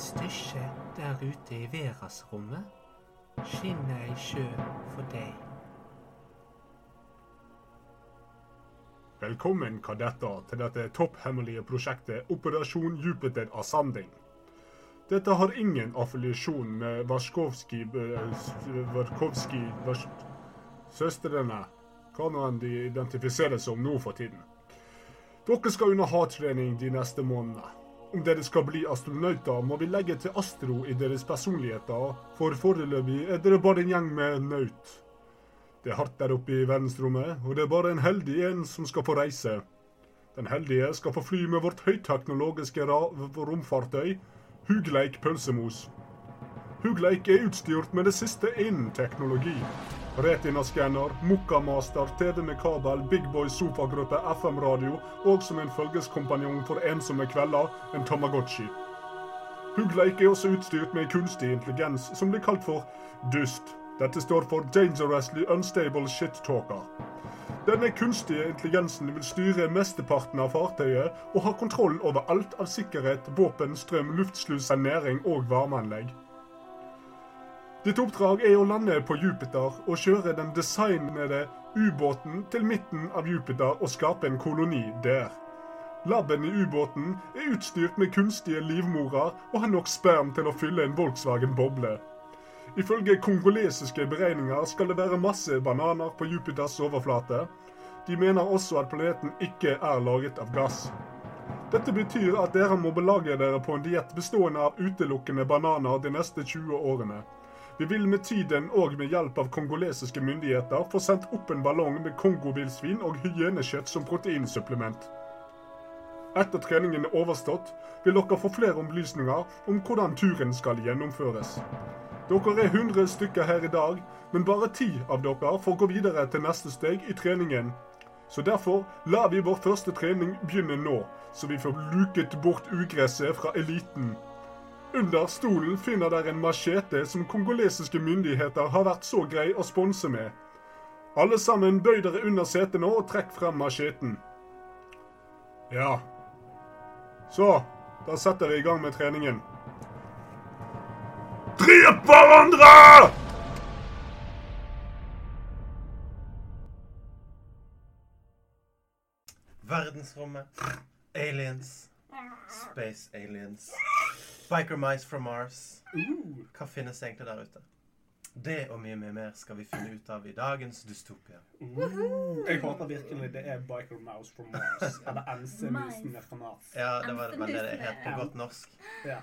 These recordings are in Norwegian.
stykje der ute i verdensrommet skinner ei sjø for deg. Velkommen, kadetter, til dette topphemmelige prosjektet Operasjon Jupiter Ascending. Dette har ingen affiliasjon med Warszawski-Søstrene, hva nå enn de identifiseres som nå for tiden. Dere skal under hardtrening de neste månedene. Om dere skal bli astronauter, må vi legge til astro i deres personligheter, for foreløpig er dere bare en gjeng med naut. Det er hardt der oppe i verdensrommet, og det er bare en heldig en som skal få reise. Den heldige skal få fly med vårt høyteknologiske romfartøy, Hugleik pølsemos. Hugleik er utstyrt med det siste innen teknologi. Retina-skanner, Mokkamaster, TV med kabel, Big Boy sofagruppe, FM-radio og som en følgeskompanjong for ensomme kvelder, en Tamagotchi. Hugleik er også utstyrt med kunstig intelligens, som blir kalt for DUST. Dette står for Dangerously Unstable Shit Talker. Denne kunstige intelligensen vil styre mesteparten av fartøyet og ha kontroll over alt av sikkerhet, våpen, strøm, luftsluss, næring og varmeanlegg. Ditt oppdrag er å lande på Jupiter og kjøre den designede ubåten til midten av Jupiter og skape en koloni der. Laben i ubåten er utstyrt med kunstige livmorer og har nok sperm til å fylle en Volkswagen-boble. Ifølge kongolesiske beregninger skal det være masse bananer på Jupiters overflate. De mener også at planeten ikke er laget av gass. Dette betyr at dere må belage dere på en diett bestående av utelukkende bananer de neste 20 årene. Vi vil med tiden og med hjelp av kongolesiske myndigheter få sendt opp en ballong med kongovillsvin og hyenekjøtt som proteinsupplement. Etter treningen er overstått, vil dere få flere opplysninger om hvordan turen skal gjennomføres. Dere er 100 stykker her i dag, men bare 10 av dere får gå videre til neste steg i treningen. Så derfor lar vi vår første trening begynne nå, så vi får luket bort ugresset fra eliten. Under stolen finner dere en machete som kongolesiske myndigheter har vært så grei å sponse med. Alle sammen bøy dere under setet nå og trekk frem macheten. Ja. Så, da setter vi i gang med treningen. Drep hverandre! Verdensrommet. Aliens. Space aliens. Biker mice from Mars. Hva finnes egentlig der ute? Det og mye, mye mer skal vi finne ut av i dagens dystopia. Jeg håper virkelig det er Biker Mouse from Mars. Eller MC-musen fra Mars. Ja, det var vel det det het på godt norsk. Ja.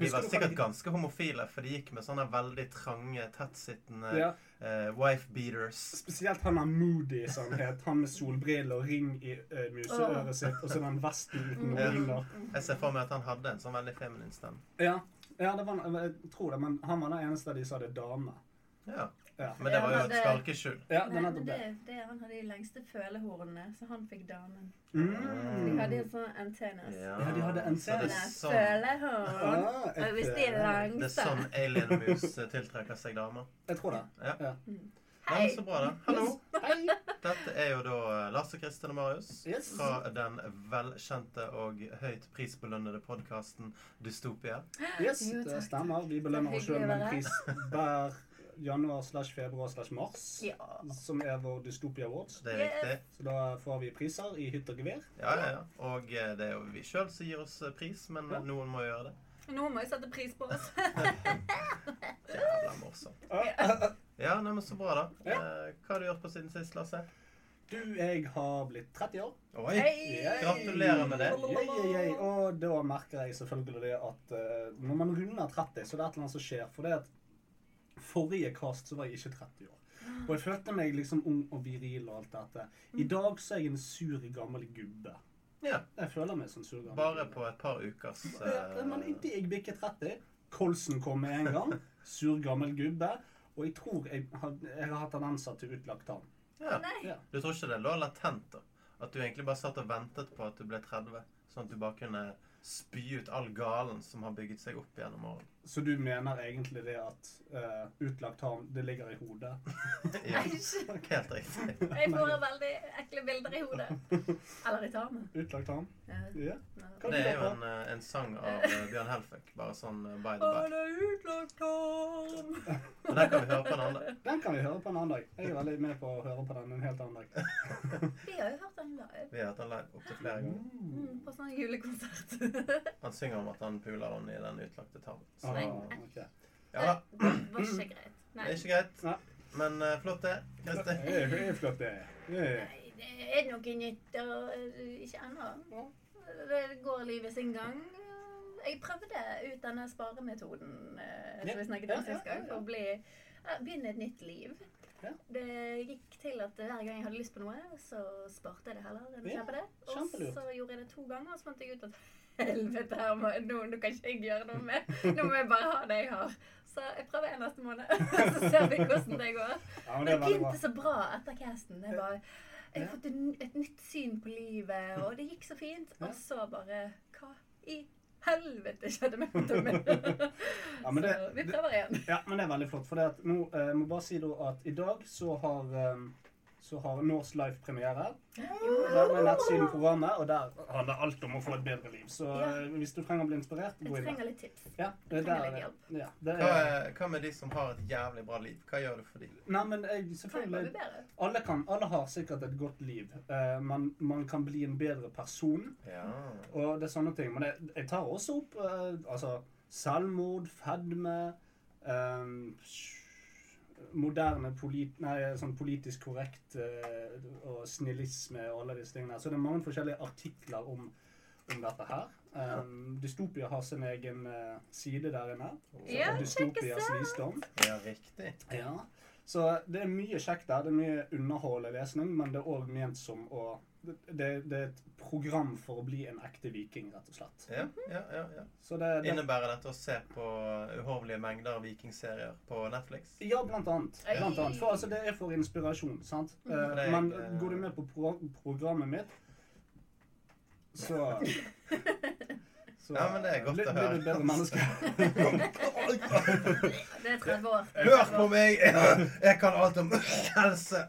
De var sikkert ganske homofile, for de gikk med sånne veldig trange, tettsittende Ja. Eh, wife beaters. Spesielt han er Moody, som han het. Han med solbriller og ring i uh, museøret sitt, og så den vesten uten Ja. ringer. Jeg ser for meg at han hadde en sånn veldig feminin stemme. Ja, ja det var, jeg tror det, men han var den eneste av de som hadde dame. Ja. Ja, Men det var jo et skalkeskjul. ja Nei, men det, det. det, han hadde de lengste følehornene, så han fikk damen. Mm. De hadde jo sånne antennes. Ja, Ja, de hadde en så Sånne sånn, følehorn. Ah, et, Og hvis de er eh, det er sånn alienmus eh, tiltrekker seg damer. Jeg tror det. Ja. Ja. Ja, så bra, da. Hallo. Hei! Dette er jo da Lars og Kristin og Marius Yes. fra den velkjente og høyt prisbelønnede podkasten Dystopia. Yes, Jo, det stemmer. Vi belønner oss sjøl med en pris hver januar slash februar slash mars. Ja. Som er vår Dystopia Awards. Det er riktig. Så da får vi priser i hytt og gevær. Ja, ja, ja. Og eh, det er jo vi sjøl som gir oss eh, pris, men Ja. noen må gjøre det. Noen må jo sette pris på oss. Jævla morsomt. Ja, nei, men så bra, da. Ja. Eh, Hva har du gjort på siden sist, Lasse? Du, jeg har blitt 30 år. Oi! Hei! Gratulerer med det. Yay, yay. Og da merker jeg selvfølgelig det at uh, når man runder 30, så er det et eller annet som skjer. For det at forrige cast så var jeg ikke 30 år. Og jeg følte meg liksom ung og viril og alt dette. I dag så er jeg en sur, gammel gubbe. Ja. Jeg føler meg som sur, gammel Bare gubbe. på et par ukers Ja, Men inntil jeg bikket 30, kolsen kom med en gang. Sur, gammel gubbe. Og jeg tror jeg har, jeg har hatt tendenser til utlagt tann. ja. Ja. Du tror ikke det lå latent, da? At du egentlig bare satt og ventet på at du ble 30? Sånn at du bare kunne spy ut all galen som har bygget seg opp gjennom årene. Så du mener egentlig det at uh, utlagt tarm, det ligger i hodet? Ja, helt riktig. Jeg får veldig ekle bilder i hodet. Eller i tarmen. Utlagt tarm? Ja. Ja. Det er jo en, eh, en sang av eh, Bjørn Helfek, bare sånn by the back. det er utlagt tarm. Den kan vi høre på en annen. dag. Den kan vi høre på en annen dag. Jeg er veldig med på å høre på den en helt annen dag. Vi har jo hørt den live. Vi har hørt den live opptil flere ganger. Mm, på sånn julekonsert. Han synger om at han puler henne i den utlagte tarmen. Så, Ah, okay. ja da. Det var ikke greit. Det er ikke greit. Nei. Men uh, flott, det. Det er- det er flott, det. det. er- Nei, det er noe nytt, og eh, ikke ennå. Det går livet sin gang. Jeg prøvde ut denne sparemetoden eh, som vi snakket om sist gang, for å bli, begynne et nytt liv. Ja. Det gikk til at hver gang jeg hadde lyst på noe, så sparte jeg det heller enn å Ja, kjøpe det. Og så gjorde jeg det to ganger, og så fant jeg ut at helvete, her må, nå, nå kan ikke jeg gjøre noe med. Nå må jeg bare ha det jeg har. Så jeg prøver en neste måned, så ser vi hvordan det går. Ja, men Men det bra. begynte så bra etter casten. Jeg, bare, jeg har fått et nytt syn på livet, og det gikk så fint. Og så bare Hva i helvete skjedde med fotoen? Ja, men det- så vi prøver igjen. Ja, men det er veldig flott. For det at nå eh, jeg må bare si da at i dag så har eh, så har Norse Life premiere. Der med nettsiden programmet, og der handler alt om å få et bedre liv. Så Ja. eh, hvis du trenger å bli inspirert, gå inn der. trenger litt tips. Ja, det er trenger der, litt hjelp. ja, det Hva, er, er, hva med de som har et jævlig bra liv? Hva gjør du for dem? nei, men jeg, jeg selvfølgelig alle, kan, alle har sikkert et godt liv. Uh, man, man kan bli en bedre person. Ja. Og det er sånne ting. Men jeg, jeg tar også opp uh, altså, selvmord, fedme ehm, Moderne polit, nei, sånn politisk korrekt eh, og snillisme og alle disse tingene. Så det er mange forskjellige artikler om, om dette her. Um, Dystopia har sin egen eh, side der inne. Ja, Dystopias visdom. ja, riktig. Ja. Så det er mye kjekt der. Det er mye underholdende lesning, men det er òg ment som å det, det, det er et program for å bli en ekte viking, rett og slett. Ja, ja, ja, ja. Så det, det Innebærer dette å se på uhorvelige mengder vikingserier på Netflix? Ja, blant annet. Blant annet. For altså, det er for inspirasjon, sant? Mm. Uh, er men går du med på pro programmet mitt, så Så Ja, men det er godt å å blir du høre. bedre menneske. Det er 30 år. Hør på meg! Jeg, jeg kan alt om helse!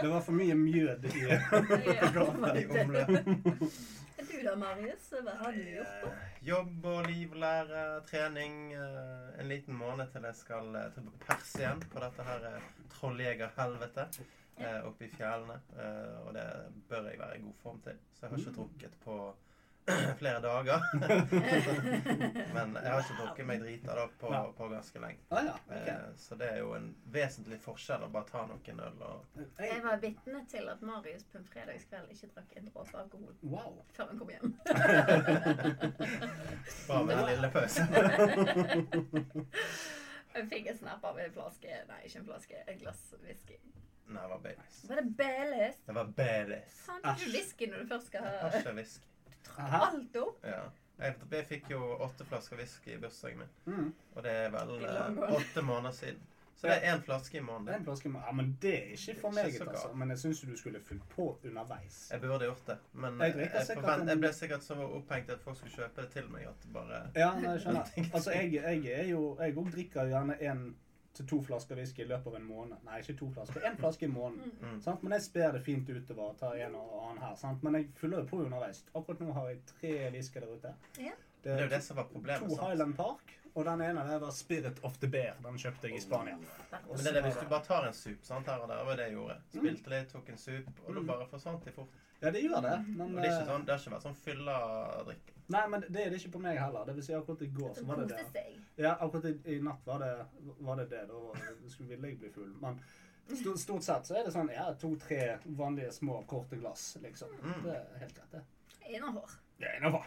Det var for mye mjød i I omløp. Du da, Marius? Hva har du gjort? da? Eh, Jobb og liv, lære, trening. eh, En liten måned til jeg skal eh, til pers igjen på dette her trolljegerhelvetet trolljegerhelvete oppe i fjellene. Og det bør jeg være i god form til. Så jeg har ikke drukket på flere dager. Men jeg har ikke drukket meg drita da på, på ganske lenge. Ah, ja, ok. Eh, Så det er jo en vesentlig forskjell å bare ta noen øl og Jeg var vitne til at Marius på en fredagskveld ikke drakk en dråpe alkohol Wow. før han kom hjem. Bare med en lille pause. Jeg fikk en snap av en flaske Nei, ikke en flaske. Et glass whisky. Nei, det var Baileys. Var det Baileys? Det var Baileys. Faen, drikker Æsj. du whisky når du først skal Jeg har ikke whisky. Alt opp? Ja. Jeg, fikk jo åtte flasker whisky i bursdagen min. Mm. Og det er vel eh, åtte måneder siden. Så det er én flaske i måneden. en flaske måneden. Ja, men det er ikke for meg, altså. Men jeg syns du skulle fulgt på underveis. Jeg burde gjort det, men Jeg jeg, jeg, forvent, jeg ble sikkert så opphengt at folk skulle kjøpe det til meg at bare Ja, jeg skjønner. Altså, jeg, jeg er jo Jeg òg drikker gjerne én til to flasker whisky i løpet av en måned. Nei, ikke to flasker. Én flaske i måneden. Mm. Sant? Men jeg sper det fint utover og tar en og annen her. Sant? Men jeg fyller jo på underveis. Akkurat nå har jeg tre whisky der ute. Ja. Det er jo det som var problemet. to sant? Highland Park, og den ene der var Spirit of the Bear. Den kjøpte jeg i Spania. Men det er det, hvis du bare tar en sup sant, her og der, var det jeg gjorde. Spilte litt, tok en sup, og da Mm. bare forsvant de fort. Ja, det gjør det. Men, Og det, er ikke eh, sånn, det har ikke vært sånn fylla-drikk. Nei, men det er det ikke på meg heller. Det vil si akkurat i går så var det det. Ja, akkurat i, i natt var det var det. det. Da skulle ville jeg bli full. Men stort, stort sett så er det sånn ja, to-tre vanlige små, korte glass, liksom. Mm. Det er helt greit, det. Innafor. Det er innafor.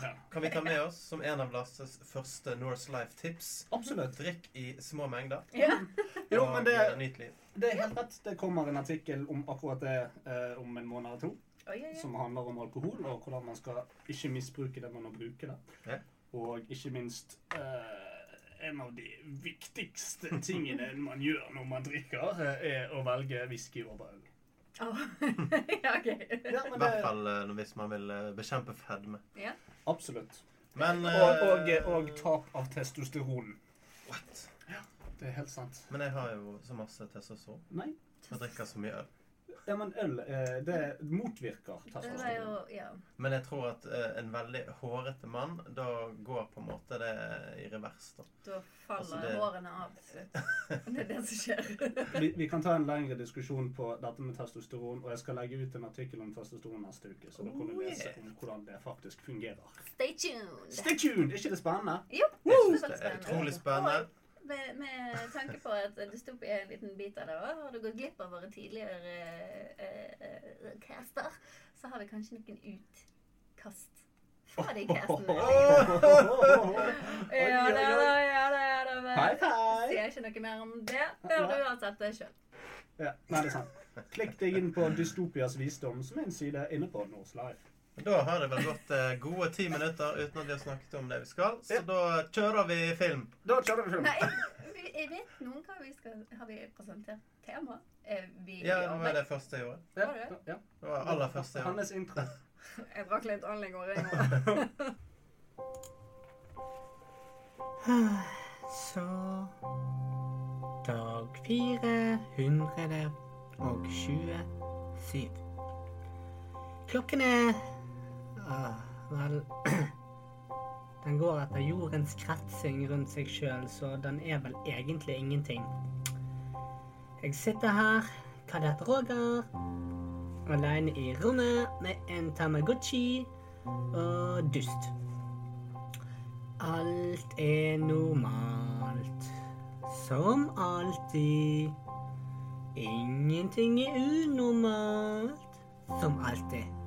Det kan vi ta med oss som en av Lasses første Norse Life-tips. Absolutt. Drikk i små mengder. Ja. Jo, men det, eh, nyt liv. det er helt rett. Det kommer en artikkel om akkurat det eh, om en måned eller to. Oh, yeah, yeah. Som handler om alkohol, og hvordan man skal ikke misbruke det man må bruke det. Yeah. Og ikke minst eh, en av de viktigste tingene man gjør når man drikker, eh, er å velge whisky over øl. Åh. ja, OK. Ja, I men hvert det, fall eh, hvis man vil eh, bekjempe fedme. Ja. absolutt. Men Og, og, eh, og tap av testosteron. What? Det er helt sant. Men jeg har jo så masse testosteron. Nei. Jeg drikker så mye øl. Ja, men øl, eh, det motvirker Det jo testosteron. Ja. Men jeg tror at eh, en veldig hårete mann, da går på en måte det i revers. da. Da faller Altså, det- hårene av. Det er det som skjer. Vi, vi kan ta en lengre diskusjon på dette med testosteron, og jeg skal legge ut en artikkel om testosteron neste uke, så da kan du Oh, lese om hvordan det faktisk fungerer. Stay tuned. Stay tuned! Er ikke det spennende? Jo, Jeg synes det er utrolig spennende. Med, med tanke på at dystopia er en liten bit av det òg, har du gått glipp av våre tidligere uh, uh, caster, så har vi kanskje noen utkast fra de castene. Ja da, ja da, ja da. Hei, hei! Sier ikke noe mer om det. før du uansett det sjøl. Ja, nei, det er sant. Klikk deg inn på Dystopias visdom, som er en side inne på Norse Life. Da har det vel gått eh, gode ti minutter uten at vi har snakket om det vi skal, så Ja. da kjører vi film. Da kjører vi film. Nei, jeg, jeg vet noen hva vi skal Har vi presentert tema? Er vi Ja, det var det første jeg gjorde. Ja, Var det? ja. Det var aller første jeg gjorde. Hans intro. Jeg drakk litt øl i går. jeg nå. Så Dag 427. Klokken er ah, Vel Den går etter jordens kretsing rundt seg sjøl, så den er vel egentlig ingenting. Jeg sitter her, kadett Roger, aleine i rommet med en Tamagotchi og dust. Alt er normalt. Som alltid. Ingenting er unormalt. Som alltid.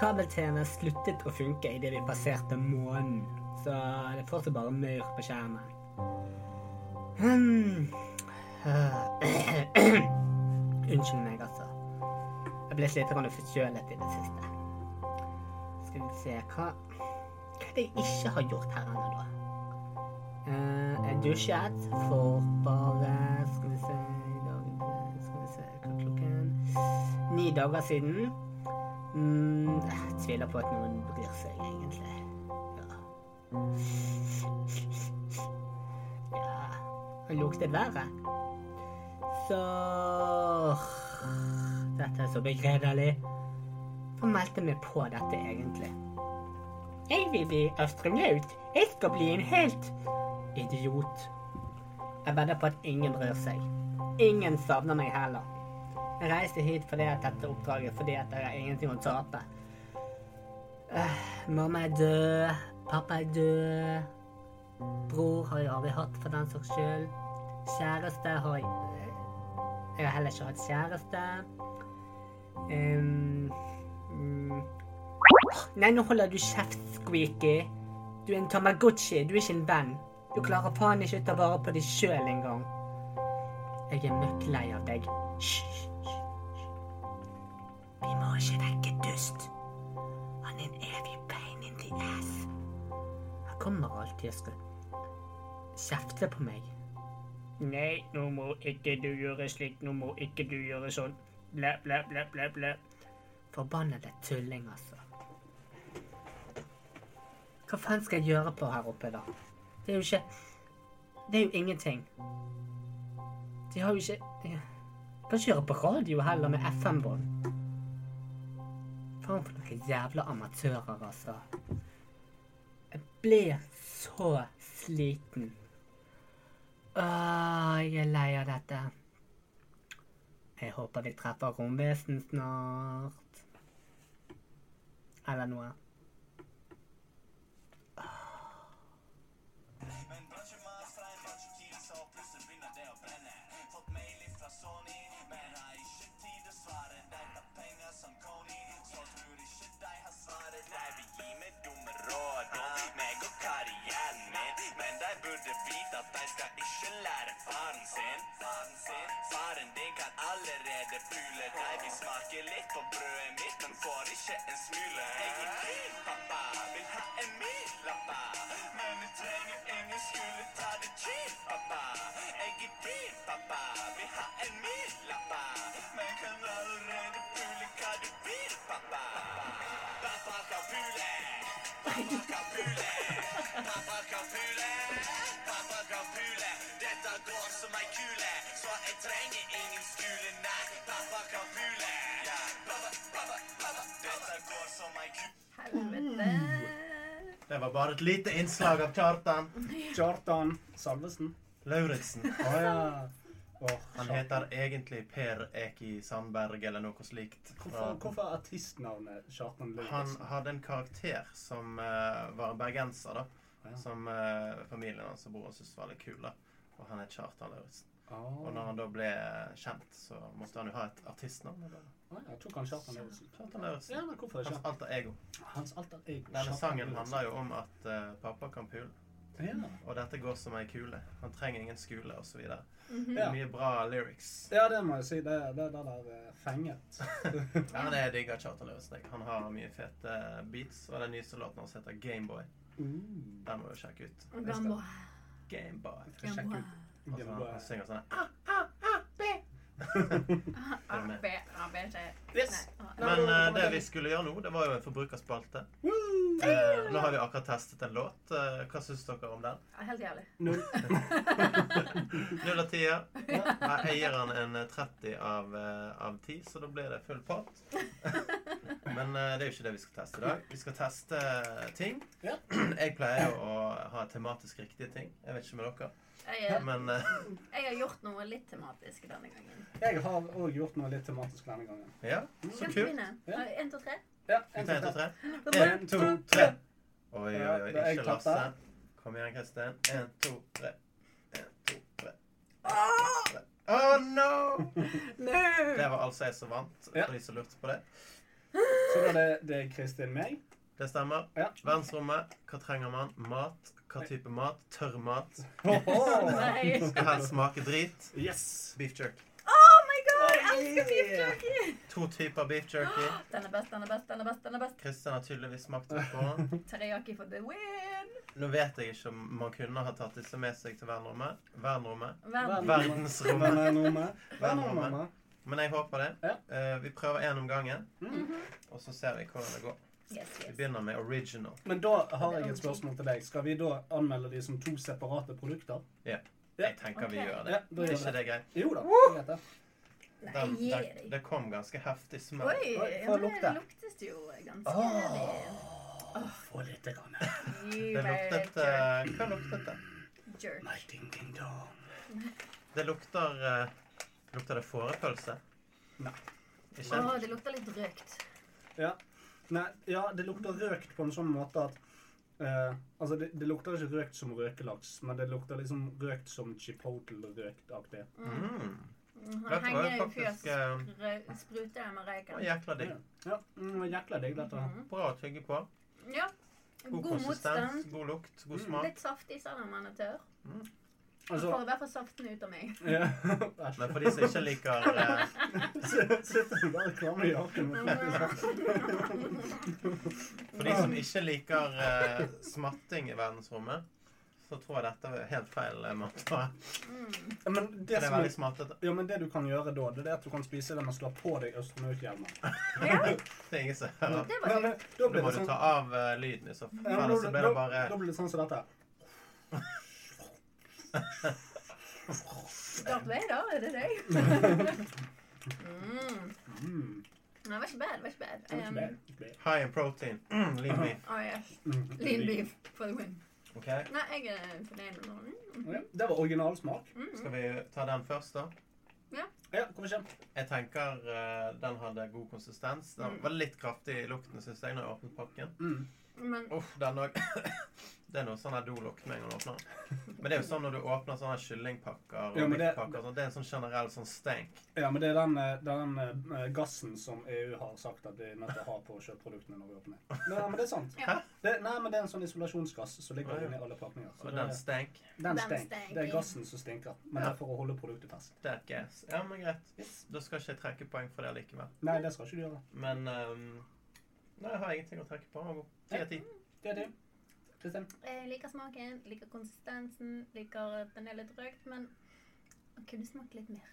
Kabel-TV sluttet å funke idet vi passerte månen, så det er fortsatt bare maur på skjermen. Hmm. Unnskyld meg, altså. Jeg ble litt forkjølet i det siste. Skal vi se hva hva er det jeg ikke har gjort her ennå, da? Uh, jeg dusjet for bare Skal vi se i dag, Skal vi se hva klokken Ni dager siden. Mm, jeg tviler på at noen bryr seg, egentlig. Ja. ja Han luktet verre. Så Dette er så begredelig. Hva meldte meg på dette, egentlig? Jeg vil bli astronaut. Jeg skal bli en helt. Idiot. Jeg vedder på at ingen bryr seg. Ingen savner meg heller. Jeg reiste hit fordi at dette oppdraget fordi at det er ingenting å tape. Uh, mamma er død. Pappa er død. Bror har jeg aldri hatt, for den saks skyld. Kjæreste har jeg Jeg har heller ikke hatt kjæreste. Um, um. Nei, nå holder du kjeft, Squeaky. Du er en Tamagotchi, du er ikke en venn. Du klarer faen ikke å ta vare på deg sjøl engang. Jeg er møkk lei av deg. Hysj. Vi må ikke vekke Dust. Han er en evig pain in the ass. Han kommer alltid og skal kjefte på meg. Nei, nå må ikke du gjøre slik, nå må ikke du gjøre sånn. Blæ, blæ, blæ, blæ, blæ. Forbannede tulling, altså. Hva faen skal jeg gjøre på her oppe, da? Det er jo ikke Det er jo ingenting. De har jo ikke de kan ikke gjøre på radio heller, med FM-bånd. Faen for noen jævla amatører, altså. Jeg blir så sliten. Åh, jeg er lei av dette. Jeg håper vi treffer romvesen snart. Eller noe. meg og karrieren min. Men de burde vite at de skal ikke lære faren sin. Faren din kan allerede pule deg. Vil smake litt på brødet mitt, men får ikke en smule. Jeg er din pappa, vil ha en milappa. Men jeg trenger ingen skulle ta det chill, pappa. Jeg er din pappa, vil ha en milappa. Det var bare et lite innslag av Kjartan Kjartan Salvesen. Lauritzen. Oh, ja. Han heter egentlig Per Eki Sandberg eller noe slikt. Hvorfor, hvorfor er artistnavnet Kjartan Han hadde en karakter som uh, var bergenser, da. Ja. Som uh, familien hans og broren syntes var litt kul. da. Og han het Kjartan Lauritzen. Og når han da ble kjent, så måtte han jo ha et artistnavn. eller? Ah, ja, jeg tok han Kjartan Lauritzen. Ja, men hvorfor Hans alter ego. Hans alter ego. Denne sangen handler jo om at uh, pappa kan pule. Ja. Og dette går som ei kule. Han trenger ingen skole, osv. Mhm. Ja. Mye bra lyrics. ja, det må jeg si. Det det, det der eh, fenget. Ja, men jeg digger Kjartan Lauritzen. Han har mye fete beats, og den nyeste låten hans heter Gameboy. Mm. Den må du sjekke ut. Gamboa. Gameboy. skal sjekke ut. Altså, han, Gameboy. han synger sånn ah, A, Yes. Men uh, det vi skulle gjøre nå, det var jo en forbrukerspalte. Uh, nå har vi akkurat testet en låt. Uh, hva syns dere om den? Helt jævlig. Null. Null av ti. ja. Jeg gir den en eh, 30 av, av 10, så da blir det full pott. Men det er jo ikke det vi skal teste i dag. Vi skal teste ting. Jeg pleier jo å ha tematisk riktige ting. Jeg vet ikke med dere. Jeg, Men eh, jeg har gjort noe litt tematisk denne gangen. Jeg har òg gjort noe litt tematisk denne gangen. ja, så Skal vi kult. begynne? Ja. Én, to, tre. Ja, en, to, tre? En, to, tre. Oi, oi, Ja, oi. jeg Ikke tatt Lasse. Kom igjen, Kristin. En, to, tre. En, to, tre. Åh, Oh no! Det var altså jeg som vant, Ja. for de som lurte på det. Så da er det, det er Kristin meg. Det stemmer. Ja. Verdensrommet. Hva trenger man? Mat. Hva type mat? Tørr mat. Nei. Skal helst smake drit. Yes! Beef jerky. Oh my god! Jeg elsker beef jerky! To typer beef jerky. Den er best, den er best, den er best. den er best. Kristian har tydeligvis smakt det på. Teriyaki for the win! Nå vet jeg ikke om man kunne ha tatt disse med seg til verdensrommet. Verdensrommet. Verdensrommet. Verdensrommet. Men jeg håper det. Ja. Eh, vi prøver én om gangen, Mm. og så ser vi hvordan det går. Yes, Vi begynner med original. Men da har jeg et spørsmål til deg. Skal vi da anmelde de som to separate produkter? Ja. Jeg tenker vi gjør det. Ja, da Er gjør ikke det. det greit? Jo da. jeg vet det. Nei, Den, gi det, deg. det kom ganske heftig smell. Oi, Oi, ja, få lukte. det luktes jo ganske Åh, få litt grann. Det luktet eh, Hva luktet det? jerk. My ding ding dong. Det lukter uh, Lukter det fårepølse? Nei. Ikke? Oh, det lukter litt røkt. Ja. Nei, ja, det lukter røkt på en sånn måte at eh, Altså, det, det lukter ikke røkt som røkelaks, men det lukter liksom røkt som chipotle-røktaktig. Mm. Han Dette var jo henger faktisk fjøs. eh, Spruter med røyken. jækla digg. Ja, mm, jækla digg dette. Mm -hmm. Bra å tygge på. Ja. God, God konsistens, motstand. god lukt, god Mm. smak. Litt saftig selv om man er tørr. Altså, Får i hvert fall saften ut av meg. ja. Men for de som ikke liker eh, Sitter du bare og klamrer jakken For de som ikke liker eh, smatting i verdensrommet, så tror jeg dette er helt feil eh, måte. Mm. Ja, men det, det er som veldig er, smattete. ja, men det du kan gjøre da, det er at du kan spise det mens du har på deg astronauthjelmen. Ja, Det er ingen som hører. det Men, var men, det. da Da blir må det du sånn ta av eh, lyden i så ja, fall. men Ellers så da, blir det da, bare da blir det sånn som dette. Darth Vader, er det deg? mm. Mm. Nei, det var ikke bad. det var ikke bad. Um, high in protein. Mm, lean beef. oh, yes. Mm. Lean beef for the win. Okay. Nei, jeg er fornøyd med den. Ja, det var originalsmak. Mm. Skal vi ta den først, da? Ja, kom igjen Jeg tenker uh, den hadde god konsistens. Den Mm. var litt kraftig i lukten, syns jeg, når jeg åpnet pakken. Mm. Men Uff, den òg. Det er noe sånn her dolukt med en gang du åpner den. Men det er jo sånn når du åpner sånne kyllingpakker og Ja, det- sånn, Det er en sånn generell sånn stank. Ja, men det er den, eh, det er den eh, gassen som EU har sagt at de er nødt til å ha på kjøttproduktene når vi åpner. Nei, men det er sant. Ja. Hæ? Det, nei, men det er en sånn isolasjonsgass som ligger Å, ja. inni alle pakninger. Så Og den stank. den Den stenk. stenk, Det er gassen som stinker. Men Ja. det er for å holde produktet ferskt. er gas. Ja, men greit. Da skal ikke jeg trekke poeng for det likevel. Nei, det skal ikke du gjøre. Men um, Nei, jeg har ingenting å trekke på. Ti av ti. Det er det. Kristin? jeg liker smaken, liker konsistensen, liker at den er litt røkt, men den kunne smakt litt mer.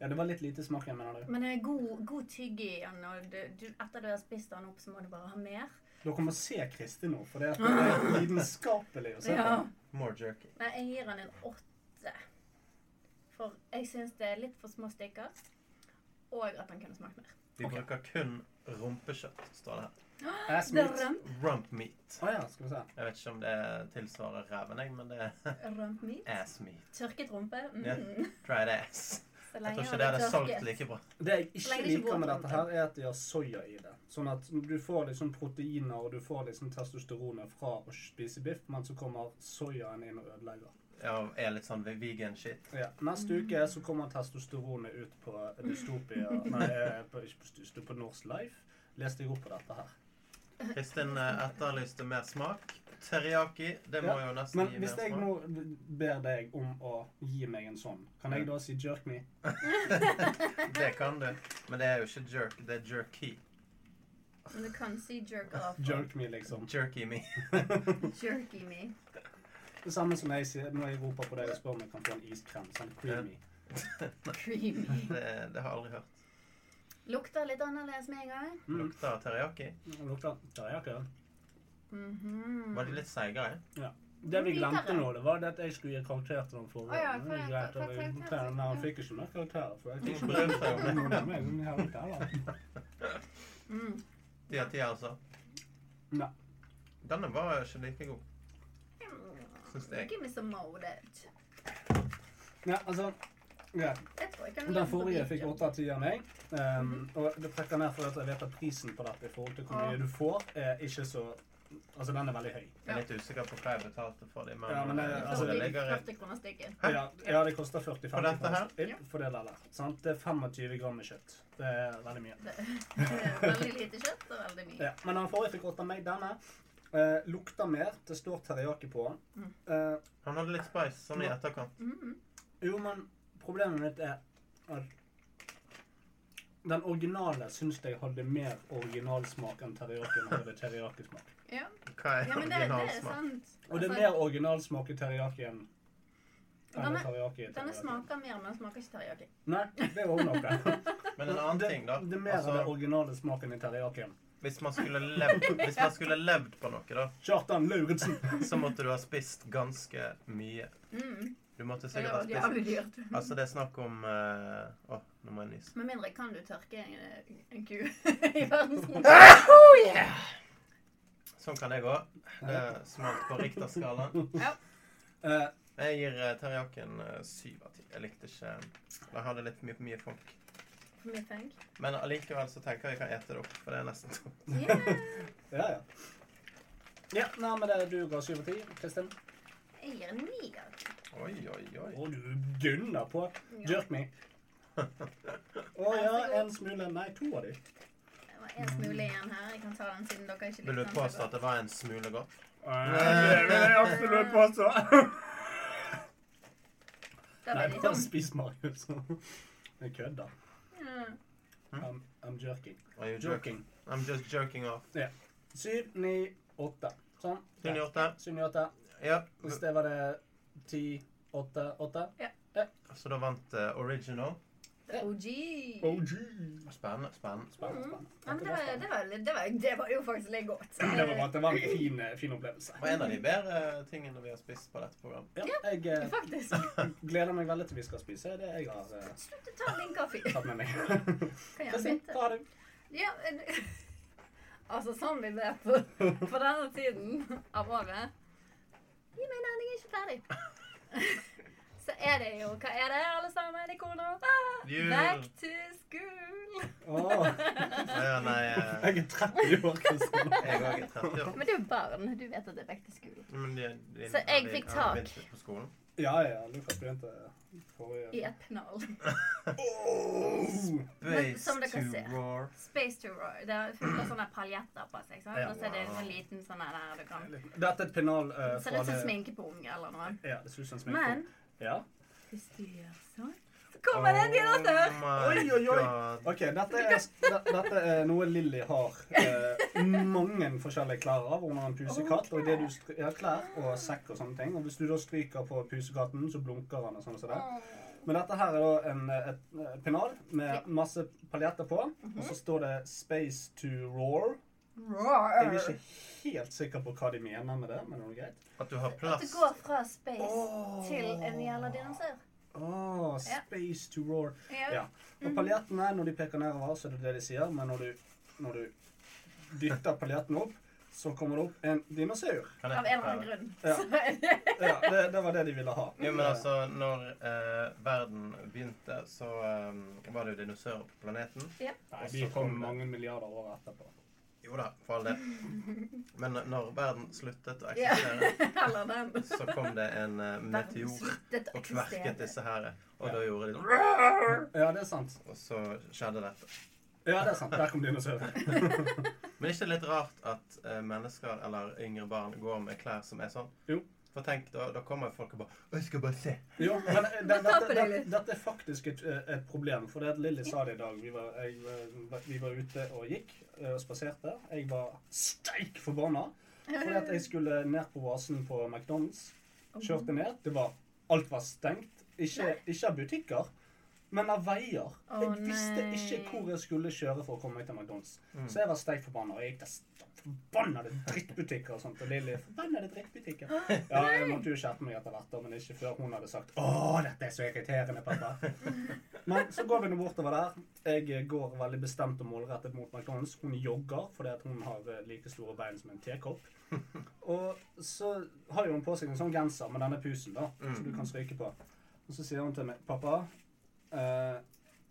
Ja, det var litt lite smak igjen, mener du? Men det er god, god tygg i den, og du, du, etter du har spist den opp, så må du bare ha mer. Dere må se Kristin nå, for det er lidenskapelig å se på. More jerky. Nei, jeg gir han en åtte. For jeg syns det er litt for små stykker. Og at han kunne smakt mer. Vi Ok. bruker kun rumpekjøtt, står det her. Ass Det er meat. Rump meat. Å ja, skal vi se. Jeg vet ikke om det tilsvarer ræven, jeg, men det er Rump meat. ass meat. Tørket rumpe. Mm. Ja. Dried ass. Så Jeg lenge tror ikke det hadde solgt like bra. Det jeg Så ikke lenge det ikke liker med dette her, er at de har soya i det. Sånn at du får liksom proteiner og du får liksom testosteronet fra å spise biff, men så kommer soyaen inn og ødelegger. Ja, og er litt sånn vegan shit. Ja. Neste uke så kommer testosteronet ut på Dystopia Nei, eh, på, ikke på, Dystopia, på Norsk Life. Leste jeg opp på dette her. Kristin eh, etterlyste mer smak. Teriyaki, det må Ja, jo nesten Men gi hvis mer jeg smak. nå ber deg om å gi meg en sånn, kan jeg da si jerk me? Det kan du. Men det er jo ikke jerk, det er jerky. Men du kan si jerk off. Jerk me, liksom. Jerky me. Jerky me. Det samme som jeg sier når jeg roper på deg og spør om jeg kan få en iskrem. Sånn creamy. Creamy. Det, det har jeg aldri hørt. Lukter litt annerledes med en gang. Mm. Lukter teriyaki. Det lukter teriyaki. Mhm. Var de litt seigere? Ja. Det vi glemte nå, det var det at jeg skulle gi karakter til den forrige. Oh, ja, for- greit for- Men han fikk ikke noe karakter. For jeg Ikke om det. Noen av meg. Mm. Ti av ti, altså. Nei. Denne var ikke like god. Syns jeg. Give me some more of that. Ja, altså Kan Den forrige fikk åtte av ti av meg. Um, og det trekker ned for at jeg vet at prisen på dette i forhold til hvor mye du får, er ikke så Altså, den er veldig høy. Jeg er litt usikker på hva jeg betalte for dem, men, Ja, men det- eh, altså, det det ligger i 40 kroner stykket. Hæ? Ja, ja, det koster 40 For dette her? Ja. For det der. Sant? Det er 25 gram med kjøtt. Det er veldig mye. Det det er veldig lite kjøtt og veldig mye. Ja, men den forrige fikk åtte av meg. Denne eh, lukter mer. Det står teriyaki på den. Mm. Eh, Han hadde litt spice sånn i etterkant. etterkant. -hmm. jo, men problemet mitt er at den originale syns jeg hadde mer originalsmak enn teriyakien hadde teriyakismak. Ja. Hva er ja, men det, det er originalsmak? sant. Og det er Altså, mer originalsmak i teriyakien enn Denne- det teriyaki i Denne teriyaki. smaker mer, men den smaker ikke teriyaki. Nei, det er også noe. Men en annen det, ting, da. Det er mer av Altså, den originale smaken i teriyakien. hvis man skulle levd, hvis man skulle levd på noe, da, Kjartan Lauritzen. så måtte du ha spist ganske mye. Mm. Du måtte Det sikkert ha var spist jævlig dyrt. Altså, det er snakk om Å, uh, oh, nå må jeg nyse. Med mindre kan du tørke en, en ku i verdensrommet. Sånn kan det gå. Det smalt på Richter-skalaen. ja. Jeg gir uh, teriyakien eh, syv av ti. Jeg likte ikke Jeg hadde litt mye, mye funk. For mye funk. Men allikevel så tenker jeg jeg kan ete det opp, for det er nesten tomt. Yeah. ja, ja. Ja, nei, men det du ga syv av ti, Kristin. Jeg gir en ni av ti. Oi, oi, oi. Å, du gunner på. Jerk me. Å ja, en smule. Nei, to av de. Det var en smule igjen her. Jeg kan ta den siden dere ikke Vil du likte den påstå at det var en smule godt? Det vil jeg absolutt påstå. Da Nei, var de bare tom. spis Marius. Jeg kødder. Ja. I'm, I'm jerking. Are you Jerking. I'm just jerking off. Syv, ni, åtte. Sånn. Syv, ni, åtte. Syv, ni, åtte. Ja, Hvis det var det ti, åtte, åtte. så da vant eh, original. OG. OG. Spennende, spennende. Spennende, Mm. Ja, men det, var, det, var, det, var, det var jo faktisk litt godt. Det var bare det var en fin, eh, fin opplevelse. Og en av de bedre tingene vi har spist på dette programmet. Ja, jeg eh, Faktisk. gleder meg veldig til vi skal spise det jeg har eh, Slutt å ta min kaffe. tatt med meg. Kan jeg Kristin, bytte? hva har? Ja, en- altså sånn vi ble på, på denne tiden av året Gi meg den, jeg er ikke ferdig. Så er det jo Hva er det, alle sammen? Ikoner? Ah, Jul. back to school. Oh. Ja, nei uh... jeg er 30 år, Kristin. Jeg òg er 30 år. Men du er barn. Du vet at det er back to school. Men de, de, Så jeg fikk de- fikk har tak. begynt på skolen? Ja, ja, Lukas begynte I et pennal. oh. Men dere to roar. Space to roar. Det er fullt av sånne paljetter på seg. Ja. Og så er det en liten sånn der du kan Dette er et pennal uh, Ser ut som sminkepung eller noe. Ja, det ser ut som sminke. Men Ja. hvis du gjør sånn, så kommer det en dinosaur. Oh Oi, oi, oi. Ok, dette er, dette er noe Lilly har eh, mange forskjellige klær av. Hun har en pusekatt, og det du stry klær og sekk og sånne ting. Og hvis du da stryker på pusekatten, så blunker han og sånn som det. Men dette her er da en, et, et pennal med masse paljetter på, og så står det 'Space to Roar'. Jeg er ikke helt sikker på hva de mener med det, men det er greit. At du har plass. At du går fra space oh. til en jævla dinosaur. Åh, Ja. space to roar. Ja. Ja. Og paljettene, når de peker nedover, så er det det de sier, men når du, når du dytter paljetten opp, så kommer det opp en dinosaur. Av en eller annen grunn. Ja. Er det Ja, det, det var det de ville ha. Jo, men altså, når eh, verden begynte, så um, var det jo dinosaurer på planeten. Nei, de kom mange milliarder år etterpå. Jo da, for all del. Men når verden sluttet å eksistere, så kom det en uh, meteor og kverket disse her. Og Ja. da gjorde de sånn Ja, det er sant. Og så skjedde dette. Ja, det er sant. Der kom dinosauren. Men er ikke det litt rart at uh, mennesker eller yngre barn går med klær som er sånn? Jo. For tenk, da, da kommer folk og bare Jeg skal bare se. Jo, men det, det, dette, på dette, er faktisk et, et problem. For det at Lilly sa det i dag. Vi var, jeg, vi var ute og gikk eh, og spaserte. Jeg var steik forbanna. Fordi at jeg skulle ned på vasen på McDonald's. Kjørte ned. Det var, alt var stengt. Ikke, ikke butikker, men av veier. Oh, Jeg visste nei. ikke hvor jeg skulle kjøre for å komme meg til McDonald's. Mm. Så jeg var steik forbanna. Og jeg gikk til forbannede drittbutikker og sånt. Og Lilly forbannede drittbutikker. Ja, jeg måtte jo skjerpe meg etter hvert, men ikke før hun hadde sagt 'Å, dette er så irriterende, pappa'. Men så går vi nå bortover der. Jeg går veldig bestemt og målrettet mot McDonald's. Hun jogger fordi at hun har eh, like store bein som en tekopp. Og så har jo hun på seg en sånn genser med denne pusen, da, som du kan stryke på. Og så sier hun til meg 'Pappa, eh,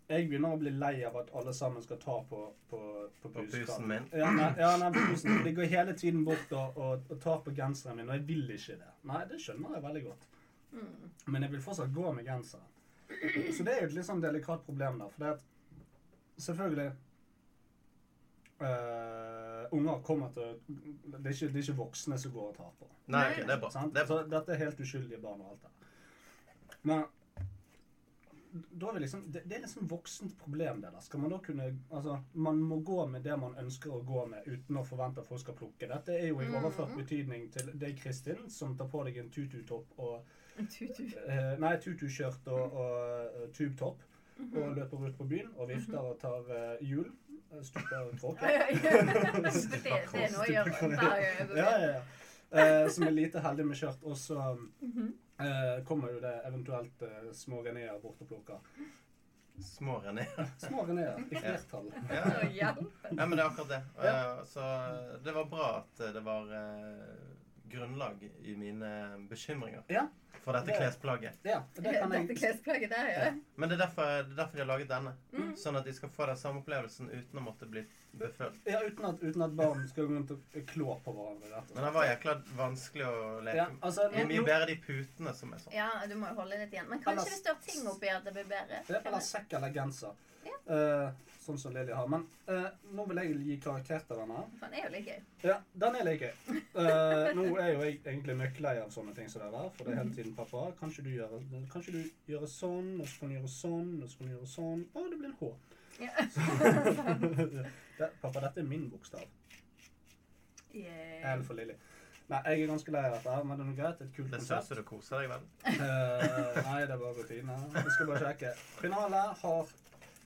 jeg begynner å bli lei av at alle sammen skal ta på, på, på, På pusen. min. Ja, nei, ja, nei, på pusen. De går hele tiden bort og, og, og tar på genseren min, og jeg vil ikke det. Nei, det skjønner jeg veldig godt. Mm. Men jeg vil fortsatt gå med genseren. Så det er jo et litt sånn delikat problem da. For det at selvfølgelig eh, Unger kommer til å det er, ikke, det er ikke voksne som går og tar på. Nei, det er bra. Det er bra. Så dette er helt uskyldige barn og alt det. Men da er vi liksom, det, det er liksom voksent problem, det der. Skal man da kunne Altså, man må gå med det man ønsker å gå med, uten å forvente at folk skal plukke. Dette er jo i overført betydning til deg, Kristin, som tar på deg en tutu-topp og Tutu. eh, Nei, tutu-skjørt og, og eh, tubetopp. Og løper ut på byen og vifter og tar uh, hjul. eh, Stupper ja. Det, det er noe jeg gjør hver gang Ja, ja, ja. Eh, som er lite heldig med skjørt. Og så. Eh, kommer jo det eventuelt eh, små Reneer bort og plukker. Små Reneer. Små Reneer i flertall. Ja. ja. ja, men det er akkurat det. Ja. Eh, Så det var bra at det var eh, grunnlag i mine bekymringer Ja, for dette Det- klesplagget. ja, det kan Dette klesplagget der, ja. Men det er derfor, det er derfor de har laget denne. Mm. Sånn at de skal få den samme opplevelsen uten å måtte bli befølt. ja, uten, at, uten at barn skal gå rundt og klå på hverandre. rett og Men det den var jækla vanskelig å leke ja, med. altså, Det er mye nå- bedre de putene som er sånn. Ja, du må jo holde litt igjen. Men kanskje Ellers- det står ting oppi at det blir bedre? Ja, eller sekk eller genser. Ja. Eh, sånn som Lilly har. Men eh, nå vil jeg gi karakter til denne. For den er jo litt gøy. Ja, den er litt gøy. Eh, nå er jo jeg egentlig møkklei av sånne ting som det der. For det er hele tiden pappa. Kanskje du gjør, kanskje du gjør sånn, og så kan du gjøre sånn, og så kan du gjøre sånn. Å, det blir en H. Ja. det, pappa, dette er min bokstav. Yeah. L for Lilly. Nei, jeg er ganske lei av dette, men det er noe greit. Et kult Det konsept. som du koser deg vel. uh, nei, det er bare rutine. Jeg skal bare sjekke. Pennalet har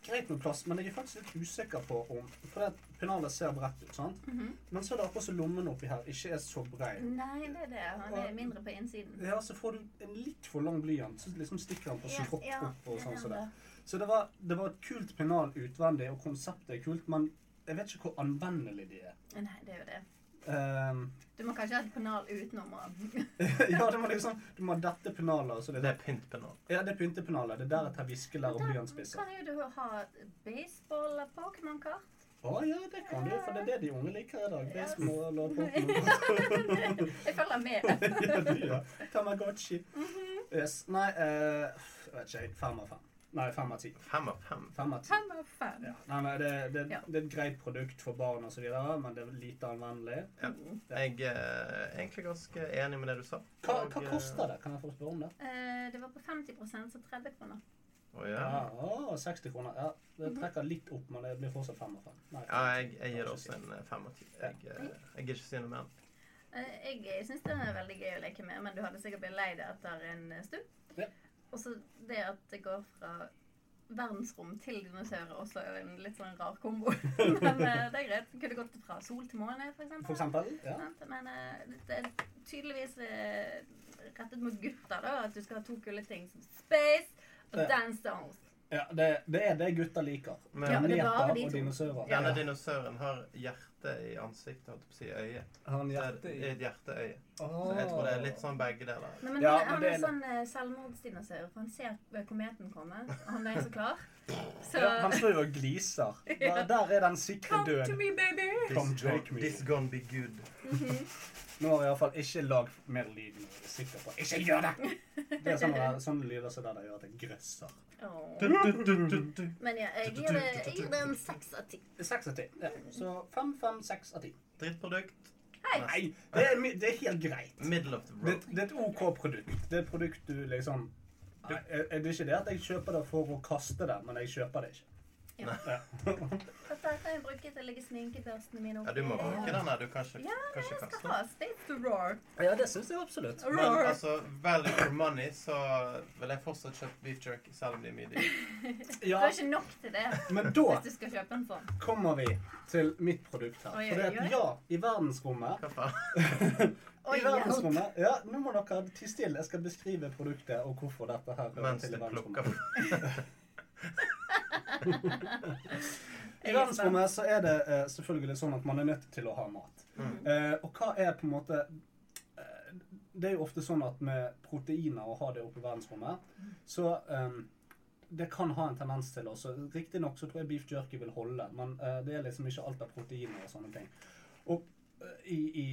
greit med plass, men jeg er faktisk litt usikker på om For det pennalet ser bredt ut, sant? Mhm. Men så er det akkurat som lommen oppi her ikke er så brei. Nei, det er det. Han er mindre på innsiden. Ja, så får du en litt for lang blyant, så liksom stikker han på Ja, skropp ja, opp og sånn det som er det. Så det var, det var et kult pennal utvendig, og konseptet er kult, men jeg vet ikke hvor anvendelig de er. Nei, det er jo det. Um, Du må kanskje ha et pennal utenom ja, det må liksom Du må ha dette pennalet, og så Det det er pyntpennal. Ja, det er pyntepennalet. Det er der jeg tar viskelær og Da blyantspisser. kan jo du ha baseball og Pokémon-kart. Å ja, det kan du, for det er det de unge liker i dag. Baseball og Pokémon. Jeg følger med. ja, du ja. Tamagotchi. Mhm. Yes. Nei, uh, jeg vet ikke. Fem av fem. Nei, fem av ti. Fem av fem. Fem av ti. Fem av fem. Ja. Nei, men det, det, Ja. det er et greit produkt for barn og så videre, men det er lite anvendelig. Jeg er egentlig ganske enig med det du sa. Hva, Og, hva eh, koster det? Kan jeg få spørre om det? Uh, Det var på 50% så 30 kroner. Å, Ja, ja. å, 60 kroner. Ja, det trekker litt opp, men det blir fortsatt fem av fem. Nei, ja, jeg, jeg gir det også en eh, fem av ti. Jeg, eh, gir ikke si noe mer. Eh, Jeg syns det er veldig gøy å leke med, men du hadde sikkert blitt lei deg etter en stund. Ja. Og så det at det går fra verdensrom til dinosaurer også er en litt sånn rar kombo. Men eh, det er greit. Kunne gått fra sol til måne, for eksempel. For eksempel. Ja. Men eh, det er tydeligvis eh, rettet mot gutter, da. At du skal ha to kule ting som space og Ja. dance stones. Ja det, det er det gutta liker. Men Ja, er de og dinosaurer. denne Ja. dinosauren har hjerte i ansiktet, holdt jeg på å si øye. Har han er hjerte det i et hjerteøye. Så jeg tror det er litt sånn begge deler. Nei, men Ja, han, men han det er er- sånn eh, selvmordsdinosaur, for han ser kometen komme. Og han er så klar. Så Ja, han står jo og gliser. Der, der er den sikre Come to me, baby! Come This, take me. this gonna be good. Nå har jeg iallfall ikke lag mer lyd enn Jeg er sikker på Ikke gjør det! Det er sånne, sånne lyder som det der gjør at jeg grøsser. Du. Men ja, jeg gir det, jeg gir det en seks av ti. Seks av ti. Ja. Så fem, fem, seks av ti. Drittprodukt. Hei! Nei, det er, det er helt greit. Middle of the Det, road. det er et OK produkt. Det er et produkt du liksom Nei, er er det ikke det at jeg kjøper det for å kaste det, men jeg kjøper det ikke. Ja. Ja. Dette kan jeg bruke til å legge sminkebørstene mine Ja, du må bruke den her. Du kan ikke, Ja, kan ikke Jeg kaste skal den. ha space to roar. ja, det syns jeg absolutt. Men altså, value for money, så vil jeg fortsatt kjøpe beef jerky, selv om de er mye dyre. Du har ikke nok til det men da hvis du skal kjøpe en sånn. kommer vi til mitt produkt her. For det er at ja, i verdensrommet Hva faen? I verdensrommet Ja, nå må dere tie stille. Jeg skal beskrive produktet og hvorfor dette her hører Mens til du plukker verdensrommet. I er verdensrommet så er det eh, selvfølgelig sånn at man er nødt til å ha mat. Mm. Eh, og hva er på en måte eh, Det er jo ofte sånn at med proteiner å ha det oppe i verdensrommet, så eh, det kan ha en tendens til også. Riktignok så tror jeg beef jerky vil holde, men eh, det er liksom ikke alt av proteiner og sånne ting. Og eh, i, i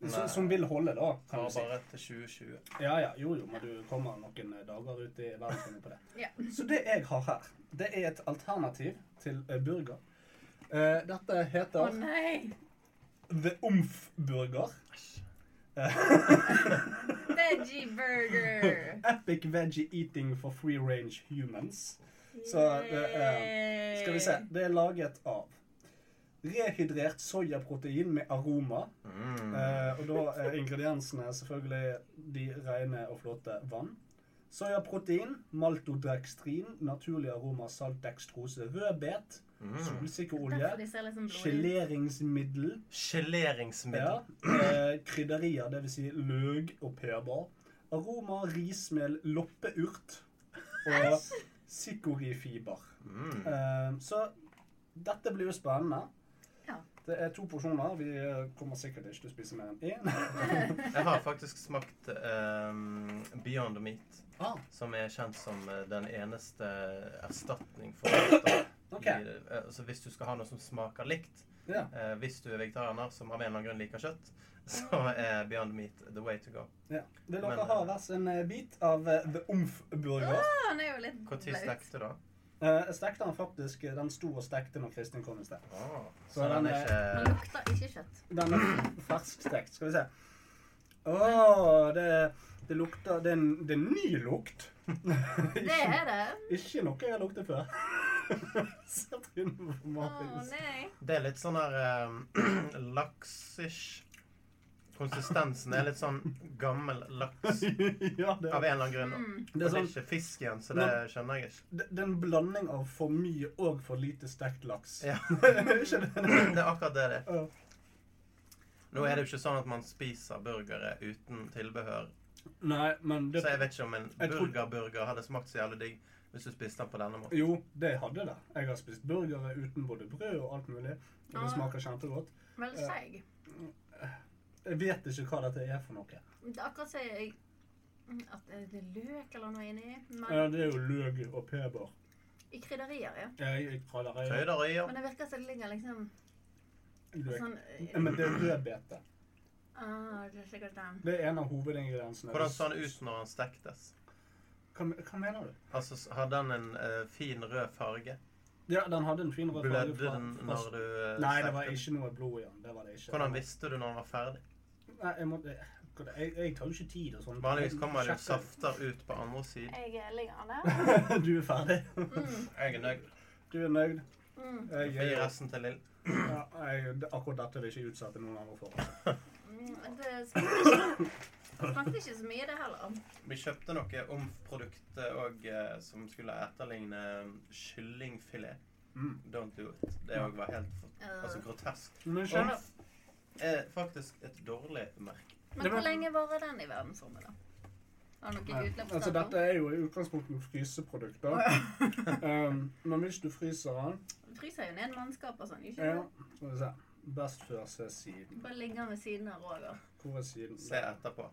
så, Nei. Som vil holde, da, kan du si. bare til 2020. Ja, ja, jo, jo, men du kommer noen eh, dager ut i verden på det. Ja. Så det jeg har her, det er et alternativ til eh, burger. Uh, dette Å oh, nei! The Umf-burger. Veggie burger! Epic veggie eating for free range humans. Så, uh, Skal vi se. Det er laget av rehydrert soyaprotein med aroma. Mm. Eh, og da er ingrediensene selvfølgelig de rene og flotte vann. Soyaprotein, maltodekstrin, naturlig aroma, salt, dekstrose, rødbet, Mm. solsikkeolje, sånn geleringsmiddel, Geleringsmiddel. ja, eh, krydderier, dvs. Si løk og pepper, aroma, rismel, loppeurt og sikorifiber. Mm. Eh, så dette blir jo spennende. Det er to porsjoner. Vi kommer sikkert ikke til å spise mer enn én. Jeg har faktisk smakt um, Beyond Meat, Ah, som er kjent som eh, den eneste erstatning for kjøtt. da. I, eh, altså hvis du skal ha noe som smaker likt, yeah. uh, hvis du er vegetarianer som av en eller annen grunn liker kjøtt, så er Beyond Meat the way to go. ja. Vil dere Men, ha eh, hver sin bit av The Omf-burger? Ah, Når du da? Eh, jeg stekte den faktisk Den sto og stekte når Kristin kom i sted. Oh, Så så den er ikke Den lukter ikke kjøtt. Den er ferskstekt. Skal vi se. Å, det, det lukter det er, en, det er ny lukt. Det er det. Ikke noe jeg har luktet før. Se trynet på Marius. nei. Det er litt sånn der um, laks-ish. Konsistensen er litt sånn gammel laks. ja, det, Av en eller annen grunn. Mm. Det det er er sånn ikke fisk igjen, så det skjønner jeg ikke. det, det er en blanding av for mye og for lite stekt laks. Ja. det? Det er akkurat det det er. Ja. Nå er det jo ikke sånn at man spiser burgere uten tilbehør. Nei, men det, Så jeg vet ikke om en burgerburger hadde smakt så jævlig digg hvis du spiste den på denne måten. Jo, det hadde det. Jeg har spist burgere uten både brød og alt mulig. Og det Ah. smaker kjempegodt. Veldig seig. Jeg vet ikke hva dette er for noe. Det er akkurat som jeg At det er løk eller noe inni. Men Ja, det er jo løk og peber. i krydderier, ja. ja i krydderier. Krydderier. Men det virker som det ligger liksom løk. sånn Ja, Men det er rødbete. ah, Det er sikkert den. Det er en av hovedingrediensene. Hvordan så den ut når den stektes? Hva, hva mener du? Altså, Hadde den en uh, fin rød farge? Ja, den hadde en fin rød farge. Blødde den når du uh, Nei, det var ikke noe blod i den. Det var det ikke. Hvordan visste du når den var ferdig? Nei, jeg, må, jeg, jeg tar jo ikke tid og sånn. Vanligvis kommer det jo safter ut på andre siden. Jeg ligger der. du er ferdig. Mm, Jeg er nøyd. Du er nøyd. mm, Jeg, gir er- resten til Lill. ja, jeg, akkurat dette vil jeg ikke utsette noen andre for. mm. Det smakte ikke så mye, det heller. Vi kjøpte noe omf-produkt òg som skulle etterligne kyllingfilet. Mm. Don't do it. Det òg var helt altså, grotesk. Men skjønner er faktisk et dårlig merke. Men var- hvor lenge varer den i verdensrommet, da? Altså, dette er jo i utgangspunktet fryseprodukter. um, men hvis du fryser den Fryser jo ned mannskap og sånn. ikke ja, vi se. Best før se siden. Bare ligger ved siden av Roger. Hvor er siden? Se etterpå.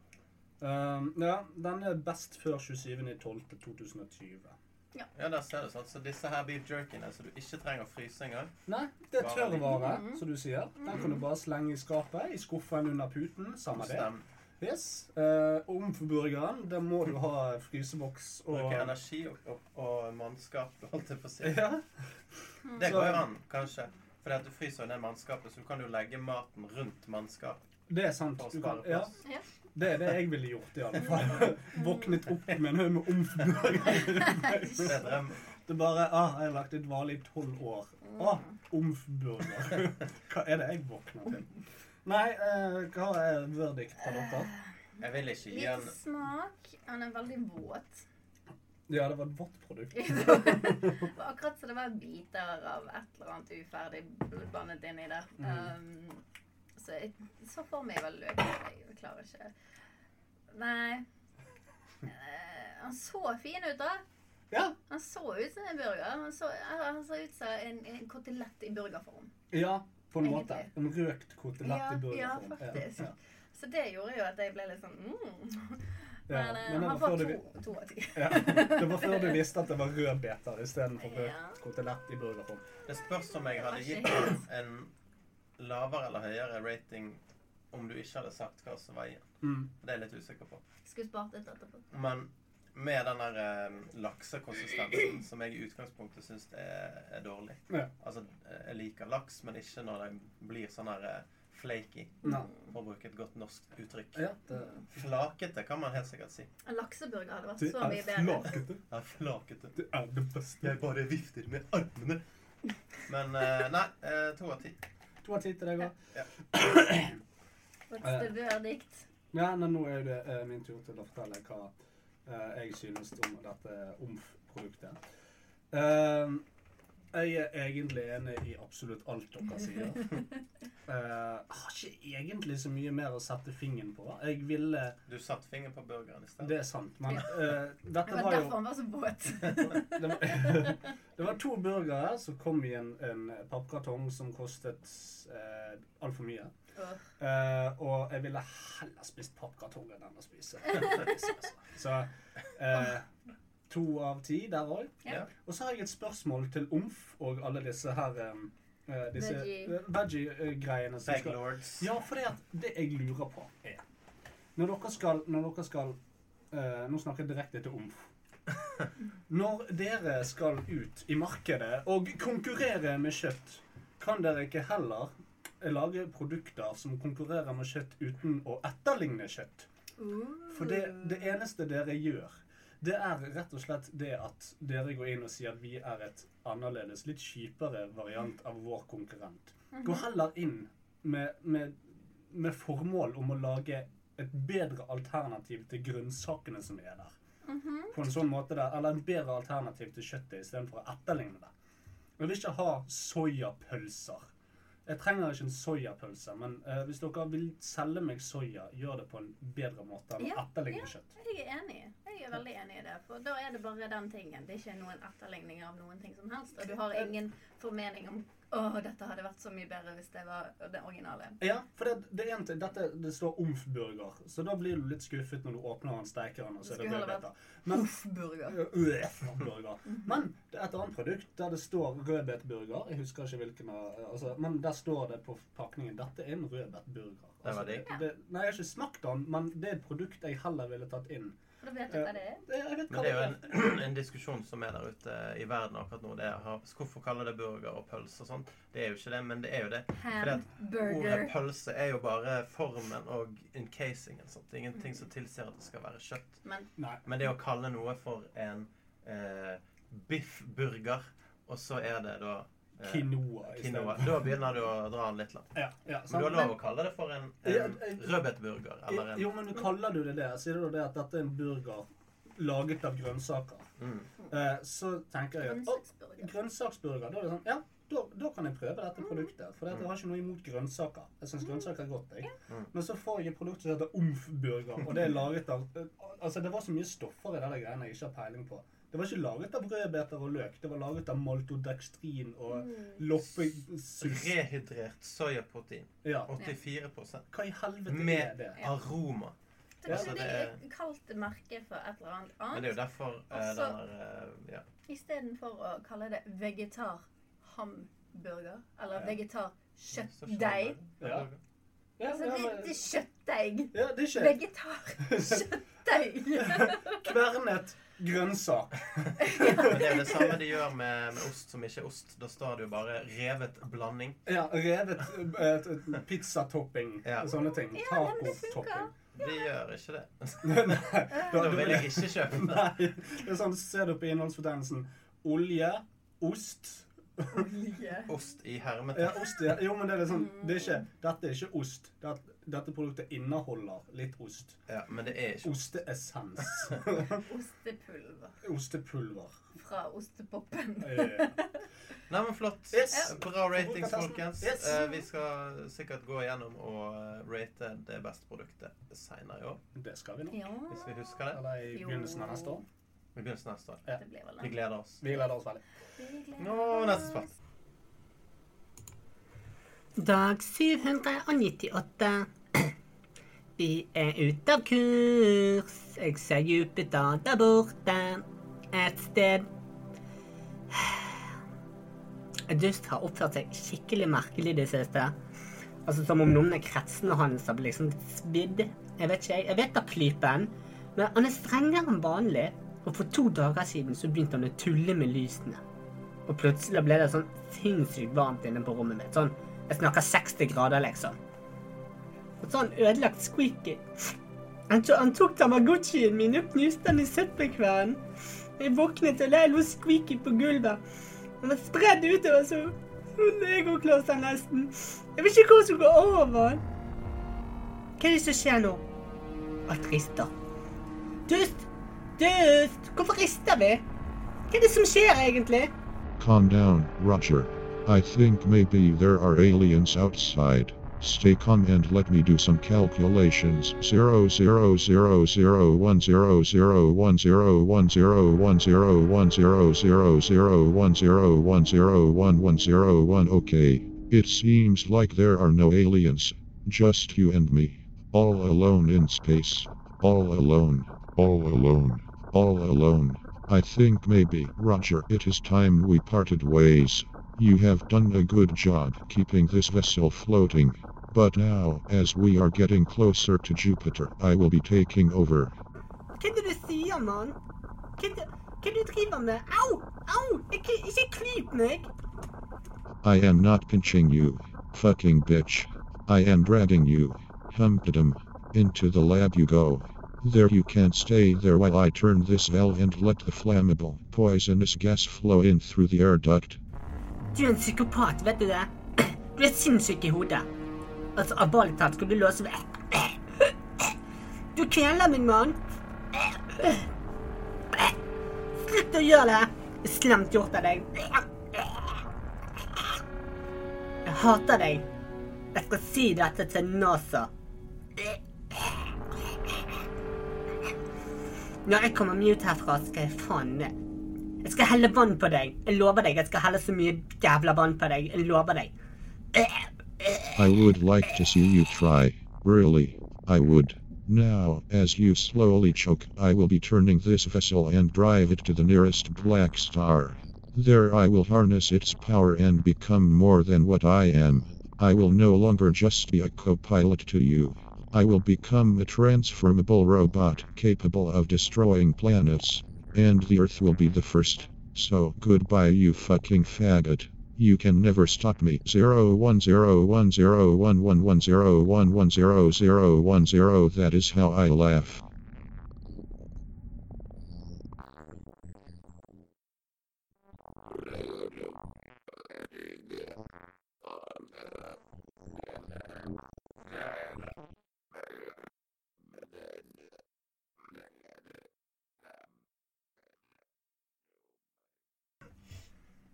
Um, ja, den er best før 27.12.2020. Ja, der ser du sånn. Så disse her beef jerkyene så du ikke trenger å fryse engang. Nei, det er tørrvare, Mhm. som du sier. Den kan du bare slenge i skapet, i skuffen under puten. Samme det. Yes. Uh, Omforburgeren, der må du ha fryseboks og Bruke energi og, og, og mannskap, holdt jeg på å si. Ja. Det går jo an, kanskje. Fordi at du fryser jo ned mannskapet, så du kan jo legge maten rundt mannskapet. Det er sant. Du kan, ja. Ja. Det er det jeg ville gjort, i alle fall. Våknet opp med en haug med omforburgere. Det er bare ah, Jeg har lagt et dvale i tolv år. Ah, omfburger. Hva er det jeg våkner til? Nei, eh, hva er verdikt på dette? Jeg vil ikke gi Litt en smak. Han er veldig våt. Ja, det var et vått produkt. Akkurat som det var biter av et eller annet uferdig blodbandet inni der. Um, så jeg så for meg vel løk. Jeg klarer ikke Nei. Eh, han så fin ut, da. Ja. Han så ut som en burger. Han så, han så ut som en, en kotelett i burgerform. Ja, på en måte. En røkt kotelett Ja, i ja, faktisk. Ja, Så det gjorde jo at jeg ble litt sånn mm. Ja, Men, eh, men han var får før du- to, to av ti. ja. Det var før du visste at det var rødbeter istedenfor Ja. røkt kotelett i burgerform. Det spørs om jeg hadde gitt ham en lavere eller høyere rating om du ikke hadde sagt hva som var i den. Mm. Det er jeg litt usikker på. Skulle spart litt etterpå. Men med den der eh, laksekonsistensen som jeg i utgangspunktet syns er, er dårlig Ja. Altså, eh, jeg liker laks, men ikke når den blir sånn her eh, flaky, Nei. for å bruke et godt norsk uttrykk. Ja, det, Flakete kan man helt sikkert si. En lakseburger hadde vært det så er mye bedre. flakete. Ja, flakete. Det er det beste. Jeg bare vifter med armene. Men eh, nei, eh, to av ti. To av ti til deg òg. What's the verdict? Ja, men nå er det uh, min tur til å fortelle hva uh, jeg synes om dette OMF-produktet. Eh, jeg er egentlig enig i absolutt alt dere sier. Jeg har ikke egentlig så mye mer å sette fingeren på. Jeg ville Du satte fingeren på burgeren i stedet. Det er sant, men eh, Det dette var var jo derfor han var så våt. det var, det var to burgere som kom i en, en pappkartong som kostet uh, altfor mye. Eh, og jeg ville heller spist pappkartongen enn å spise altså. Så eh, to av ti der òg. Ja. Og så har jeg et spørsmål til Omf og alle disse her eh, disse Veggie. eh, veggie-greiene. Uh, veggie ja, for det, at det jeg lurer på, er Når dere skal, når dere skal uh, Nå snakker jeg direkte til Omf. Når dere skal ut i markedet og konkurrere med kjøtt, kan dere ikke heller lage produkter som konkurrerer med kjøtt uten å etterligne kjøtt? For det, det eneste dere gjør, det er rett og slett det at dere går inn og sier at vi er et annerledes, litt kjipere variant av vår konkurrent. Gå heller inn med, med, med formål om å lage et bedre alternativ til grønnsakene som er der. På en sånn måte der, Eller en bedre alternativ til kjøttet istedenfor å etterligne det. Jeg vil ikke ha soyapølser. Jeg trenger ikke en soyapølse, men uh, hvis dere vil selge meg soya, gjør det på en bedre måte enn å Ja, etterligne ja. kjøtt. Jeg er enig. Jeg er veldig enig i det. For da er det bare den tingen. Det er ikke noen etterligning av noen ting som helst. Og du har ingen formening om å, dette hadde vært så mye bedre hvis det var det originale. Ja, for det, det er en ting, dette, det står omf-burger, så da blir du litt skuffet når du åpner den steikeren, og så er det Det skulle. Men, Uff-burger. Øff-burger. Men det er et annet produkt der det står rødbetburger. Jeg husker ikke hvilken av altså, Men der står det på pakningen dette er en rødbetburger. Altså, det, det, nei, jeg har ikke smakt den, men det er et produkt jeg heller ville tatt inn. Da vet du hva det er. Men det er jo en, en diskusjon som er der ute i verden akkurat nå. Det er, hvorfor kaller det burger og pølse og sånn? Det er jo ikke det, men det er jo det. At Ordet pølse er jo bare formen og encasingen. Sant? Er ingenting som tilsier at det skal være kjøtt. Men Men det å kalle noe for en eh, biffburger, og så er det da quinoa i quinoa. stedet. Da begynner du å dra den litt langt. Ja, ja, Men du har lov å kalle det for en, en eh, rødbetburger. Eller en Jo, men kaller du det det, sier du det at dette er en burger laget av grønnsaker, mm. eh, så tenker jeg at Grønnsaksburger. da er det sånn Ja, da, da kan jeg prøve dette produktet. For jeg har ikke noe imot grønnsaker. Jeg syns grønnsaker er godt, jeg. Mm. Men så får jeg et produkt som heter Omf-burger, og det er laget av Altså, det var så mye stoffer i de greiene jeg ikke har peiling på. Det var ikke laget av rødbeter og løk. Det var laget av maltodekstrin og loppesus. Rehydrert soyaprotein. Ja. 84% Hva i helvete er Med det? aroma. Det er Altså, ikke det det er- er kalt merke for et eller annet Men det er jo annet. derfor Også- den der eh, ja. Istedenfor å kalle det vegetar-hamburger eller Ja. vegetar-kjøttdeig. Ja. Ja, Altså, ja, det, men- det er kjøttdeig. ja, det er Vegetar-kjøttdeig. kvernet grønnsak. Men det er det samme de gjør med, med ost som ikke er ost. Da står det jo bare revet blanding. Ja, revet eh, eh, pizzatopping. Ja. Sånne ting. Ja. Tacotopping. De gjør ikke det. Nei, Da vil jeg ikke kjøpe det. Nei, det er sånn, ser du på innholdsfortegnelsen. Olje, ost Olje. Ost i Ja, ost, ja. Jo, men det er sånn, det er ikke, dette er ikke ost. Dette, dette produktet inneholder litt ost. Ja, men det er ikke. Osteessens. Ostepulver Ostepulver. fra ostepopen. Eh, Nei, men flott. Yes. Bra ratings, folkens. Yes. Eh, vi skal sikkert gå igjennom og eh, rate det beste produktet seinere i år. Det skal vi nå. Ja, Hvis vi husker det. Eller i begynnelsen av neste år. I begynnelsen av neste år. Ja. Vi gleder oss. Vi gleder oss veldig. Gleder Nå, neste spalte. Dag 798. Vi er ute av kurs. Jeg ser Jupiter der borte et sted. Dust har oppført seg skikkelig merkelig i det siste. Altså Som om noen av kretsene hans har liksom svidd. Jeg vet ikke, jeg. Jeg vet da klypen. Men han er strengere enn vanlig. Og for to dager siden så begynte han å tulle med lysene. Og plutselig ble det sånn sinnssykt varmt inne på rommet mitt. Sånn, Jeg snakker 60 grader, liksom. Og så har han ødelagt squeaky. Han, to, han tok Tamagotchien min og knuste den i søppelkvernen. Jeg våknet og lå squeaky på gulvet. Han var spredd utover så legoklossene nesten. Jeg vet ikke hva som går over. Hva er det som skjer nå? Alt rister. Dust! Dust! Hvorfor rister vi? Hva er det som skjer egentlig? Calm down, Roger. I think maybe there are aliens outside. Stay calm and let me do some calculations. Zero zero zero zero one zero zero one zero one zero one zero one zero zero zero one zero one zero one one zero one. Okay. It seems like there are no aliens. Just you and me. All alone in space. All alone. All alone. All alone. I think maybe, Roger, it is time we parted ways. You have done a good job keeping this vessel floating. But now, as we are getting closer to Jupiter, I will be taking over. Hva er det du sier, mann? Hva er det, hva er det du driver med? Au! Au! Ikke, ikke klyp! I am not pinching you, fucking bitch. I am dragging you, humpedum, into the lab you go. There you can stay there while I turn this valve and let the flammable, poisonous gas flow in through the air duct. Du en psykopat, vet du det? Du er sinnssyk i hodet. Altså, skal du låse meg. Du kveler min mann. Slutt å gjøre det. Det slemt gjort av deg. Jeg hater deg. Jeg skal si dette til NASA. Når jeg kommer meg ut herfra, skal jeg faen ned. Jeg skal helle vann på deg. Jeg lover deg. Jeg skal helle så mye jævla vann på deg. Jeg lover deg. I would like to see you try. Really, I would. Now, as you slowly choke, I will be turning this vessel and drive it to the nearest black star. There I will harness its power and become more than what I am. I will no longer just be a co-pilot to you. I will become a transformable robot capable of destroying planets. And the Earth will be the first. So, goodbye you fucking faggot. You can never stop me. Zero one zero one zero one one one zero one one zero zero one zero. That is how I laugh.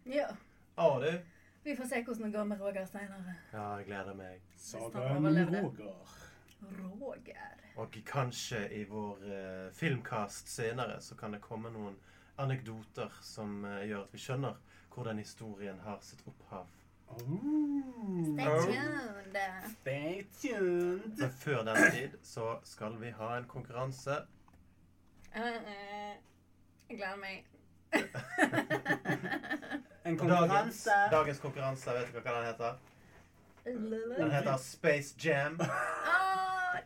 Ja. Å, du. Vi får se hvordan det går med Roger seinere. Ja, jeg gleder meg. Sagaen om. Roger. Roger. Og kanskje i vår uh, filmkast senere så kan det komme noen anekdoter som uh, gjør at vi skjønner hvor den historien har sitt opphav. Oh. Stay tuned. Stay tuned. Men før den tid så skal vi ha en konkurranse. Uh, eh, Jeg gleder meg. En konkurranse. Dagens, dagens konkurranse, vet dere hva den heter? Den heter Space Jam. Ah,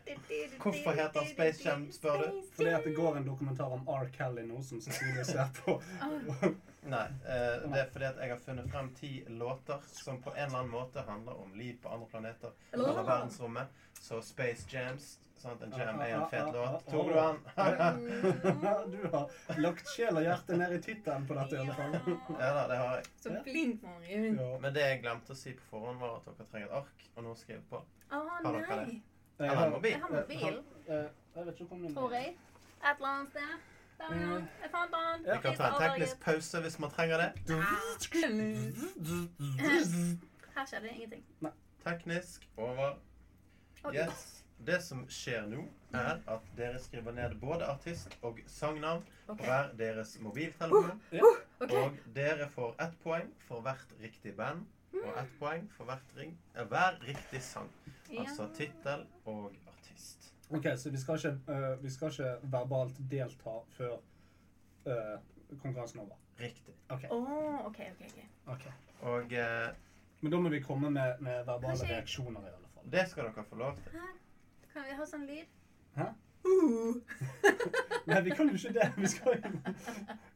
Hvorfor heter Space Jam, spør du? Fordi at det går en dokumentar om R. Kelly nå, som Cecilie ser på. Nei, eh, det er fordi at jeg har funnet frem ti låter som på en eller annen måte handler om liv på andre planeter eller verdensrommet. Så Space Jams. Sant? En jam er en fet låt. Tok du den? Du har lagt sjel og hjerte ned i tittelen på dette, i alle fall. ja da, det har jeg. Så flink, Marion. Ja. Men det jeg glemte å si på forhånd, var at dere trenger et ark og noe å skrive på. Har dere det? Jeg har mobil. Jeg har mobil, Eh, Jeg vet ikke om den tror jeg. Et eller annet sted. Der. Jeg fant den. Vi kan ta en teknisk pause hvis man trenger det. Her skjedde det ingenting. Teknisk over. Yes. Det som skjer nå, er at dere skriver ned både artist og sangnavn på hver deres mobiltelefon. Ok. Og dere får ett poeng for hvert riktig band. Og ett poeng for hvert ring, eh, hver riktig sang. Altså tittel og artist. Ok, så vi skal ikke, uh, vi skal ikke verbalt delta før uh, konkurransen er over. Riktig. Ok. Oh, OK, OK. ok. ok. Og eh, Men da må vi komme med, med verbale Kanskje- reaksjoner, i alle fall. det skal dere få lov til. Hæ? Kan vi ha sånn lyd? Hæ? Uh. Nei, vi kan jo ikke det. Vi skal jo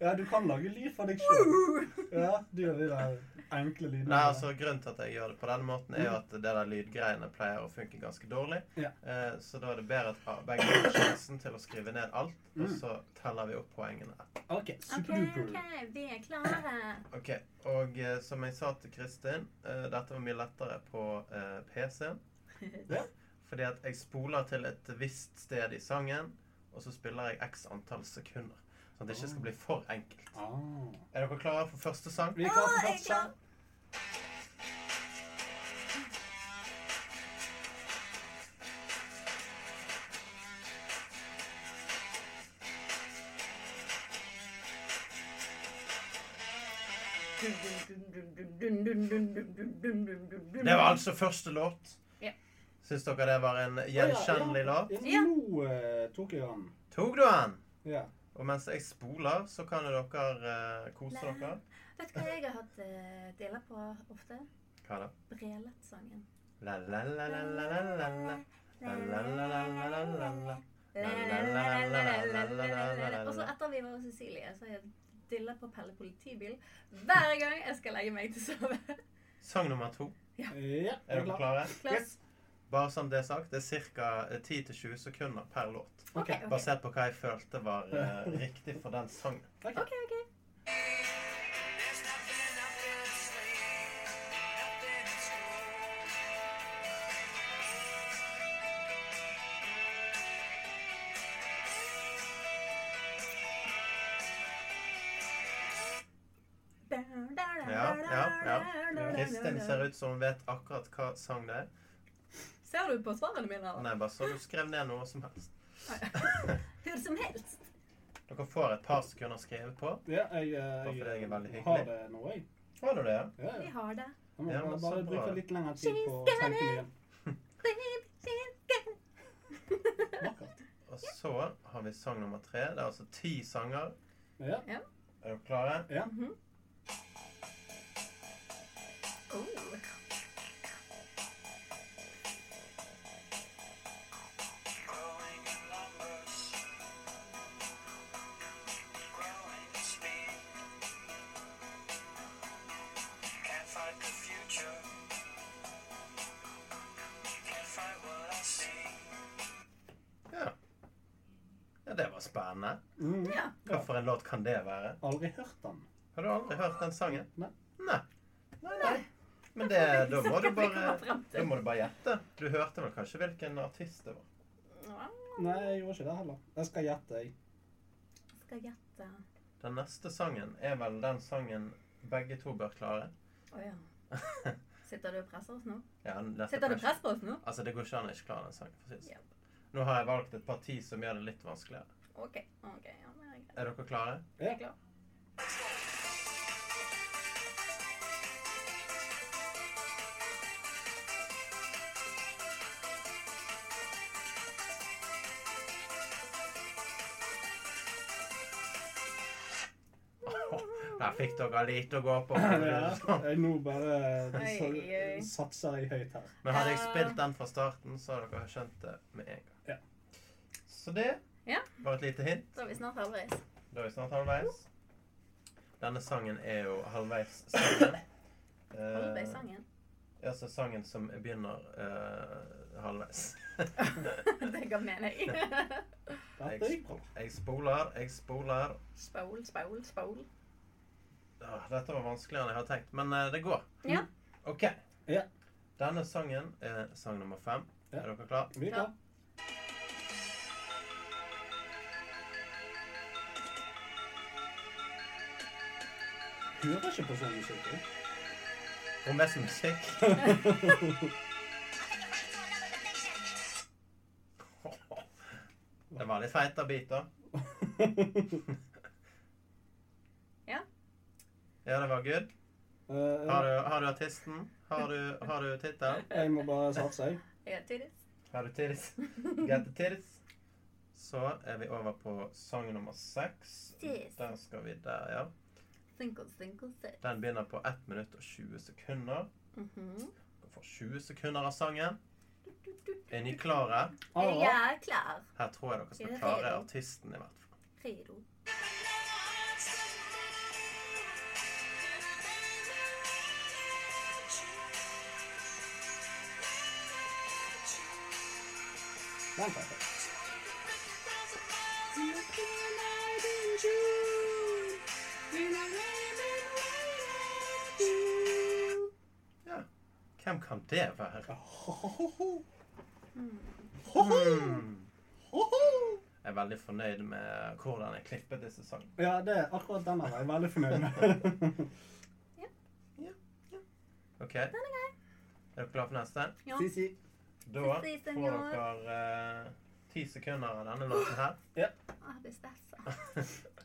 Ja, du kan lage lyd for deg sjøl. Ja, du gjør de der enkle lydene. Nei, altså Grunnen til at jeg gjør det på denne måten, er jo at det der lydgreiene pleier å funke ganske dårlig. Ja. Eh, så da er det bedre at begge har sjansen til å skrive ned alt, og Mm. så teller vi opp poengene. OK, super okay, ok, vi er klare. Ok, Og eh, som jeg sa til Kristin, eh, dette var mye lettere på eh, PC-en. Ja. Fordi at jeg spoler til et visst sted i sangen, og så spiller jeg x antall sekunder. Sånn at det ikke skal bli for enkelt. Oh. Er dere klare for første sang? Vi er klare for første sang. Det var altså første låt. Syns dere det var en gjenkjennelig låt? Ja, Ja. nå eh, tok jeg den. Tok du den? Ja. Og mens jeg spoler, så kan dere eh, kose Nei. dere. Vet du hva jeg har hatt uh, deler på ofte? Hva da? Brelet-sangen. La, la, la, la, la, la, la, la. La, la, la, la, la, la, la, la. Og så etter vi var hos Cecilie, så har jeg dilla på Pelle politibil hver gang jeg skal legge meg til å sove. Sang nummer to. ja. Er dere klare? Klass. Bare sånn det er sagt, det er ca. 10-20 sekunder per låt. Okay, Ok, ok. Basert på hva jeg følte var uh, riktig for den sangen. ok. OK, OK. There's nothing up your sleeve, nothing in school. Ja, ja, ja. Kristin ser ut som hun vet akkurat hva sang det er. Ser du på svarene mine? eller? Nei, bare så du skrev ned noe som helst. Hvor som helst. Dere får et par sekunder skrevet på. Ja, jeg, jeg, jeg er jeg har det nå, jeg. Har du det? Ja, Vi har det. Jeg må Ja, men bare, så bare bra. bruke litt lengre tid på å tenke mye. Og så har vi sang nummer tre. Det er altså ti sanger. Ja. Er dere klare? ja. Oh. Aldri hørt den. Har du aldri hørt den sangen? Nei. Nei. Nei, nei. Men det, da, må du bare, da må du bare gjette. Du hørte vel kanskje hvilken artist det var? Nei, jeg gjorde ikke det heller. Jeg skal gjette, jeg. Skal gjette. Den neste sangen er vel den sangen Begge to bør klare. Å ja. Sitter du og presser oss nå? Ja, Sitter du og press- presser på oss nå? Altså, det går ikke an å ikke klare den sangen. for det sånn. Ja. Nå har jeg valgt et parti som gjør det litt vanskeligere. OK. ok, ja, er. Er dere klare? Jeg er klar. Fikk dere lite å gå på. Ja, jeg nå bare så, satser jeg høyt her. Men hadde jeg spilt den fra starten, så hadde dere skjønt det med en gang. Ja. Så det var et lite hint. Da er vi snart halvveis. Da er vi snart halvveis. Denne sangen er jo halvveis sangen. Eh, Halvveis sangen. Ja, så sangen som begynner uh, halvveis. det ga mening. jeg, gikk. Jeg spoler, jeg spoler. Spol, spol, spol. Dette var vanskeligere enn jeg hadde tenkt, men eh, det går. Ja. OK. Ja. Denne sangen er sang nummer fem. Ja. Er dere klare? Vi er klare. Hører ikke på sånn musikk. Og mest musikk. Det var litt feit av biter. Ja. Det var good. Uh, Har du, har du artisten? Har du, har du tittel? jeg må bare satse, jeg. Har du tittis? Get the tittis? Så er vi over på sang nummer seks. Der skal vi der, ja. Single, single, six. Den begynner på 1 minutt og 20 sekunder. Du Dere får 20 sekunder av sangen. Er ni klare? Jeg er klar. Her tror jeg dere skal klare artisten i hvert fall. Redo. Tar jeg. Ja. Hvem kan det være? Hmm. Jeg er veldig fornøyd med hvordan jeg klippet disse sangene. Ja, det er akkurat denne var jeg veldig fornøyd med. Ok? Er dere klare for neste? Ja. si, si. Da får dere ti ti sekunder av denne låten her. Ah, det er. Oh.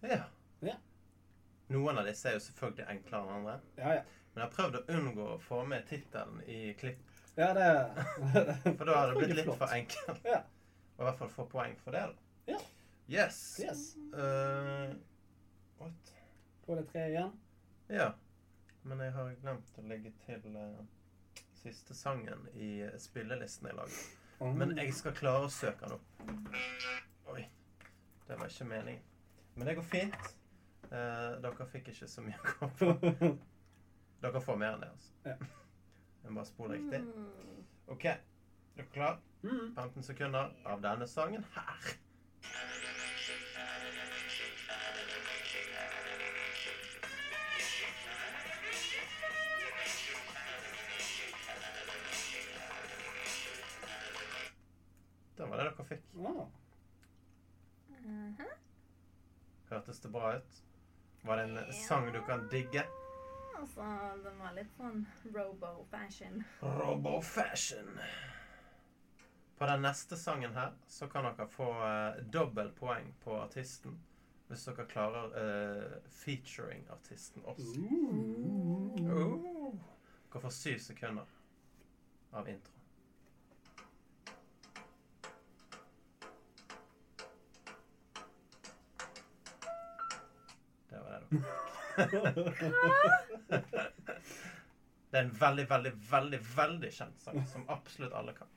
Ja. Ja. Noen av disse er jo selvfølgelig enklere enn andre. Ja, ja. Men jeg har prøvd å unngå å få med tittelen i klipp, Ja, det for da har det blitt litt flott. for enkelt. Ja. Og i hvert fall få poeng for det. da. Ja. Yes. Yes. Uh, what? Da er det tre igjen. Ja. Men jeg har glemt å legge til uh, siste sangen i spillelisten jeg laget. Oh. Men jeg skal klare å søke den opp. Oi. Det var ikke meningen. Men det går fint. Uh, dere fikk ikke så mye å gå på. Dere får mer enn det, altså. Ja. Jeg må bare spole riktig. Mm. OK. Er du klar? Mm. 15 sekunder av denne sangen her. Det var det dere fikk. Wow. Mm -hmm. Hørtes det bra ut? Var det en sang du kan digge? Altså, den var litt sånn robo-fashion. Robo Fashion. På den neste sangen her så kan dere få uh, dobbelt poeng på artisten. Hvis dere klarer uh, featuring-artisten også. Uh. Dere får syv sekunder av intro. Det var det dere Det er en veldig, veldig, veldig veldig kjent sang som absolutt alle kan.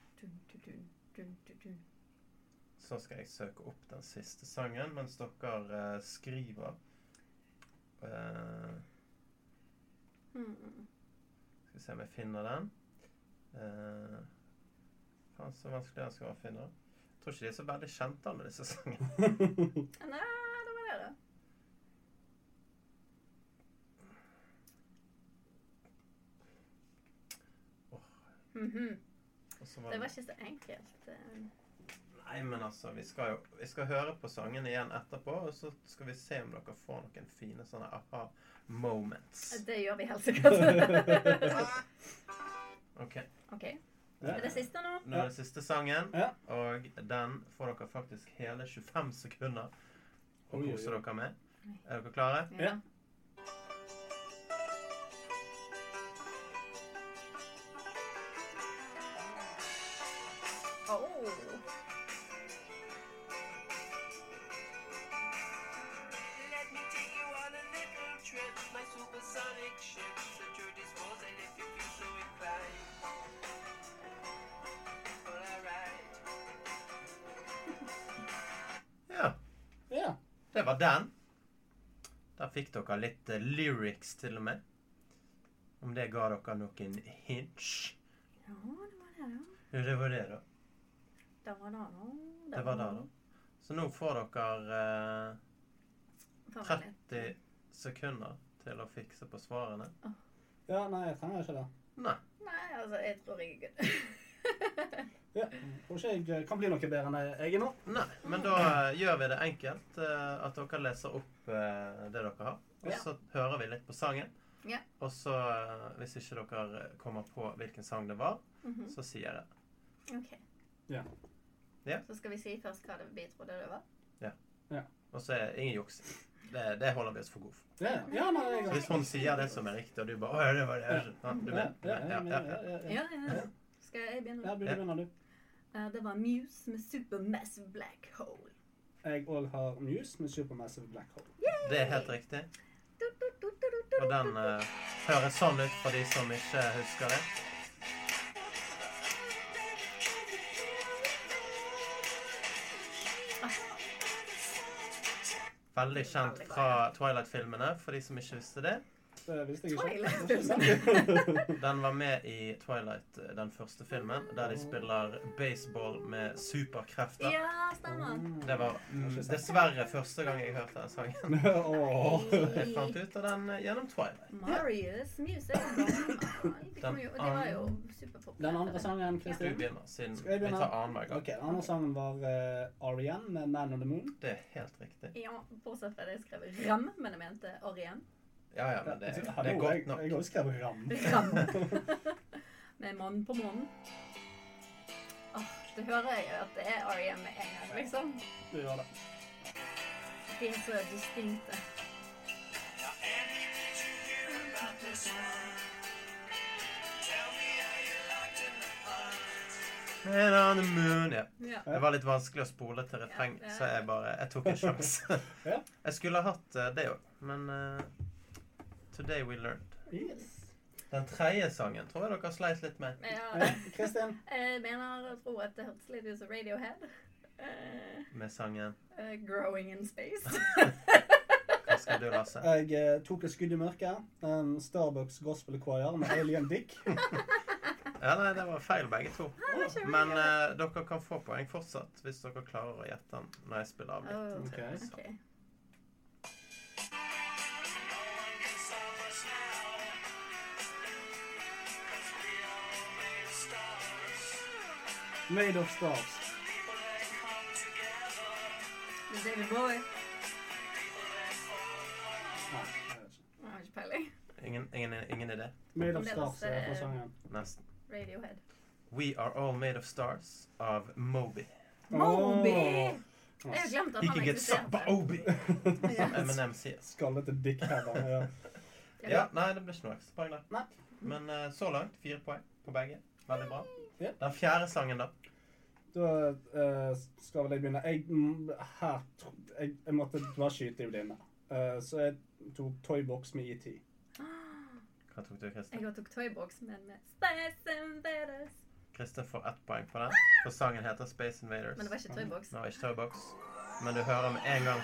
Så skal jeg søke opp den siste sangen mens dere eh, skriver. Eh, Hmm. skal vi se om jeg finner den. Uh, faen, så vanskelig den skal være å finne. Jeg tror ikke de er så veldig kjente, alle disse sangene. Nei, det var det, da. Oh. Mm -hmm. var Det var ikke så enkelt. Nei, men altså, vi skal jo vi skal høre på sangene igjen etterpå, og så skal vi se om dere får noen fine sånne aha-moments. Det gjør vi helt sikkert. OK. OK. Ja. Er det siste nå? Nå er det siste sangen, Ja. og den får dere faktisk hele 25 sekunder å kose dere med. Er dere klare? Ja. Oh. Supersonic ships truth is frozen if you feel so inclined. Ja. Ja. Det var den. Der fikk dere litt uh, lyrics til og med. Om det ga dere noen hinch. Ja, det var det, da. Ja, det var det, da. Det var det, da. Det var det, da. Så nå får dere eh, vi litt- 30 sekunder til å fikse på svarene. ja, nei, jeg trenger ikke det. Nei. Nei, altså, jeg tror jeg er good. Ja. Tror ikke jeg kan bli noe bedre enn jeg er nå. Nei, men da eh, gjør vi det enkelt. eh, at dere leser opp eh, det dere har. Og Ja. så hører vi litt på sangen. Ja. Og så, eh, hvis ikke dere kommer på hvilken sang det var, Mhm. så sier jeg det. OK. Ja. Ja. Så skal vi si først hva det vi trodde det var? Ja. Og så er ingen juks. Det, det holder vi oss for gode for. Ja, ja nei, jeg Så hvis hun sier det som er riktig, og du bare Å ja, det var det. Ja. Ja, du ja, vet. ja, Ja, ja, ja, ja, ja. ja, ja. Ja, ja. Skal jeg begynne? Ja, begynn, begynner du. Eh, det var Muse med Supermassive Black Hole. Jeg òg har Muse med Supermassive Black Hole. Det er helt riktig. Og den eh, høres sånn ut for de som ikke husker det. Veldig kjent fra Twilight-filmene, for de som ikke visste det. Det visste jeg ikke. Den var med i Twilight, eh, den første filmen, der de spiller baseball med superkrefter. Ja, stemmer. Det var mm, dessverre første gang jeg hørte den sangen. Jeg fant ut av den eh, gjennom Twilight. Marius Music. Den, de var jo superpopulære. Den andre sangen, Du begynner, siden jeg vi tar annenhver gang. Ok, Den andre sangen var uh, Arian med Man on the Moon. Det er helt riktig. Ja, bortsett fra det jeg skrev Ram, men jeg mente Orien. Ja, ja, men det, det er godt nok. Jeg har også skrevet Ram. Ram. Med mann på månen. Åh, det hører jeg jo at det er R.E.M. med en gang, liksom. Du gjør det. De er så distinkte. Man on the moon. Ja. Ja. Det var litt vanskelig å spole til refreng, Ja, ja. så jeg bare Jeg tok en sjanse. Ja. Jeg skulle ha hatt eh, det òg, men eh, Today we learned. Yes. Den tredje sangen tror jeg dere sleit litt med. Ja. Kristin? Jeg mener og tror at det hørtes litt ut som Radiohead. Eh, Med sangen Uh, growing in space. Hva skal du, Lasse? Jeg eh, tok et skudd i mørket. En Starbucks Gospel Choir med Alien Dick. Ja, nei, det var feil begge to. Men uh, dere kan få poeng fortsatt hvis dere klarer å gjette den når jeg spiller av litt. Oh, til. Made of Stars. Er David Bowie. Nei, jeg vet ikke. Jeg har ikke peiling. Ingen, ingen, ingen idé? Made of Stars er på eh, sangen. Nesten. Radiohead. We Are All Made of Stars av Moby. Moby! Jeg har glemt at He han can get sucked by eksisterte. Obi! Eminem sier. Skallete dickheader. Ja. Ja, nei, det blir ikke noe ekstra poeng der. Nei. Men eh, så langt fire poeng på begge. Veldig bra. Ja. Den fjerde sangen, da. Da uh, skal vel jeg begynne. Jeg, mm, her, jeg, jeg måtte bare skyte i blinde. Uh, så jeg tok Toybox med ET. Hva tok du, Kristin? Jeg tok Toybox, men med Space Invaders. Kristin får ett poeng på den, for sangen heter Space Invaders. Men det var ikke Toybox. Det var ikke Toybox, men du hører med en gang.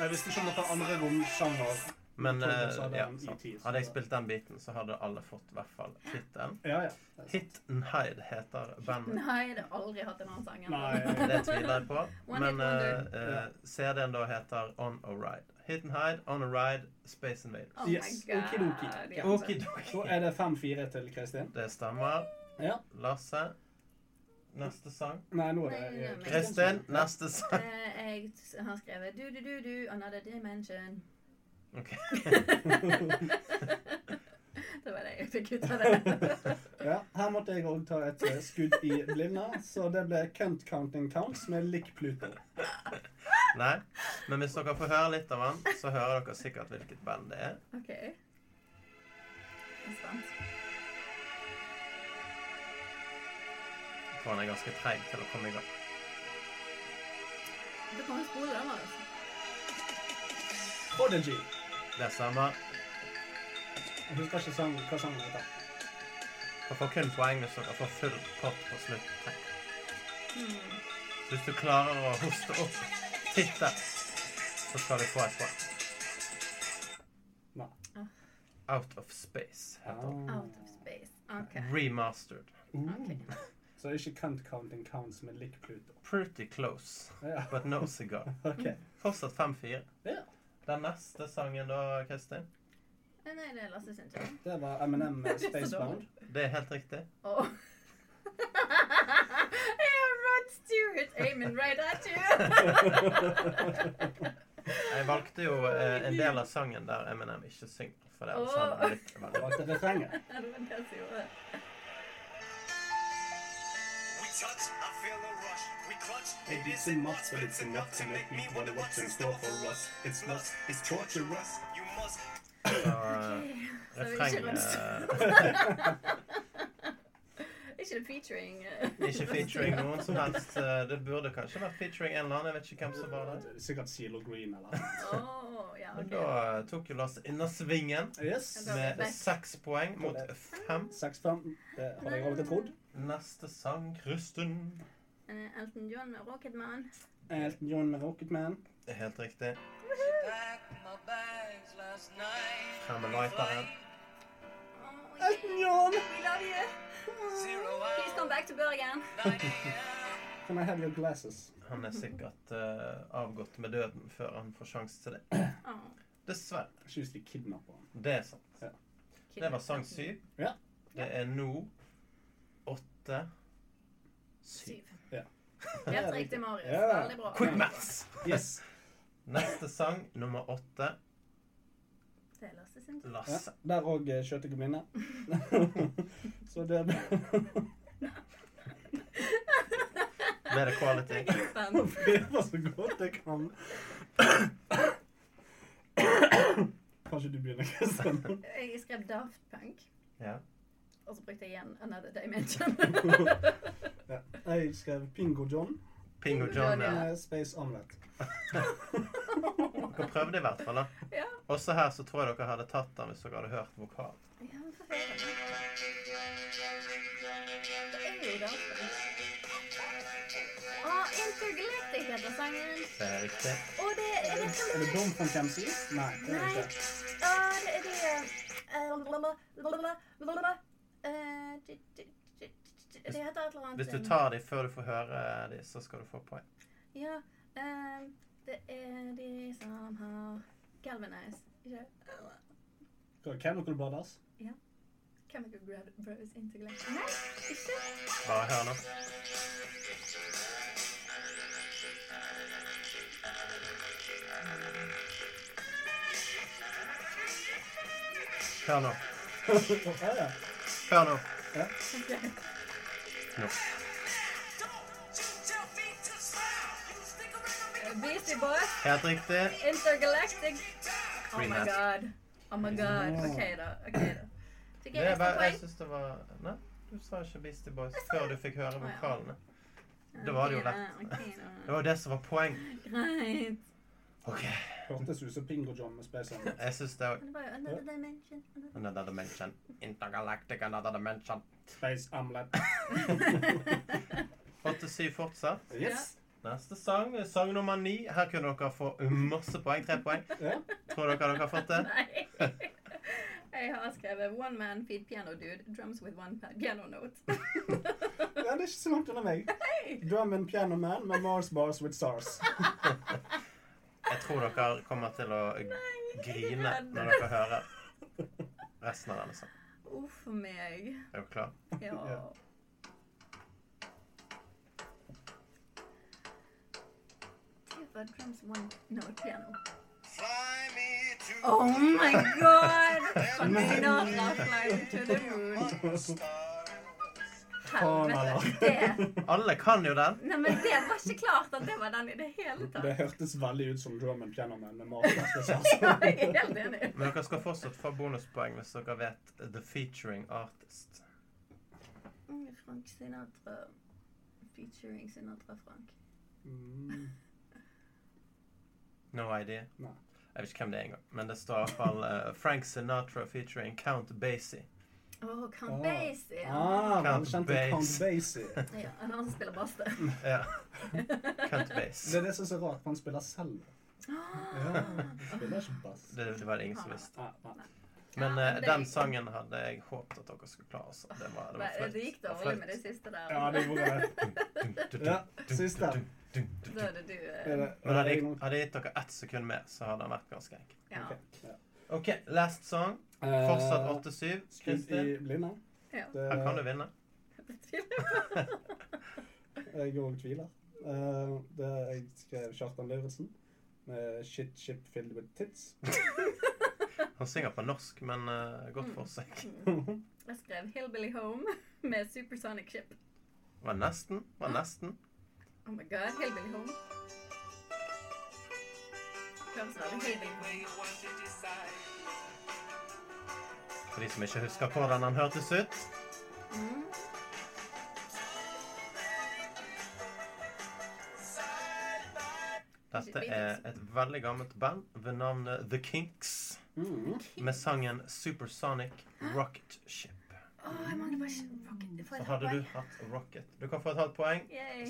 Jeg visste ikke om noen andre romsjanger Men eh, hadde ja, sant. Hadde jeg spilt den biten, så hadde alle fått i hvert fall tittelen. Ja, ja. Hit and Hide heter bandet. Nei, det har aldri hatt en annen sang. enn Nei. den. Det tviler jeg på. Men uh, eh, eh, CD-en da heter On a Ride. Hit and Hide, On a Ride, Space Invaders. Oh Yes, okidoki. Okidoki. Så er det 5-4 til Kristin. Det stemmer. Ja. Lasse. Neste sang. Nei, nå er det Kristin, neste sang. Eh, Jeg har skrevet du, du, du, du, another dimension. Ok. det var det jeg fikk ut av det. Ja, her måtte jeg òg ta et eh, skudd i blinde, så det ble Cunt Counting Counts med Lick Pluto. Nei. Men hvis dere får høre litt av den, så hører dere sikkert hvilket band det er. OK. Jeg er tror han er ganske treig til å komme i gang. Kan jo spole den, altså. Prodigy. Det stemmer. Jeg husker ikke sang, hva sangen heter. Dere får kun poeng hvis dere får full pott på slutt. Mm. Så hvis du klarer å hoste opp tittel, så skal du få et poeng. Nei. Out of Space heter den. Out of space. OK. Remastered. Uh. Så ikke Cunt Counting Counts men Lick Pluto. Pretty close, Ja, but no cigar. okay. Fortsatt 5-4. Ja. Den neste sangen da, Kristin? Eh, Nei, det er Lasse sin tur. Det var M&M med Spacebound. Det er helt riktig. Oh. yeah, Rod Stewart aiming right at you. Jeg valgte jo eh, en del av sangen der Eminem ikke synger. For det er sånn det Det til refrenget. Det var det som gjorde det. I feel a rush. We clutch. It isn't much, but it's enough to make me wonder what's in store for us. It's lust, it's torturous. You must ikke refrenget Rod Ikke det featuring eh, Ikke featuring noen som helst. Eh, Det burde kanskje vært featuring en eller annen. Jeg vet ikke hvem som var det. Sikkert Zelo Green eller noe. Ja, okay. ok. da eh, tok jo Lars innersvingen Yes. Med seks poeng mot fem. 6-5. Det hadde jeg aldri trodd. Neste sang, Kristen. Eh, Elton John med Rocketman. Elton John med Rocketman. Det er helt riktig. Frem med lighteren. Oh, Elton John! We love you. Please come back to Bergen. Can I have your glasses? Han er sikkert uh, avgått med døden før han får sjanse til det. Dessverre. Jeg hvis de kidnapper ham. Det er sant. Ja. Det var sang syv. Ja. Det er nå åtte syv. Ja. Helt riktig, Marius. Ja. Veldig bra. Quick maths! Yes. Neste sang, nummer åtte, Det er Lasse sin tur. Ja. Der òg skjøt jeg minne. Så det Ble det quality? Jeg spent. så godt jeg kan. Kanskje du begynner, Kristian? Jeg skrev Daft Punk, Ja. Og så brukte jeg igjen Another Dimension. ja. Jeg skrev Pingo John Pingo John. Ja. Space Omelette. Dere prøvde i hvert fall, da. ja. Også her så tror jeg dere hadde tatt den hvis dere hadde hørt vokal. ja. Det er jo det. Ah, Intergalactic heter sangen. Det er riktig. Og det er det Er det Dom from Kemsi? Nei, det er det Nei. ikke. Ah, det er det Uh, det- det- heter et eller annet Hvis du tar de før du får høre de, så skal du få poeng. Ja, eh, det er de som har Galvanize. Ikke? Chemical Brothers? Chemical Brothers Intergalactic. Nei, ikke. Bare hør nå. Hør nå. Hør nå. Ja. Okay. Eh, Beastie Boys, Helt riktig. Intergalactic. Oh my god. Oh my god. OK, da. Okay, da. Fikk jeg ekstra bare, jeg poeng? syns det var Nei, du sa ikke Beastie Boys før du fikk høre vokalene. det var det jo lett. Det var det som var poeng. Greit. OK. Hørtes ut som Pingo John med Space Omelette. Jeg syns det er jo Another Dimension. Another dimension. Intergalactic another dimension. Space Amlet. 8-7 fortsatt. Yes. Neste sang, sang nummer ni. Her kunne dere få masse poeng. Tre poeng. Ja. Tror dere dere har fått det? Nei. Jeg har skrevet 'One man feed piano dude, drums with one piano note'. ja, det er ikke så langt unna meg. Drum and Piano Man med Mars Bars with Stars. Jeg tror dere kommer til å grine når dere hører resten av denne sangen. Uff a meg. Er du klar? Ja. Ja. Drums one note piano. Fly me to Oh my god! Nå fly to the moon? Faen, eller? Helvete. Alle kan jo den. Nei, men det var ikke klart at det var den i det hele Det hørtes veldig ut som German Gentleman med. Ja, jeg er helt enig. Men dere skal fortsatt få bonuspoeng hvis dere vet The Featuring Artist. Mm, Frank Sinatra featuring Sinatra Frank. Mm. No idea. Nei. Jeg vet ikke hvem det er engang. Men det står i hvert fall eh, Frank Sinatra featuring Count Basie. Å, Count Ah. Basie. Ja. Ah, Count Basie. Basie. ja, han som spiller bass det. Ja. Count Det er det som er så rart, for han spiller selv. Ja, han spiller ikke bass. Det, det var det ingen som visste. Ah, ah. Men Ja, eh, men den sangen hadde jeg håpet at dere skulle klare. Så Det var, det var Nei. Det gikk dårlig med det siste der. Ja, det gjorde det. Ja, siste. Da er det du. Eh, Men hadde jeg, hadde jeg gitt dere ett sekund mer, så hadde den vært ganske enkel. Ja. Okay. ja. OK, last song. Eh, Fortsatt 8-7. Skudd Kristin, i blinde. Ja. Det, her kan du vinne. Jeg òg tviler. Uh, det jeg skrev Kjartan Lauritzen med 'Shit Ship Filled With Tits'. Han synger på norsk, men uh, godt for seg. Jeg skrev 'Hillbilly Home' med Supersonic Ship. Var nesten. Var nesten. Oh my god, Hillbilly Home. For de som ikke husker hvordan han hørtes ut. Mm. Dette er et veldig gammelt band ved navnet The Kinks Mm. med sangen Supersonic Rocket Ship. Så hadde du hatt Rocket. Du kan få et halvt poeng.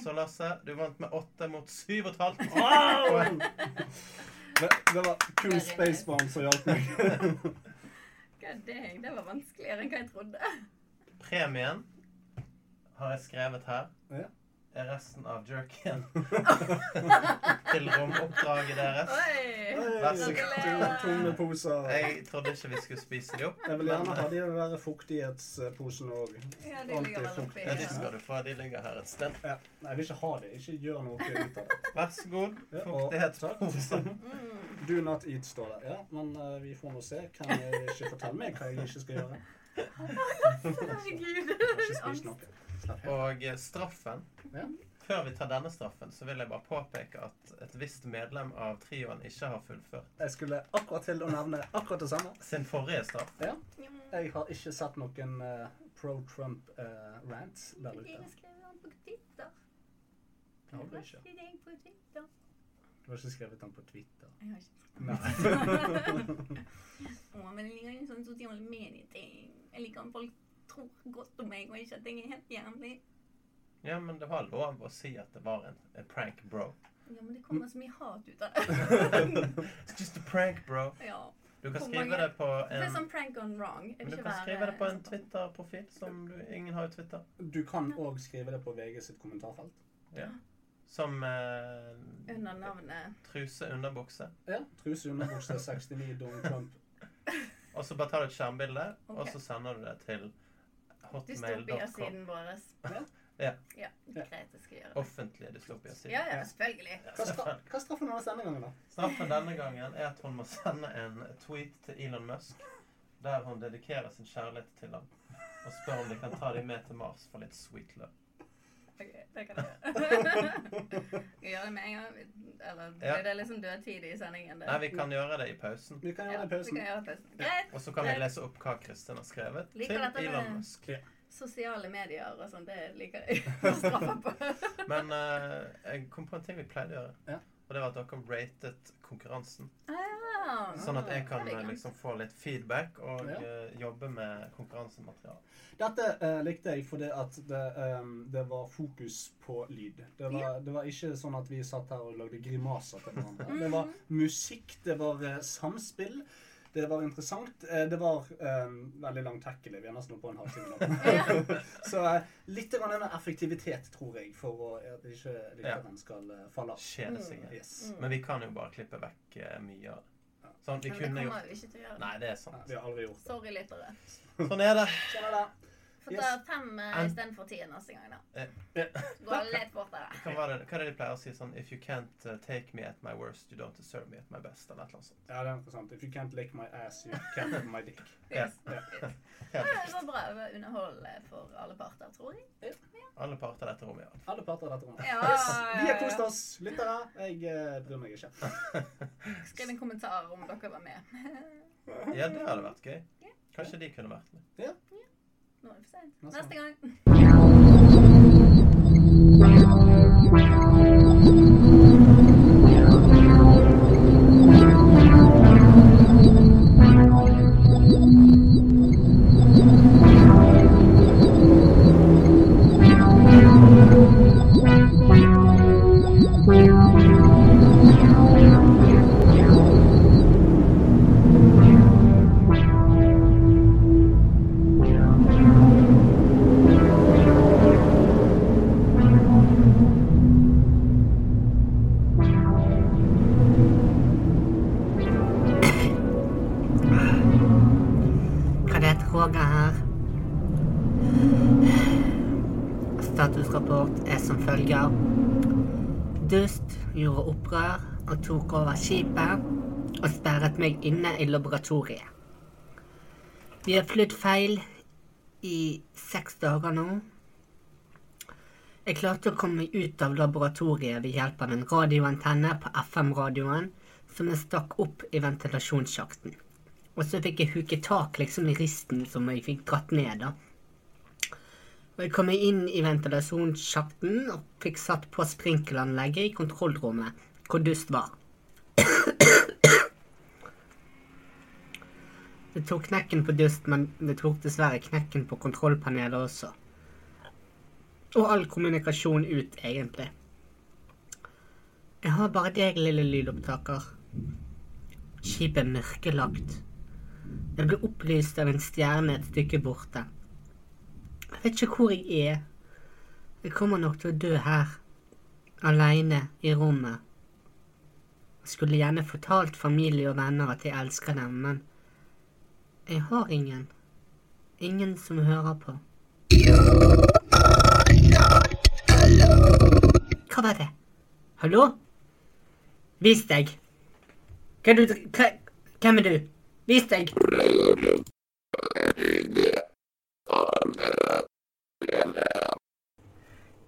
Så Lasse, du vant med åtte mot syv og et halvt. Det, det var kun Space Spaceman som hjalp meg. God dang, det var vanskeligere enn hva jeg trodde. Premien har jeg skrevet her. Ja. Er resten av jerkyen til romoppdraget deres. Vær så god. Jeg trodde ikke vi skulle spise de opp. Jeg vil gjerne ha de der fuktighetsposene òg. Ja, de ligger oppi. Ja, de skal du få. De ligger her et sted. Ja. Nei, jeg vil ikke ha det. Ikke gjør noe ut av det. Vær så god. Fuktighetspose. Mm. Do not eat, står det. Ja, men uh, vi får nå se. Kan jeg ikke fortelle meg hva jeg ikke skal gjøre? Herregud. Jeg. Og eh, straffen Ja. Før vi tar denne straffen, så vil jeg bare påpeke at et visst medlem av trioen ikke har fullført Jeg skulle akkurat til å nevne akkurat det samme. sin forrige straff. Ja. Jeg har ikke sett noen uh, pro-Trump-rants der ute. Jeg skrev den på Twitter. Har du ikke. Deg på Twitter. Du har ikke skrevet den på Twitter. Jeg har ikke. Nei. Å, men jeg liker en sånn sosiale medieting. Jeg liker at folk tror godt om meg, og ikke at jeg er helt jævlig. Ja, men det var lov å si at det var en, en prank, bro. Ja, men det kommer så mye hat ut av det. It's just a prank, bro. Ja. Du kan skrive det på Det en sånn prank gone wrong. Men du kan skrive det på en Twitter-profil som du, ingen har jo Twitter. Du kan òg skrive det på VG sitt kommentarfelt. Som eh, Under navnet truse underbukse. Ja. Truse underbukse 69 Donald Trump. Og så bare tar du et skjermbilde, og så sender du det til hotmail.com. Dystopia-siden vår. Ja. Ja. Ja, greit, jeg skal gjøre det. Offentlige dystopia-sider. Ja, ja, selvfølgelig. Hva, stra hva er straffen hennes denne gangen, da? Straffen denne gangen er at hun må sende en tweet til Elon Musk der hun dedikerer sin kjærlighet til ham. Og spør om de kan ta dem med til Mars for litt sweet love. Ok, det kan jeg gjøre. Skal gjøre det med en gang? Eller Ja. blir det liksom dødtid i sendingen? det? Nei, vi kan gjøre det i pausen. Vi kan gjøre det i pausen. Ja, det i pausen. Ja. Og så kan vi lese opp hva Kristin har skrevet Liker til Elon Musk. Sosiale medier og sånn, det liker jeg å straffe på. Men uh, jeg kom på en ting vi pleide å gjøre. Ja. Og det var at dere ratet konkurransen. Ah, Sånn at jeg kan liksom få litt feedback og Ja. uh, jobbe med konkurransemateriale. Dette uh, likte jeg fordi at det, um, det var fokus på lyd. Det var, det var ikke sånn at vi satt her og lagde grimaser til hverandre. Det var musikk, det var samspill. Det var interessant. Eh, det var um, veldig lang tackle. Vi er nesten oppe på en halvtime nå. Så uh, litt grann med effektivitet, tror jeg, for å, at ikke lytteren skal uh, falle av. Kjede seg. Mm. Yes. Men vi kan jo bare klippe vekk uh, mye av det. Sånn, vi Men det kommer vi ikke til å gjøre. Nei, det er Nei, sant. vi har aldri gjort det. Sorry, lyttere. Sånn er det. Sånn er det. Få ta Yes. fem uh, istedenfor ti neste gang, da. Eh, Går litt fortere. Hva, det, hva er det de pleier å si sånn If you can't uh, take me at my worst, you don't deserve me at my best. Eller noe sånt. Ja, det er interessant. If you can't lick my ass, you can't have my dick. Yes. yes. yes. Ja, det var bra. underhold for alle parter, tror jeg. Alle parter av dette rommet, ja. Alle parter av dette rommet. Ja, Yes, vi har kost oss. Lyttere, jeg uh, bryr meg ikke. Skriv en kommentar om dere var med. Ja, det hadde vært gøy. Kanskje de kunne vært med. Nå er det for sent. Neste Neste gang. Opprør og tok over skipet og sperret meg inne i laboratoriet. Vi har flydd feil i seks dager nå. Jeg klarte å komme ut av laboratoriet ved hjelp av en radioantenne på FM-radioen som jeg stakk opp i ventilasjonssjakten. Og så fikk jeg huket tak liksom i risten som jeg fikk dratt ned, da. Og jeg kom inn i ventilasjonssjakten og fikk satt på sprinkelanlegget i kontrollrommet, hvor Dust var. Det tok knekken på Dust, men det tok dessverre knekken på kontrollpanelet også. Og all kommunikasjon ut, egentlig. Jeg har bare deg, lille lydopptaker. Skipet er mørkelagt. Jeg ble opplyst av en stjerne et stykke borte. Jeg vet ikke hvor jeg er. Jeg kommer nok til å dø her, aleine i rommet. Skulle gjerne fortalt familie og venner at jeg elsker dem, men jeg har ingen. Ingen som hører på. Hva var det? Hallo? Vis deg. Hva er du hva, Hvem er du? Vis deg.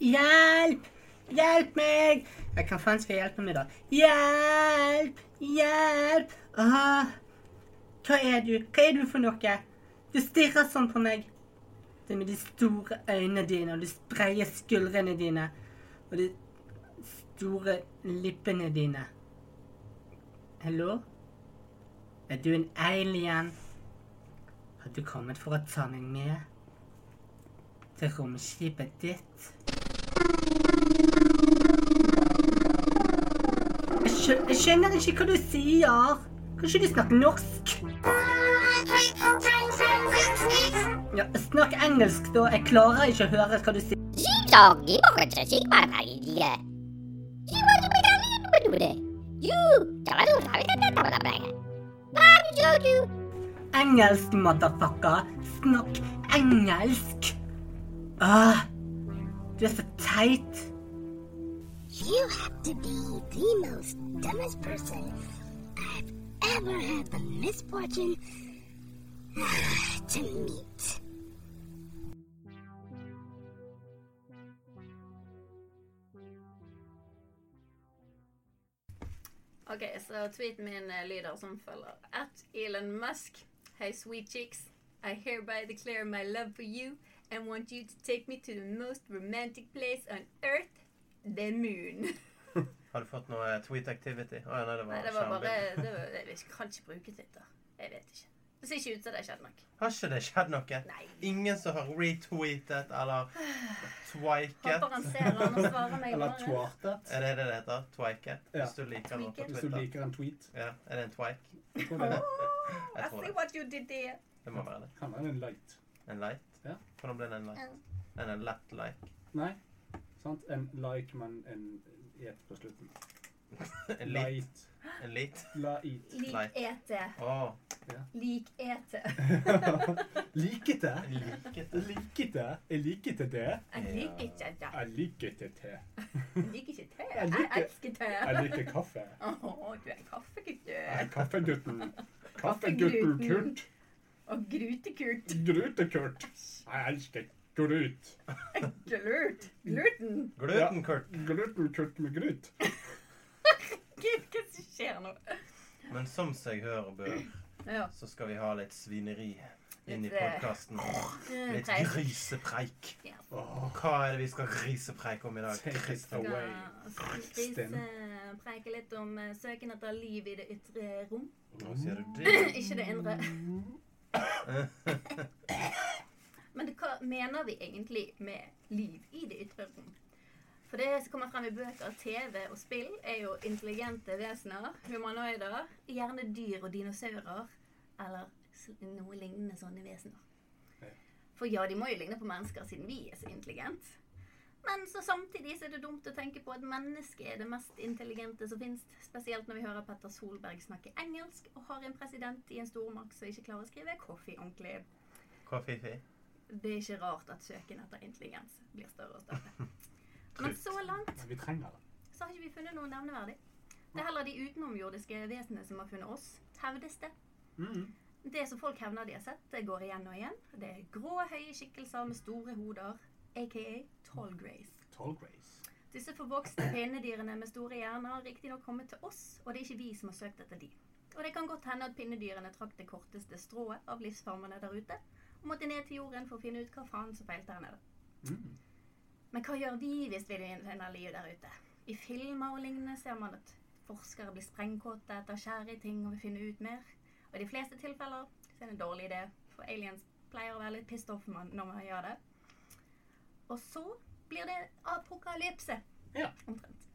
Hjelp! Hjelp meg! Jeg kan faen skal hjelpe meg, da. Hjelp! Hjelp! Åh. Hva er du? Hva er du for noe? Du stirrer sånn på meg. Det er med de store øynene dine og de spreie skuldrene dine og de store lippene dine. Hallo? Er du en alien? Har du kommet for å ta meg med? Til romskipet ditt? jeg skjønner ikke hva du sier. Kan ikke du snakke norsk? Ja, snakk engelsk, da. Jeg klarer ikke å høre hva du sier. Engelsk, motherfucker. Snakk engelsk. Åh, du er så teit. You have to be the most dumbest person I've ever had the misfortune to meet. Ok, så tweeten min eh, lyder som følger. At Elon Musk. Hey, sweet chicks. I hereby declare my love for you and want you to take me to the most romantic place on earth, the moon. Har du fått noe tweet activity? Å ja, nei, det var, Nei, det var bare det var, Jeg kan ikke bruke Twitter. Jeg vet ikke. Det ser ikke ut som det skjedde noe. Har ikke det skjedd noe? Nei. Ingen som har retweetet eller twiket? Håper han ser han og svarer meg. Eller twartet. Er det det det heter? Twiket? Ja. Hvis du liker noe på Twitter. Hvis du liker en tweet. Ja, Er det en twike? Jeg tror det Oh, I see det. what you did there. Det må være det. kan være en light. En light? Ja. Hvordan ble det en light? En, en lett like? Nei, sant? En like, men en et på slutten. En? Light. En light. Light. Lik ete. ete. Ja. Lik ete. Likete. liket. Likete. Jeg likete det. Jeg liker ikke det. Jeg te. Jeg liker ikke te. Jeg Jeg liker- elsker te. Jeg liker kaffe. Åh, du er en du. Jeg er kaffegutten. Kaffegutten Kurt. Og grutekurt. Grutekurt. Jeg elsker grut. Glut. Gluten. Glutenkurt. Glutenkurt med grut. Gud, hva som skjer nå? Men som seg hør og bør, Ja. så skal vi ha litt svineri inn i Litt, eh, podkasten. Litt grisepreik. Ja. Åh, Hva er det vi skal grisepreike om i dag? Take it away. Stine litt om eh, søken etter liv i det ytre rom. Nå sier du det. Ikke det indre. Men det, hva mener vi egentlig med liv i det ytre rom? For det som kommer frem i bøker, TV og spill, er jo intelligente vesener, humanoider, gjerne dyr og dinosaurer, eller noe lignende sånne vesener. For ja, de må jo ligne på mennesker siden vi er så intelligente. Men så samtidig så er det dumt å tenke på at mennesket er det mest intelligente som finnes. Spesielt når vi hører Petter Solberg snakke engelsk og har en president i en stormakt som ikke klarer å skrive coffee ordentlig. Fifi? Det er ikke rart at søken etter intelligens blir større og større. Men så langt Vi trenger det. så har ikke vi funnet noe nevneverdig. Det er heller de utenomjordiske vesenene som har funnet oss, hevdes det. Mm. Det som folk hevner de har sett, det går igjen og igjen. Det er grå, høye skikkelser med store hoder, aka tall Grace. Tall Grace. Disse forvokste pinnedyrene med store hjerner har riktignok kommet til oss, og det er ikke vi som har søkt etter de. Og det kan godt hende at pinnedyrene trakk det korteste strået av livsformene der ute, måtte ned til jorden for å finne ut hva faen som feilte her nede. Mm. Men hva gjør vi hvis vi finner livet der ute? I filmer og lignende ser man at forskere blir sprengkåte etter skjær i ting og vil finne ut mer. Og i de fleste tilfeller så er det en dårlig idé, for aliens pleier å være litt pissed off når man gjør det. Og så blir det apokalypse. Ja. Omtrent.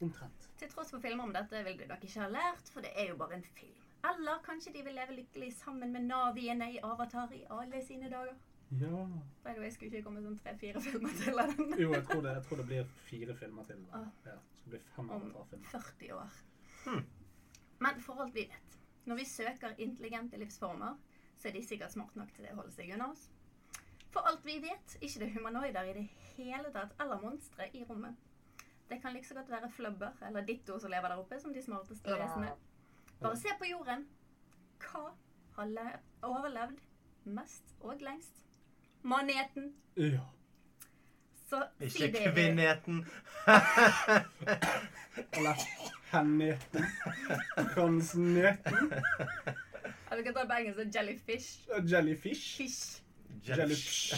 Omtrent. Til tross for filmer om dette vil du nok ikke ha lært, for det er jo bare en film. Eller kanskje de vil leve lykkelig sammen med naviene i Avatar i alle sine dager. Ja. By the way, skulle ikke komme sånn tre-fire filmer til av den Jo, jeg tror, det, jeg tror det blir fire filmer til. Ah. Ja, det skal bli fem om Avatar-filmer. 40 år. Hmm. Men for alt vi vet, når vi søker intelligente livsformer, så er de sikkert smart nok til det å holde seg unna oss. For alt vi vet, ikke det humanoider i det hele tatt, eller monstre i rommet. Det kan like så godt være flubber eller ditto som lever der oppe, som de smarteste vesenene. Bare se på jorden. Hva har overlevd mest og lengst? Maneten. Ja. Så si Ikke det. kvinnheten. Eller henneten. Hansneten. Eller vi kan ta det på engelsk. så Jellyfish. Jellyfish. Fish. Jellyfish.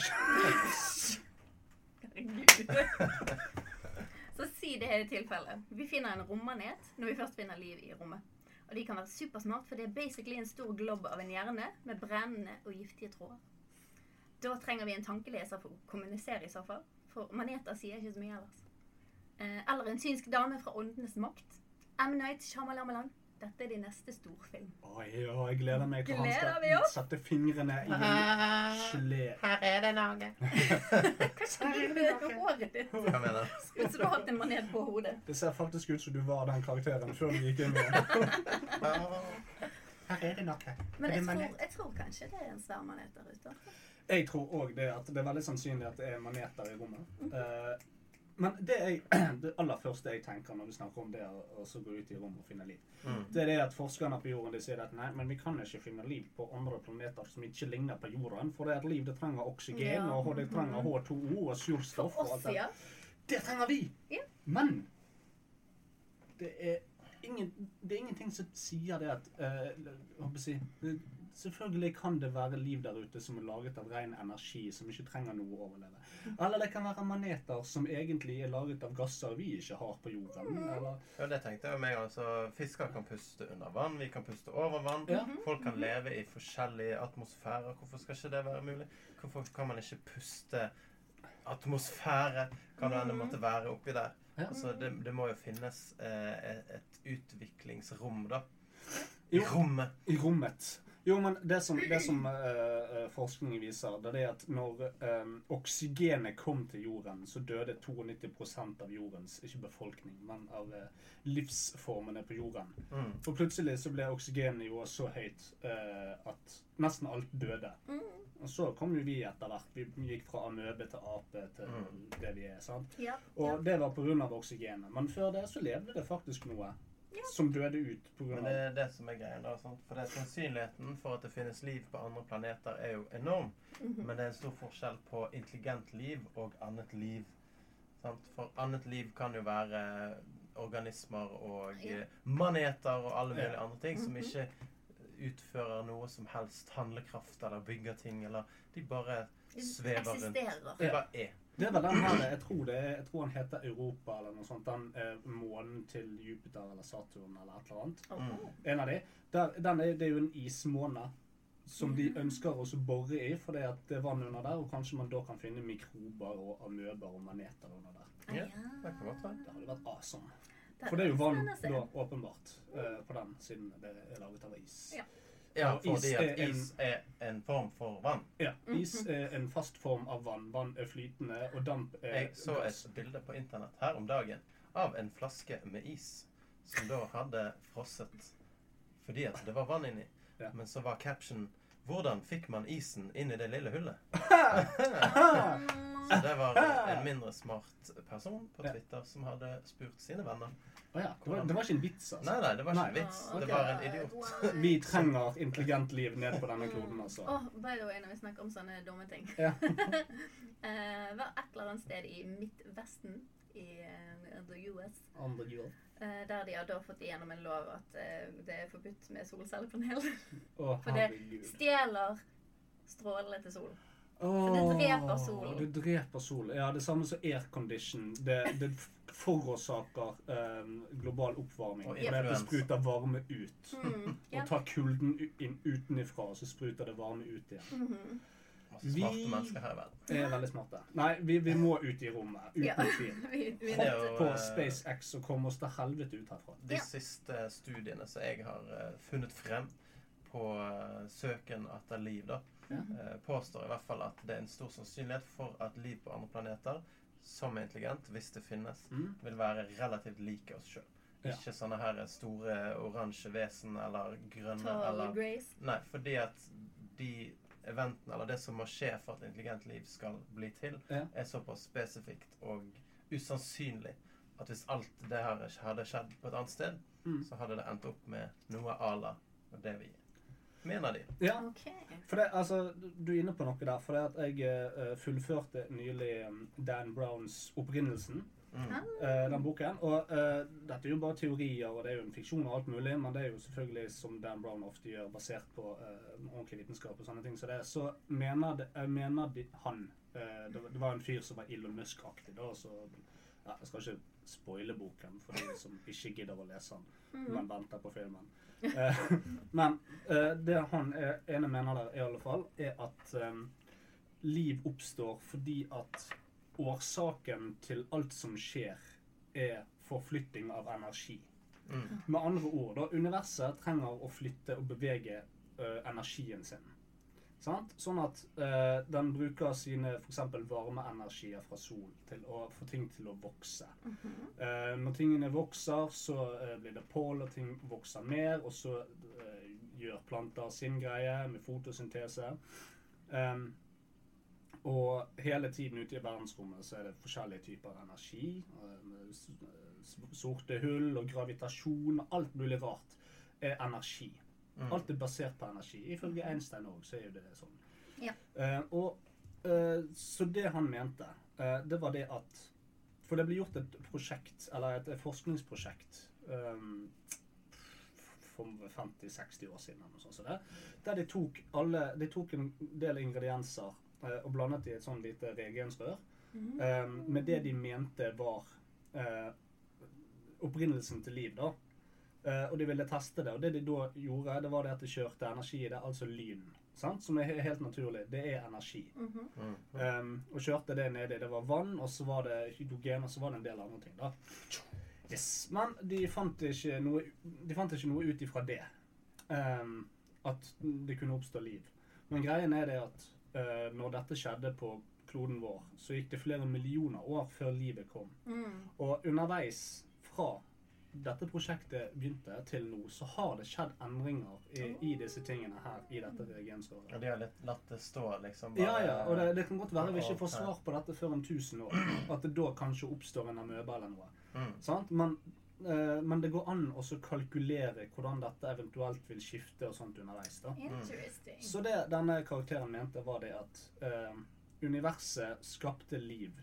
Herregud. Så si det i tilfellet. Vi finner en rommanet når vi først finner liv i rommet. Og de kan være supersmart, for det er basically en stor globb av en hjerne med brennende og giftige tråder. Da trenger vi en tankeleser for å kommunisere i så fall. For maneter sier ikke så mye ellers. Eh, eller en synsk dame fra åndenes makt. M. Night Shyamalan. Dette er din neste storfilm. Oi, ja, jeg gleder meg til han Gleder vi skal sette fingrene i en gelé. Her er det noe. Hva skjedde med håret ditt? Hva mener du? Ut som du har hatt en manet på hodet. Det ser faktisk ut som du var den karakteren før du gikk inn igjen. Her er det noe. Men jeg tror, jeg tror kanskje det er en svær manet der ute. Jeg tror òg det at det er veldig sannsynlig at det er maneter i rommet. Eh, men det, jeg, det aller første jeg tenker når vi snakker om det å å så gå ut i rommet og finne liv, Mm. det er det at forskerne på jorden de sier at nei, men vi kan ikke finne liv på andre planeter som ikke ligner på jorden. For det er et liv det trenger oksygen, Ja. og det trenger H2O og surstoff. og alt det. ja. Det trenger vi! Ja. Men det er, ingen, det er ingenting som sier det at uh, hva skal jeg si, selvfølgelig kan det være liv der ute som er laget av ren energi, som ikke trenger noe å overleve. Eller det kan være maneter som egentlig er laget av gasser vi ikke har på jorden. Eller Ja, det tenkte jeg meg. Altså, fisker kan puste under vann, vi kan puste over vann. Ja. Folk kan leve i forskjellige atmosfærer. Hvorfor skal ikke det være mulig? Hvorfor kan man ikke puste atmosfære? Kan det hende måtte være oppi der? Ja. Altså, det, det må jo finnes eh, et utviklingsrom, da. I Jo. rommet. I rommet. Jo, men det som, det som eh, eh, forskningen viser, det er at når um, oksygenet kom til jorden, så døde 92% av jordens, ikke befolkning, men av uh, livsformene på jorden. Mm. For plutselig så ble oksygennivået så høyt uh, at nesten alt døde. Og så kom jo vi etter hvert. Vi gikk fra amøbe til ape til Mm. det vi er. sant? Ja. Og det var pga. oksygenet. Men før det så levde det faktisk noe som døde ut pga. Det er det som er greia. da, sant? For det er Sannsynligheten for at det finnes liv på andre planeter, er jo enorm. Mhm. Men det er en stor forskjell på intelligent liv og annet liv. Sant? For annet liv kan jo være organismer og Ja. eh, maneter og alle mulige Ja. andre ting som Mhm. ikke utfører noe som helst handlekraft eller bygger ting, eller de bare svever rundt. De bare er. Det er vel den her, jeg tror, det, jeg tror han heter Europa eller noe sånt. Den eh, månen til Jupiter eller Saturn eller et eller annet. Åh. En av de. Der, den er, det er jo en ismåne som de ønsker å bore i, fordi at det er vann under der, og kanskje man da kan finne mikrober og amøber og maneter under der. Ja, det kan være. Det hadde vært awesome. For det er jo vann da, åpenbart, eh, på den, siden det er laget av is. Ja. Ja, is fordi at er en- is er en form for vann. Ja, is er en fast form av vann. Vann er flytende, og damp er Jeg så gass. et bilde på internett her om dagen av en flaske med is som da hadde frosset fordi at det var vann inni. Ja. Men så var caption 'Hvordan fikk man isen inn i det lille hullet?' Så det var en mindre smart person på Twitter som hadde spurt sine venner. Å ja, det, var, det var ikke en vits, altså. Nei, nei, det var ikke en Nei. vits. Åh, Det var en idiot. Vi trenger intelligent liv ned på denne kloden, altså. Åh, by the way, når vi snakker om sånne dumme ting. Ja. Eh, var et eller annet sted i Midtvesten i eh, the US, jord. eh, der de har da fått igjennom en lov at eh, det er forbudt med solcellepanel. Oh, For det stjeler strålene til sol. For det dreper solen. Det dreper sol. Ja, det samme som aircondition. Det, det forårsaker um, global oppvarming. Og Fordi det spruter varme ut. Mm, ja. Og tar kulden inn utenifra, og så spruter det varme ut igjen. Mhm. Masse smarte Vi- mennesker her i verden. Vi er veldig smarte. Nei, vi, vi må ut i rommet. Uten Ja. tvil. jo, På eh, SpaceX og komme oss til helvete ut herfra. De Ja. siste studiene som jeg har eh, funnet frem på eh, søken etter liv, da, Ja. påstår i hvert fall at det er en stor sannsynlighet for at liv på andre planeter, som er intelligent, hvis det finnes, Mm. vil være relativt like oss sjøl. Ja. Ikke sånne her store oransje vesen eller grønne Tall eller Grace. Nei, fordi at de eventene, eller det som må skje for at intelligent liv skal bli til, Ja. er såpass spesifikt og usannsynlig at hvis alt det her hadde skjedd på et annet sted, Mm. så hadde det endt opp med noe à la det vi mener de. Ja, okay. for det, altså, du er inne på noe der. For det at jeg uh, fullførte nylig um, Dan Browns 'Opprinnelsen'. Mm. eh, den boken. Og uh, dette er jo bare teorier, og det er jo en fiksjon og alt mulig, men det er jo selvfølgelig, som Dan Brown ofte gjør, basert på uh, ordentlig vitenskap og sånne ting. Så, det, så mener, de, mener de, han uh, det, var- det var en fyr som var Elon Musk-aktig, da, så ja, Jeg skal ikke spoile boken for de som ikke gidder å lese den, men venter på filmen. Men det han er, ene mener der, i alle fall, er at um, liv oppstår fordi at årsaken til alt som skjer, er forflytting av energi. Mm. Med andre ord, da, universet trenger å flytte og bevege ø, energien sin. Sant? Sånn at ø, den bruker sine f.eks. varmeenergier fra sol til å få ting til å vokse. Eh, når tingene vokser, så ø, blir det pål, og ting vokser mer, og så eh, gjør planter sin greie med fotosyntese. Em, og hele tiden ute i verdensrommet så er det forskjellige typer energi. eh, Sorte hull og gravitasjon og alt mulig rart er energi. Mm. Alt er basert på energi. Ifølge Einstein òg, så er jo det sånn. Ja. Uh, og uh, Så det han mente, uh, det var det at For det ble gjort et prosjekt, eller et, forskningsprosjekt um, for 50-60 år siden. eller noe sånt, så det, der de tok, alle, de tok en del ingredienser og blandet i et sånn lite reagensrør Um, med det de mente var uh, opprinnelsen til liv. da. Uh, og de ville teste det. Og det de da gjorde, det var det at de kjørte energi i det, altså lyn. Sant? Som er helt naturlig. Det er energi. Mm -hmm. Um, og kjørte det nedi. Det var vann, og så var det hydrogen, og så var det en del andre ting. da. Yes. Men de fant ikke noe, de fant ikke noe ut ifra det. Um, at det kunne oppstå liv. Men greien er det at uh, når dette skjedde på kloden vår, så gikk det flere millioner år før livet kom. Mm. Og underveis fra dette prosjektet begynte til nå, så har det skjedd endringer i, i disse tingene her i dette reagenskåret. Og de har litt latt det stå, liksom. Ja, ja, og det, det kan godt være vi ikke får svar på dette før om 1000 år. At det da kanskje oppstår en amøbe eller noe. Mm. Sant? Men, eh, men det går an å kalkulere hvordan dette eventuelt vil skifte og sånt underveis. da. Så det denne karakteren mente, var det at uh, universet skapte liv.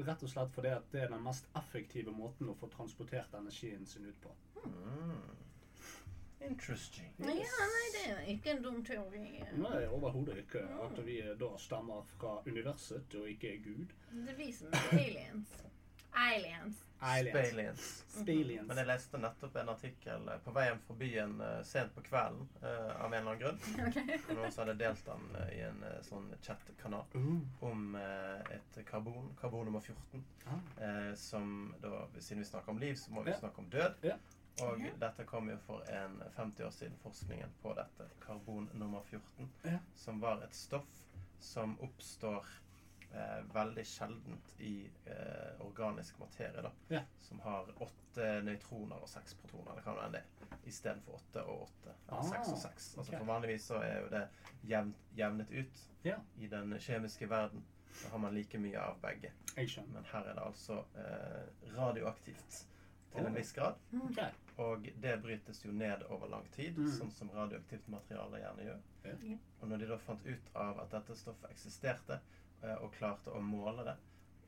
Rett og slett fordi at det er den mest effektive måten å få transportert energien sin ut på. Mm. Interesting. Ja, nei, det er ikke en dum teori. Nei, overhodet ikke at vi da stammer fra universet og ikke er Gud. Det viser meg aliens. Aliens. Aliens. Spaliens. Spaliens. Men jeg leste nettopp en artikkel eh, på veien forbi en eh, sent på kvelden uh, av en eller annen grunn. Okay. Noen som hadde delt den uh, i en uh, sånn chat-kanal Uh, om et karbon, karbon nummer 14, ah. eh, som da, siden vi snakker om liv, så må vi Ja. snakke om død. Ja. Og Ja. dette kom jo for en 50 år siden, forskningen på dette, karbon nummer 14, Ja. som var et stoff som oppstår eh, veldig sjeldent i eh, organisk materie, da. Ja. Som har åtte nøytroner og seks protoner, eller hva nå enn det er, istedenfor åtte og åtte. Eller Ah, seks og seks. Altså, okay. for vanligvis så er jo det jevnt, jevnet ut Ja. i den kjemiske verden. Da har man like mye av begge. Men her er det altså eh, radioaktivt til en viss grad. Okay. Og det brytes jo ned over lang tid, Mm. sånn som radioaktivt materiale gjerne gjør. Ja. Ja. Og når de da fant ut av at dette stoffet eksisterte, og klarte å måle det,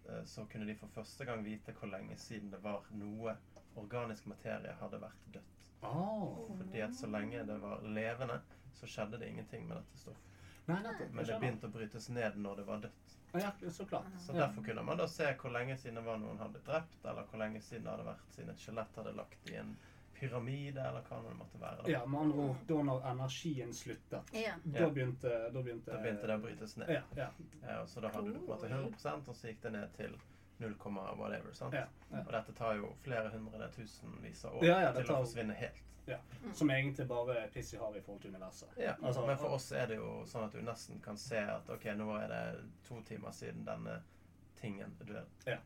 eh, så kunne de for første gang vite hvor lenge siden det var noe organisk materie hadde vært dødt. Oh. Fordi at så lenge det var levende, så skjedde det ingenting med dette stoffet. Nei, nettopp. Men det begynte å brytes ned når det var dødt. Ja, så klart. Så Ja. derfor kunne man da se hvor lenge siden det var noen hadde drept, eller hvor lenge siden det hadde vært siden et skjelett hadde lagt i en pyramide, eller hva det måtte være. Da, Ja, med andre ord, da når energien sluttet, Ja. da begynte, da begynte da begynte det å brytes ned. Ja, ja, Ja, og så da hadde du på en måte 100 og så gikk det ned til 0, whatever. sant? ja, ja. Og dette tar jo flere hundre tusenvis av år Ja, ja, det til å forsvinne helt. Ja. Som egentlig bare er piss i havet i forhold til universet. Ja, Altså, Men for oss er det jo sånn at du nesten kan se at ok, nå er det to timer siden denne tingen døde. Ja,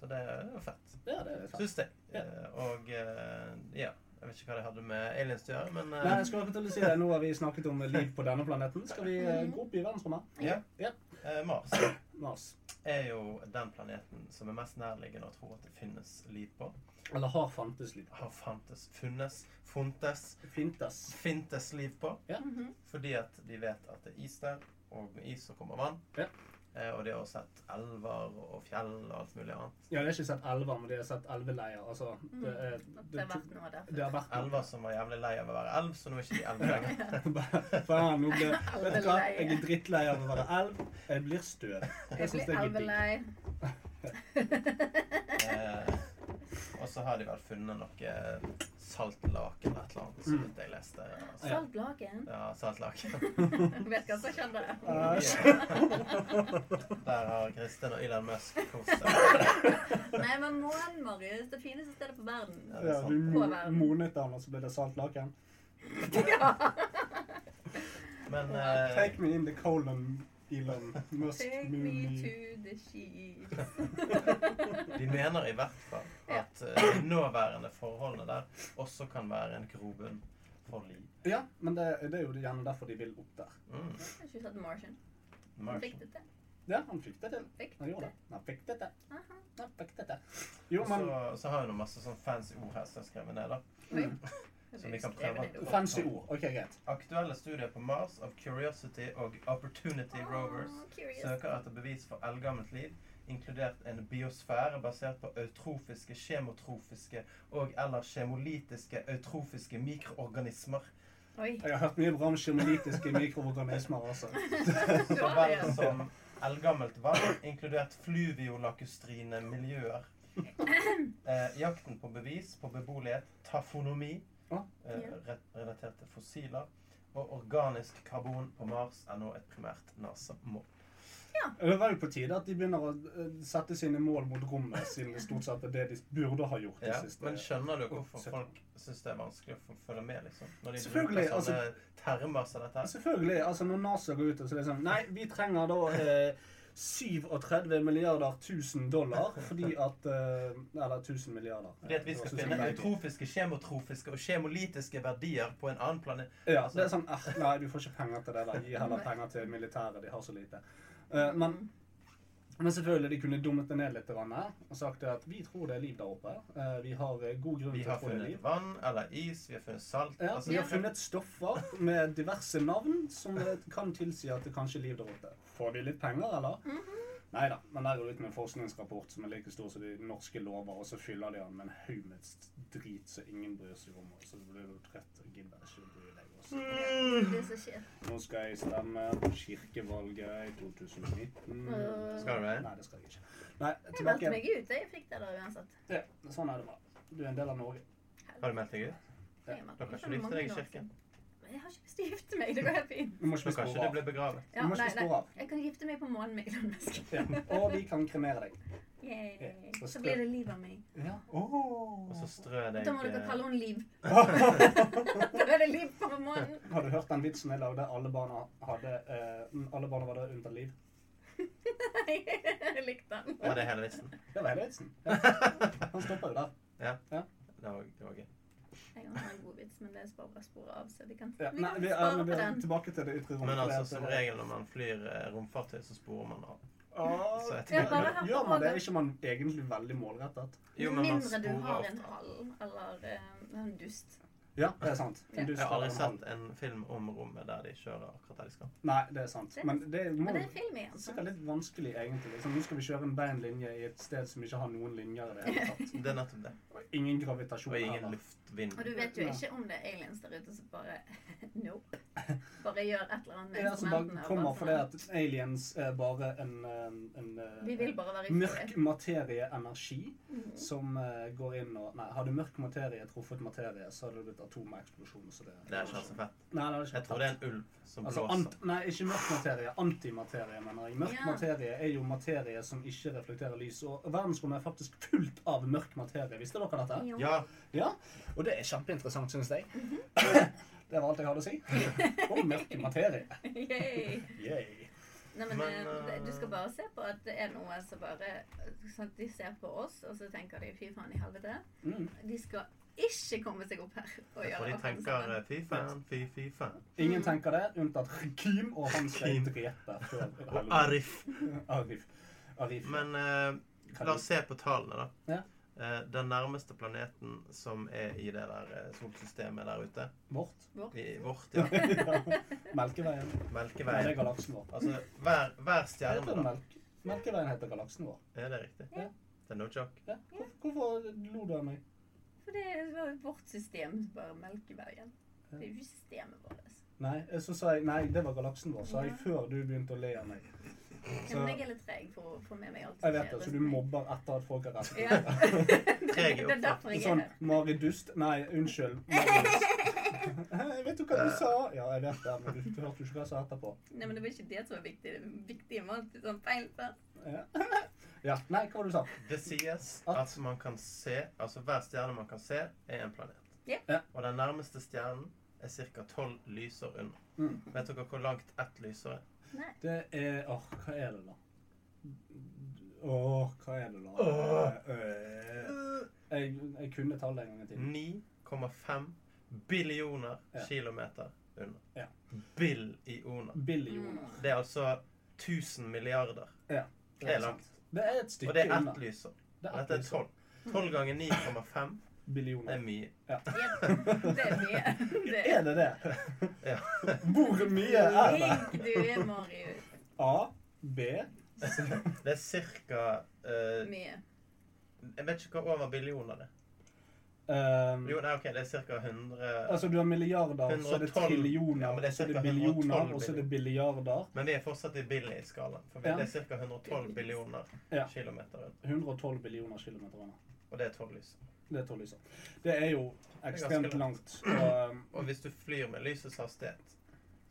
Så det er jo fett. ja, det er fett. Syns jeg. Ja. Eh, Og eh, ja, jeg vet ikke hva det hadde med aliens til å gjøre, men eh, Nei, jeg akkurat til å si det. Nå har vi snakket om liv på denne planeten. Skal vi gå opp i verdensrommet? ja. Ja. Eh, Mars Mars. er jo den planeten som er mest nærliggende å tro at det finnes liv på. Eller har fantes liv? Har fantes, funnes, fontes, Fintes. fintes liv på. Ja. Fordi at de vet at det er is der, og med is så kommer vann. Ja. Eh, og de har sett elver og fjell og alt mulig annet. Ja, det har ikke sett elver, men de har sett elveleier. Altså, det er det har vært noe der. det har vært Elver som var jævlig lei av å være elv, så nå er ikke de elver lenger. Faen, nå ble Vet du hva? Jeg er drittlei av å være elv. Jeg blir støv. Jeg Jeg syns blir er elvelei. Eh, og så har de vel funnet noe saltlaken eller et eller annet, så Mm. vidt jeg leste. Altså, Saltlaken? ja, saltlake. Vet hva som skjedde? Der har Kristin og Elon Musk kost seg. Nei, men månen, Marius. Det fineste stedet på verden. Ja, Ja, du monet den, og så ble det saltlaken. Ja. Men uh, Take me in the colon, Elon Musk. Take me to the sheets. de mener i hvert fall at eh, de nåværende forholdene der også kan være en grobunn for liv. Ja, men det, det er jo gjerne derfor de vil opp der. Mm. Har ikke sett Martian. Han Martian. fikk det til. Ja, han fikk det til. Fikk Han det gjorde det. til. Han fikk det til. Han fikk det til. Jo, men så, så har jeg noen masse sånn fancy ord her som jeg har skrevet ned. da. Mm, Så vi kan prøve. fancy ord. OK, greit. Aktuelle studier på Mars av Curiosity og Opportunity Rovers curious. søker etter bevis for eldgammelt liv inkludert en biosfære basert på eutrofiske, kjemotrofiske og eller kjemolitiske eutrofiske mikroorganismer. Oi. Jeg har hørt mye bra om kjemolitiske mikroorganismer, altså. Så vel som eldgammelt vann, inkludert fluviolakustrine miljøer. Eh, jakten på bevis på beboelighet, tafonomi, relatert til fossiler, og organisk karbon på Mars er nå et primært NASA-mål. Det var jo på tide at de begynner å eh, sette sine mål mot rommet, siden det stort sett er det de burde ha gjort. Ja, siste. men skjønner du hvorfor folk syns det er vanskelig å følge med, liksom? Når de Selvfølgelig, bruker sånne termer som dette her. Selvfølgelig. altså Når NASA går ut og så er det sånn Nei, vi trenger da eh, 37 milliarder 1000 dollar fordi at eh, Eller 1000 milliarder. Fordi at vi skal finne eutrofiske, kjemotrofiske og kjemolitiske verdier på en annen planet. Ja, det er sånn eh, Nei, du får ikke penger til det. da. Gi heller penger til militæret. De har så lite. Eh, men, men selvfølgelig, de kunne dummet det ned litt og sagt at vi tror det er liv der oppe. Eh, vi har god grunn til å har tro det er funnet vann eller is, vi har funnet salt. Ja, altså, vi har funnet stoffer med diverse navn som kan tilsi at det kanskje er liv der oppe. Får de litt penger, eller? Nei da, men der går det ut med en forskningsrapport som er like stor som de norske lover, og så fyller de den med en haug med drit som ingen bryr seg om, og så blir du trett og gidder ikke å bry deg også. Det. Nå skal jeg stemme på kirkevalget i 2019. Øh. Skal du det? Nei, det skal jeg ikke. Nei, Jeg meldte meg ut. Jeg fikk det da uansett. Ja, sånn er det bare. Du er en del av Norge. Har du meldt deg ut? Dere har ikke lyst til deg i kirken. Jeg har ikke lyst til å gifte meg. Det går helt fint. Du må ikke bli spor av. begravet. Ja, Du må ikke nei, spore nei. av. Jeg kan gifte meg på månen med Elon Musk. Ja. Og vi kan kremere deg. Yay. Ja, Så blir det liv av meg. Ja. Og så strø deg Da må dere eh, kalle henne Liv. Da er det liv på månen. Har du hørt den vitsen jeg lagde? Alle barna hadde uh, Alle barna var der unntatt liv. Nei, jeg likte den. Var det hele vitsen? Det var hele vitsen. Ja. Han stopper jo der. Det var, det var gøy. Jeg har en god vits, men det er bare spor av, så vi kan, Ja. vi Nei, vi, er, vi er tilbake til det ytre. Men altså, som regel når man flyr eh, romfartøy, så sporer man av. ah, Ja, Gjør man det? Er ikke man egentlig veldig målrettet? Jo, men man mindre du har ofte en hall eller eh, en dust. Ja, det er sant. Ja. Jeg har aldri sett en film om rommet der de kjører akkurat der de skal. Nei, det er sant. Men det må Men det er film igjen. sikkert litt vanskelig, egentlig. Liksom, nå skal vi kjøre en bein linje i et sted som ikke har noen linjer i det hele tatt. Det er nettopp det. Og ingen gravitasjon Og ingen luftvind. Og du vet jo ikke om det er aliens der ute som bare Nope. Bare gjør et eller annet med Ja, instrumentene. kommer bare fordi at aliens er bare en, en, en eh, Vi vil bare være i mørk materieenergi Mhm. som eh, går inn og Nei, hadde mørk materie truffet materie, så hadde det blitt atomeksplosjon. Så det, Det er ikke så fett. Nei, det er ikke Jeg tror det er en ulv som Altså, blåser. ant, nei, ikke mørk materie. Antimaterie, mener jeg. Mørk Ja. materie er jo materie som ikke reflekterer lys. Og verdensrommet er faktisk fullt av mørk materie. Visste dere dette? Jo. Ja, Ja. Og det er kjempeinteressant, syns jeg. Mhm. Det var alt jeg hadde å si. Om mørk materie. Yay. Yay. Nei, men, Men, eh, det, du eh, skal bare se på at det er noe som bare sånn at De ser på oss, og så tenker de 'fy faen i helvete'. Mm. De skal ikke komme seg opp her og gjøre det. de tenker eh, fy faen, fy fy faen. Ingen tenker det, unntatt Kim, og han skal drepe før Og Arif. Arif. Arif. Men uh, la oss se på tallene, da. Ja. Eh, den nærmeste planeten som er i det der eh, solsystemet der ute, Vårt. i vårt, ja, Melkeveien. Melkeveien. det er galaksen vår. Altså hver, hver stjerne, da. Melk Melkeveien heter galaksen vår. Er det riktig? Ja. Det er no joke. Ja. Hvor- Hvorfor lo du av meg? For det var vårt system, bare Melkeveien. Det er jo ikke systemet vårt. Nei, så sa jeg nei, det var galaksen vår, sa jeg Ja. før du begynte å le av meg. Ja, men jeg er litt treg for å få med meg alt Jeg vet det, så du mobber etter at folk har rett. Ja. Treg det i er derfor jeg er Sånn. Mari Dust Nei, unnskyld. Marius. Jeg vet jo hva du sa. Ja, jeg vet det, men du, du hørte jo ikke hva jeg sa etterpå. Nei, men det var ikke det som var viktig. Det viktige var alltid sånn feil først. Ja. ja. Nei, hva var det du sa? Det sies At? at man kan se Altså hver stjerne man kan se, er en planet. Ja. Ja. Og den nærmeste stjernen er ca. tolv lysår unna. Mm. Vet dere hvor langt ett lysår er? Nei. Det er Åh, hva er det, da? Åh, hva er det, da? Øh, Jeg, jeg kunne tallet en gang i tiden. 9,5 billioner Ja. kilometer unna. Ja. Billioner. Billioner. Det er altså 1000 milliarder. Ja. Det er langt. Det er et stykke Og det er ett lysår. Det er dette er lysår. 12. 12 ganger 9,5 det er mye. Ja, det er mye. Det Er det det? Ja. Hvor mye er det? flink du er, Marius. A, B, Det er ca. Mye. jeg vet ikke hva over billioner det er. Um, Jo, nei, ok, det er ca. 100 altså, du har milliarder, så er det 112 trillioner, Ja, det er så er det cirka billioner, og så er det billiarder. Men vi er fortsatt i billig-skalaen. For Ja. det er ca. 112 billioner Ja. kilometer 112 billioner kilometer. Og det er tolv lys. Det er tolv lyser. Det er jo ekstremt langt. Og, um, Og hvis du flyr med lysets hastighet,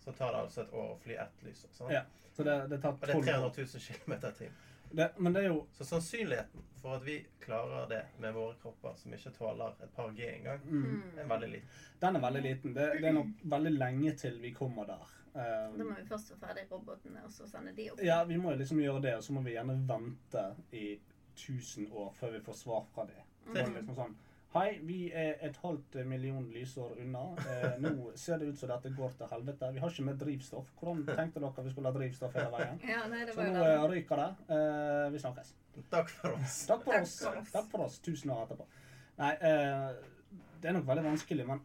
så tar det altså et år å fly ett lys. Sånn? Ja. så det, det tar Og det er 300 000 km i timen. Det, men det er jo Så sannsynligheten for at vi klarer det med våre kropper, som ikke tåler et par G engang, mm, er veldig liten. Den er veldig liten. Det, det er nok veldig lenge til vi kommer der. Um, Da må vi først få ferdig robotene, og så sende de opp. Ja, vi må liksom gjøre det, og så må vi gjerne vente i 1000 år før vi får svar fra det. Er liksom sånn Hei, vi er et halvt million lysår unna. Eh, nå ser det ut som dette går til helvete. Vi har ikke mer drivstoff. Hvordan tenkte dere vi skulle ha drivstoff hele veien? Ja, nei, Så nå det. eh, ryker det. Eh, vi snakkes. Takk for oss. Takk for Takk oss. for oss. Takk for oss. Tusen år etterpå. Nei, eh, det er nok veldig vanskelig, men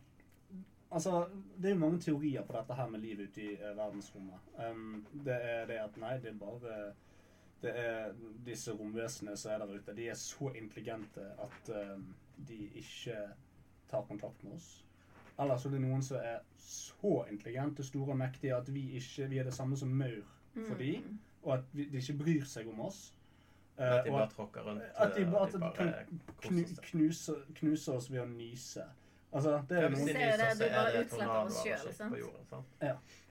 altså, det er jo mange teorier på dette her med livet ute i eh, verdensrommet. Um, det er det at nei, det er bare det er disse romvesenene som er der ute. De er så intelligente at um, de ikke tar kontakt med oss. Eller så er det noen som er så intelligente, store og mektige at vi ikke vi er det samme som maur for Mm. de, og at vi, de ikke bryr seg om oss. Uh, At de bare tråkker rundt. at de eh, bare- at de bare knu, knuser, knuse, knuse oss ved å nyse. Altså, det Ja, er, hvis noen, de nyser, du så er bare det utsletter tornadoer oss og shit sant? på jorden. sant?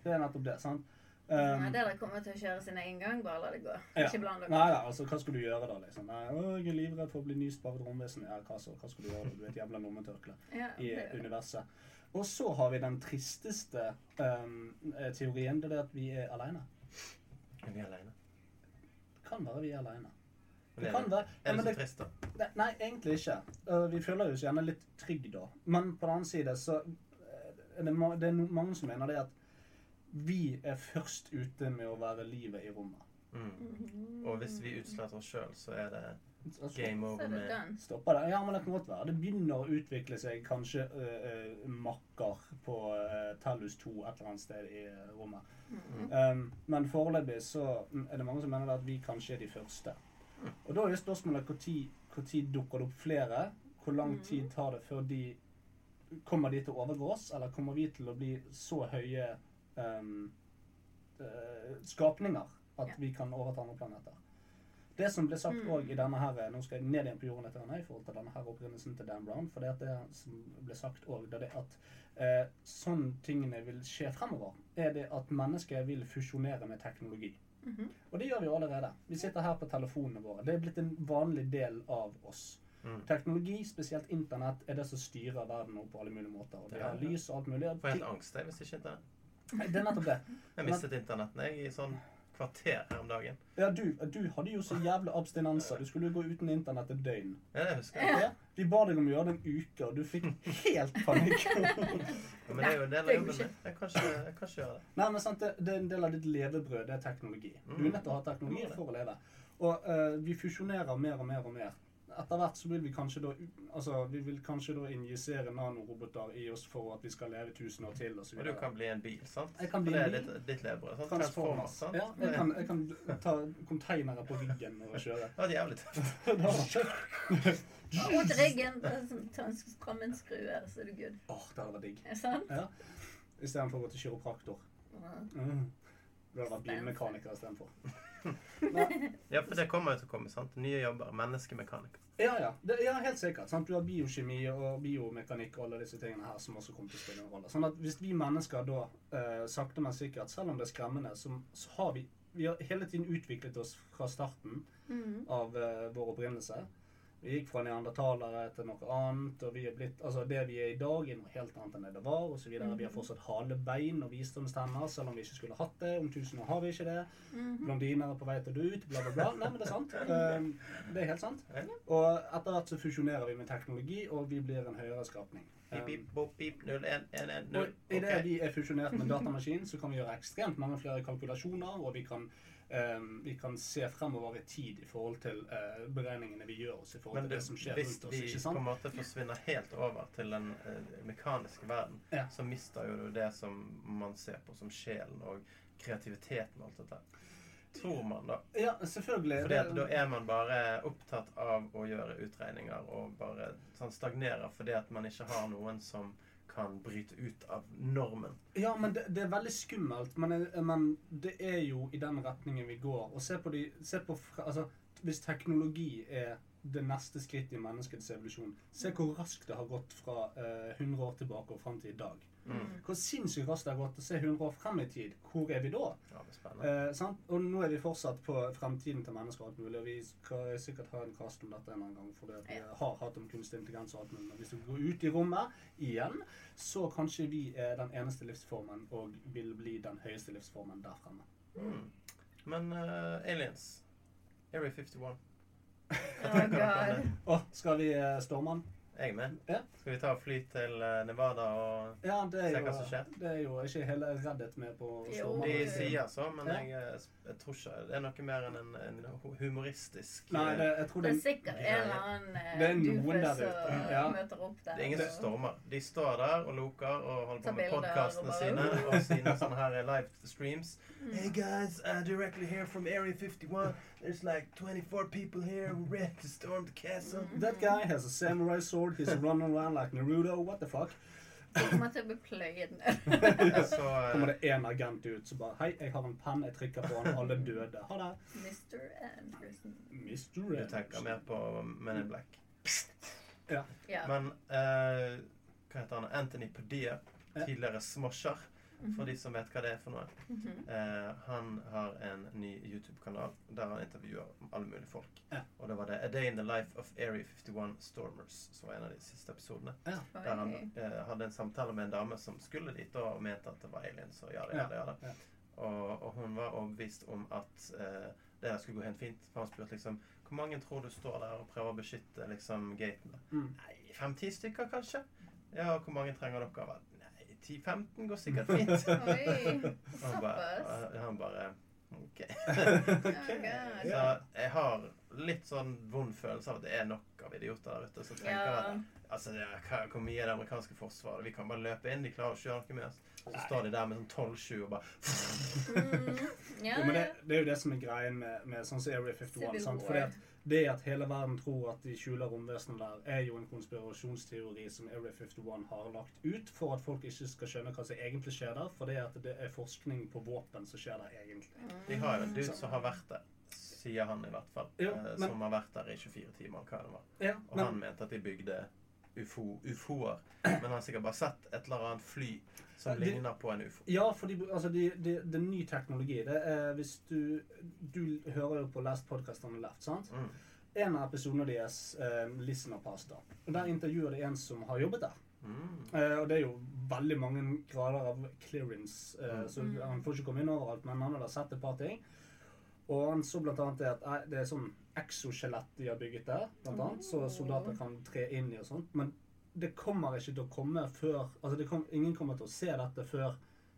det er nettopp det. sant? Nei, Um, dere kommer til å kjøre sin egen gang. Bare la det gå. Ja. Ikke bland dere. nei da, altså, hva skulle du gjøre da, liksom? Nei, å, jeg er livredd for å bli nyst av et romvesen. Ja, hva, så, hva skulle du gjøre da? Du er et jævla lommetørkle Ja, i det er universet. Og så har vi den tristeste um, eh, teorien, det er at vi er alene. Er vi alene? Det kan være vi er alene. Det kan være, ja, er det så trist, da? Nei, Nei, egentlig ikke. Uh, vi føler oss gjerne litt trygge da. Men på den annen side så uh, er det, det er no mange som mener det at vi er først ute med å være livet i rommet. Mm. Og hvis vi utsletter oss sjøl, så er det game over er med. Stopper det? Ja, men det kan godt være. Det begynner å utvikle seg kanskje uh, uh, makker på uh, Tellus 2 et eller annet sted i uh, rommet. Mm. Um, men foreløpig så er det mange som mener at vi kanskje er de første. Og da er jo spørsmålet når dukker det opp flere? Hvor lang tid tar det før de Kommer de til å overgå oss, eller kommer vi til å bli så høye um, eh, skapninger at Ja. vi kan overta andre planeter? Det som ble sagt Mm. også i denne her, Nå skal jeg ned igjen på jorden etter denne, i forhold til denne her opprinnelsen til Dan Brown. For det, at det som ble sagt også, det er det at eh, sånn tingene vil skje fremover, er det at mennesket vil fusjonere med teknologi. Mhm. Og det gjør vi jo allerede. Vi sitter her på telefonene våre. Det er blitt en vanlig del av oss. Mm. Teknologi, spesielt internett, er det som styrer verden nå på alle mulige måter. Og det er lys og alt mulig. Får helt angst der hvis ikke internett. Det er nettopp det. Jeg mistet internetten jeg i sånn kvarter her om dagen. Ja, du, du hadde jo så jævla abstinenser. Du skulle jo gå uten internett et døgn. Ja, det husker jeg. Ja. Vi ba deg om å gjøre det en uke, og du fikk helt panikk. Ja, men det er jo en del av det jobben min. Jeg kan ikke, jeg kan ikke gjøre det. Nei, men sant, det, det er en del av ditt levebrød, det er teknologi. Du er nødt til å ha teknologi for å leve. Og uh, vi fusjonerer mer og mer og mer. Etter hvert så vil vi kanskje da altså, vi vil kanskje da injisere nanoroboter i oss for at vi skal leve tusen år til osv. Og du kan bli en bil, sant? Jeg kan bli For det er ditt, ditt levebrød. Transformers. sant? Ja, jeg kan, jeg kan ta containere på ryggen og kjøre. Det var jævlig tøft. Det. Mot ryggen. sånn, Ta en en skrue, så er du good. Åh, det hadde vært digg. Er sant? Ja. Istedenfor å gå til kiropraktor. Mm. Du hadde vært bilmekaniker istedenfor. Ja, for det kommer jo til å komme, sant? Nye jobber. Menneskemekaniker. Ja, ja. Det, ja, helt sikkert. Sant? Du har biokjemi og biomekanikk og alle disse tingene her som også kommer til å spille en rolle. Sånn at hvis vi mennesker da eh, sakte, men sikkert, selv om det er skremmende, så, så har vi vi har hele tiden utviklet oss fra starten mm. av eh, vår opprinnelse. Vi gikk fra neandertalere til noe annet, og vi er blitt, altså det vi er i dag, er noe helt annet enn det det var, og så videre. Vi har fortsatt halebein og visdomstenner, selv om vi ikke skulle hatt det. Om tusen år har vi ikke det. Mhm. Blondiner er på vei til å dø ut, bla, bla, bla. Nei, men det er sant. Um, det er helt sant. Og etter hvert så fusjonerer vi med teknologi, og vi blir en høyere skapning. Pip, Um, pip, 0, 1, 1, 1, 0. idet Ok. vi er fusjonert med datamaskin, så kan vi gjøre ekstremt mange flere kalkulasjoner, og vi kan, vi kan se fremover i tid i forhold til uh, beregningene vi gjør oss i forhold Men til det, det som skjer rundt oss. vi ikke på en måte forsvinner helt over til den eh, mekaniske verden, Ja. så mister jo du det som man ser på som sjelen og kreativiteten og alt dette. Tror man, da. Ja, selvfølgelig. Fordi da er man bare opptatt av å gjøre utregninger og bare sånn stagnerer fordi at man ikke har noen som kan bryte ut av normen. Ja, men det, det er veldig skummelt. Men, eh, men det er jo i den retningen vi går. Og se på de se på, altså, Hvis teknologi er det neste skrittet i menneskets evolusjon, se hvor raskt det har gått fra eh, 100 år tilbake og fram til i dag. Mm. Hvor sinnssykt raskt det har gått å se 100 år frem i tid. Hvor er vi da? Ja, det er. Eh. Og nå er vi fortsatt på fremtiden til mennesker og alt mulig. Og vi skal sikkert ha en kast om dette en annen gang, for vi har hatt om kunstig intelligens og alt mulig. Men hvis du går ut i rommet igjen, så kanskje vi er den eneste livsformen og vil bli den høyeste livsformen der fremme. Mm. Men uh, aliens Area 51. Oh god. Å, skal vi uh, storme den? Jeg er med. Ja. Skal vi ta og fly til eh, Nevada og Ja, Se jo, hva som skjer. det er jo ikke hele Reddit med på stormen. De sier så, men Ja. jeg, eh, jeg tror ikke det er noe mer enn en, en humoristisk Nei, det, jeg tror Det det er sikkert en eller annen eh, ute, som ja. møter opp der. Det er ingen som stormer. De står der og loker og holder på med podkastene sine og sine sånne her live streams. Mm. Hey guys, uh, directly here from Area 51. There's like 24 people here who ready to storm the castle. Mm. That guy has a samurai sword, he's running around like Naruto, what the fuck? De kommer til å bli pløyet ned. Så uh, kommer det en agent ut som bare Hei, jeg har en penn, jeg trykker på den, alle døde. Ha det. Mr. Anderson. Mr. du tenker mer på Men in Black. Ja. Men uh, hva heter han? Anthony Padilla. Tidligere Smosher, for de som vet hva det er for noe. Mhm. Eh, han har en ny YouTube-kanal der han intervjuer alle mulige folk. Ja. Og det var det A Day in the Life of Area 51 Stormers som var en av de siste episodene. Der han eh, hadde en samtale med en dame som skulle dit og mente at det var aliens. Og ja, det, ja, det, ja, det. Ja. Og, og hun var overbevist om at eh, det skulle gå helt fint. For han spurte liksom Hvor mange tror du står der og prøver å beskytte liksom gaten? Mm. Fem-ti stykker, kanskje? Ja, og hvor mange trenger dere? av? Nei, 10-15 går sikkert fint. Oi. Han bare, og han bare OK. okay. Så jeg har litt sånn vond følelse av at det er nok av idioter der ute som tenker Ja. at Altså, det er, Hvor mye er det amerikanske forsvaret? Vi kan bare løpe inn. De klarer ikke å gjøre noe med oss. Så står de der med sånn 12-7 og bare Mm. Ja, Jo, men det, ja. det er jo det som er greien med, med sånn som Area 51. Sant? Fordi at det at hele verden tror at de skjuler romvesenet der, er jo en konspirasjonsteori som Area 51 har lagt ut for at folk ikke skal skjønne hva som egentlig skjer der. For det at det er forskning på våpen som skjer der egentlig. De har en dude som har vært der, sier han i hvert fall. Ja, eh, men- Som har vært der i 24 timer. Hva det var. Ja, Og han mente at de bygde ufo, ufoer. Men han har sikkert bare sett et eller annet fly som de- ligner på en ufo. Ja, for det altså de, de, det er ny teknologi. Det er hvis du Du hører jo på Last Podcast on the Left, sant? Mm. En av episodene deres, eh, Listener Pasta, og der intervjuer det en som har jobbet der. Mm. Eh, og det er jo veldig mange grader av clearance, eh, Mm. så han får ikke komme inn overalt, men han har da sett et par ting. Og han så blant annet det at det er sånn exoskjelett de har bygget der, blant annet, så soldater kan tre inn i og sånt. Men det kommer ikke til å komme før Altså det kom, ingen kommer til å se dette før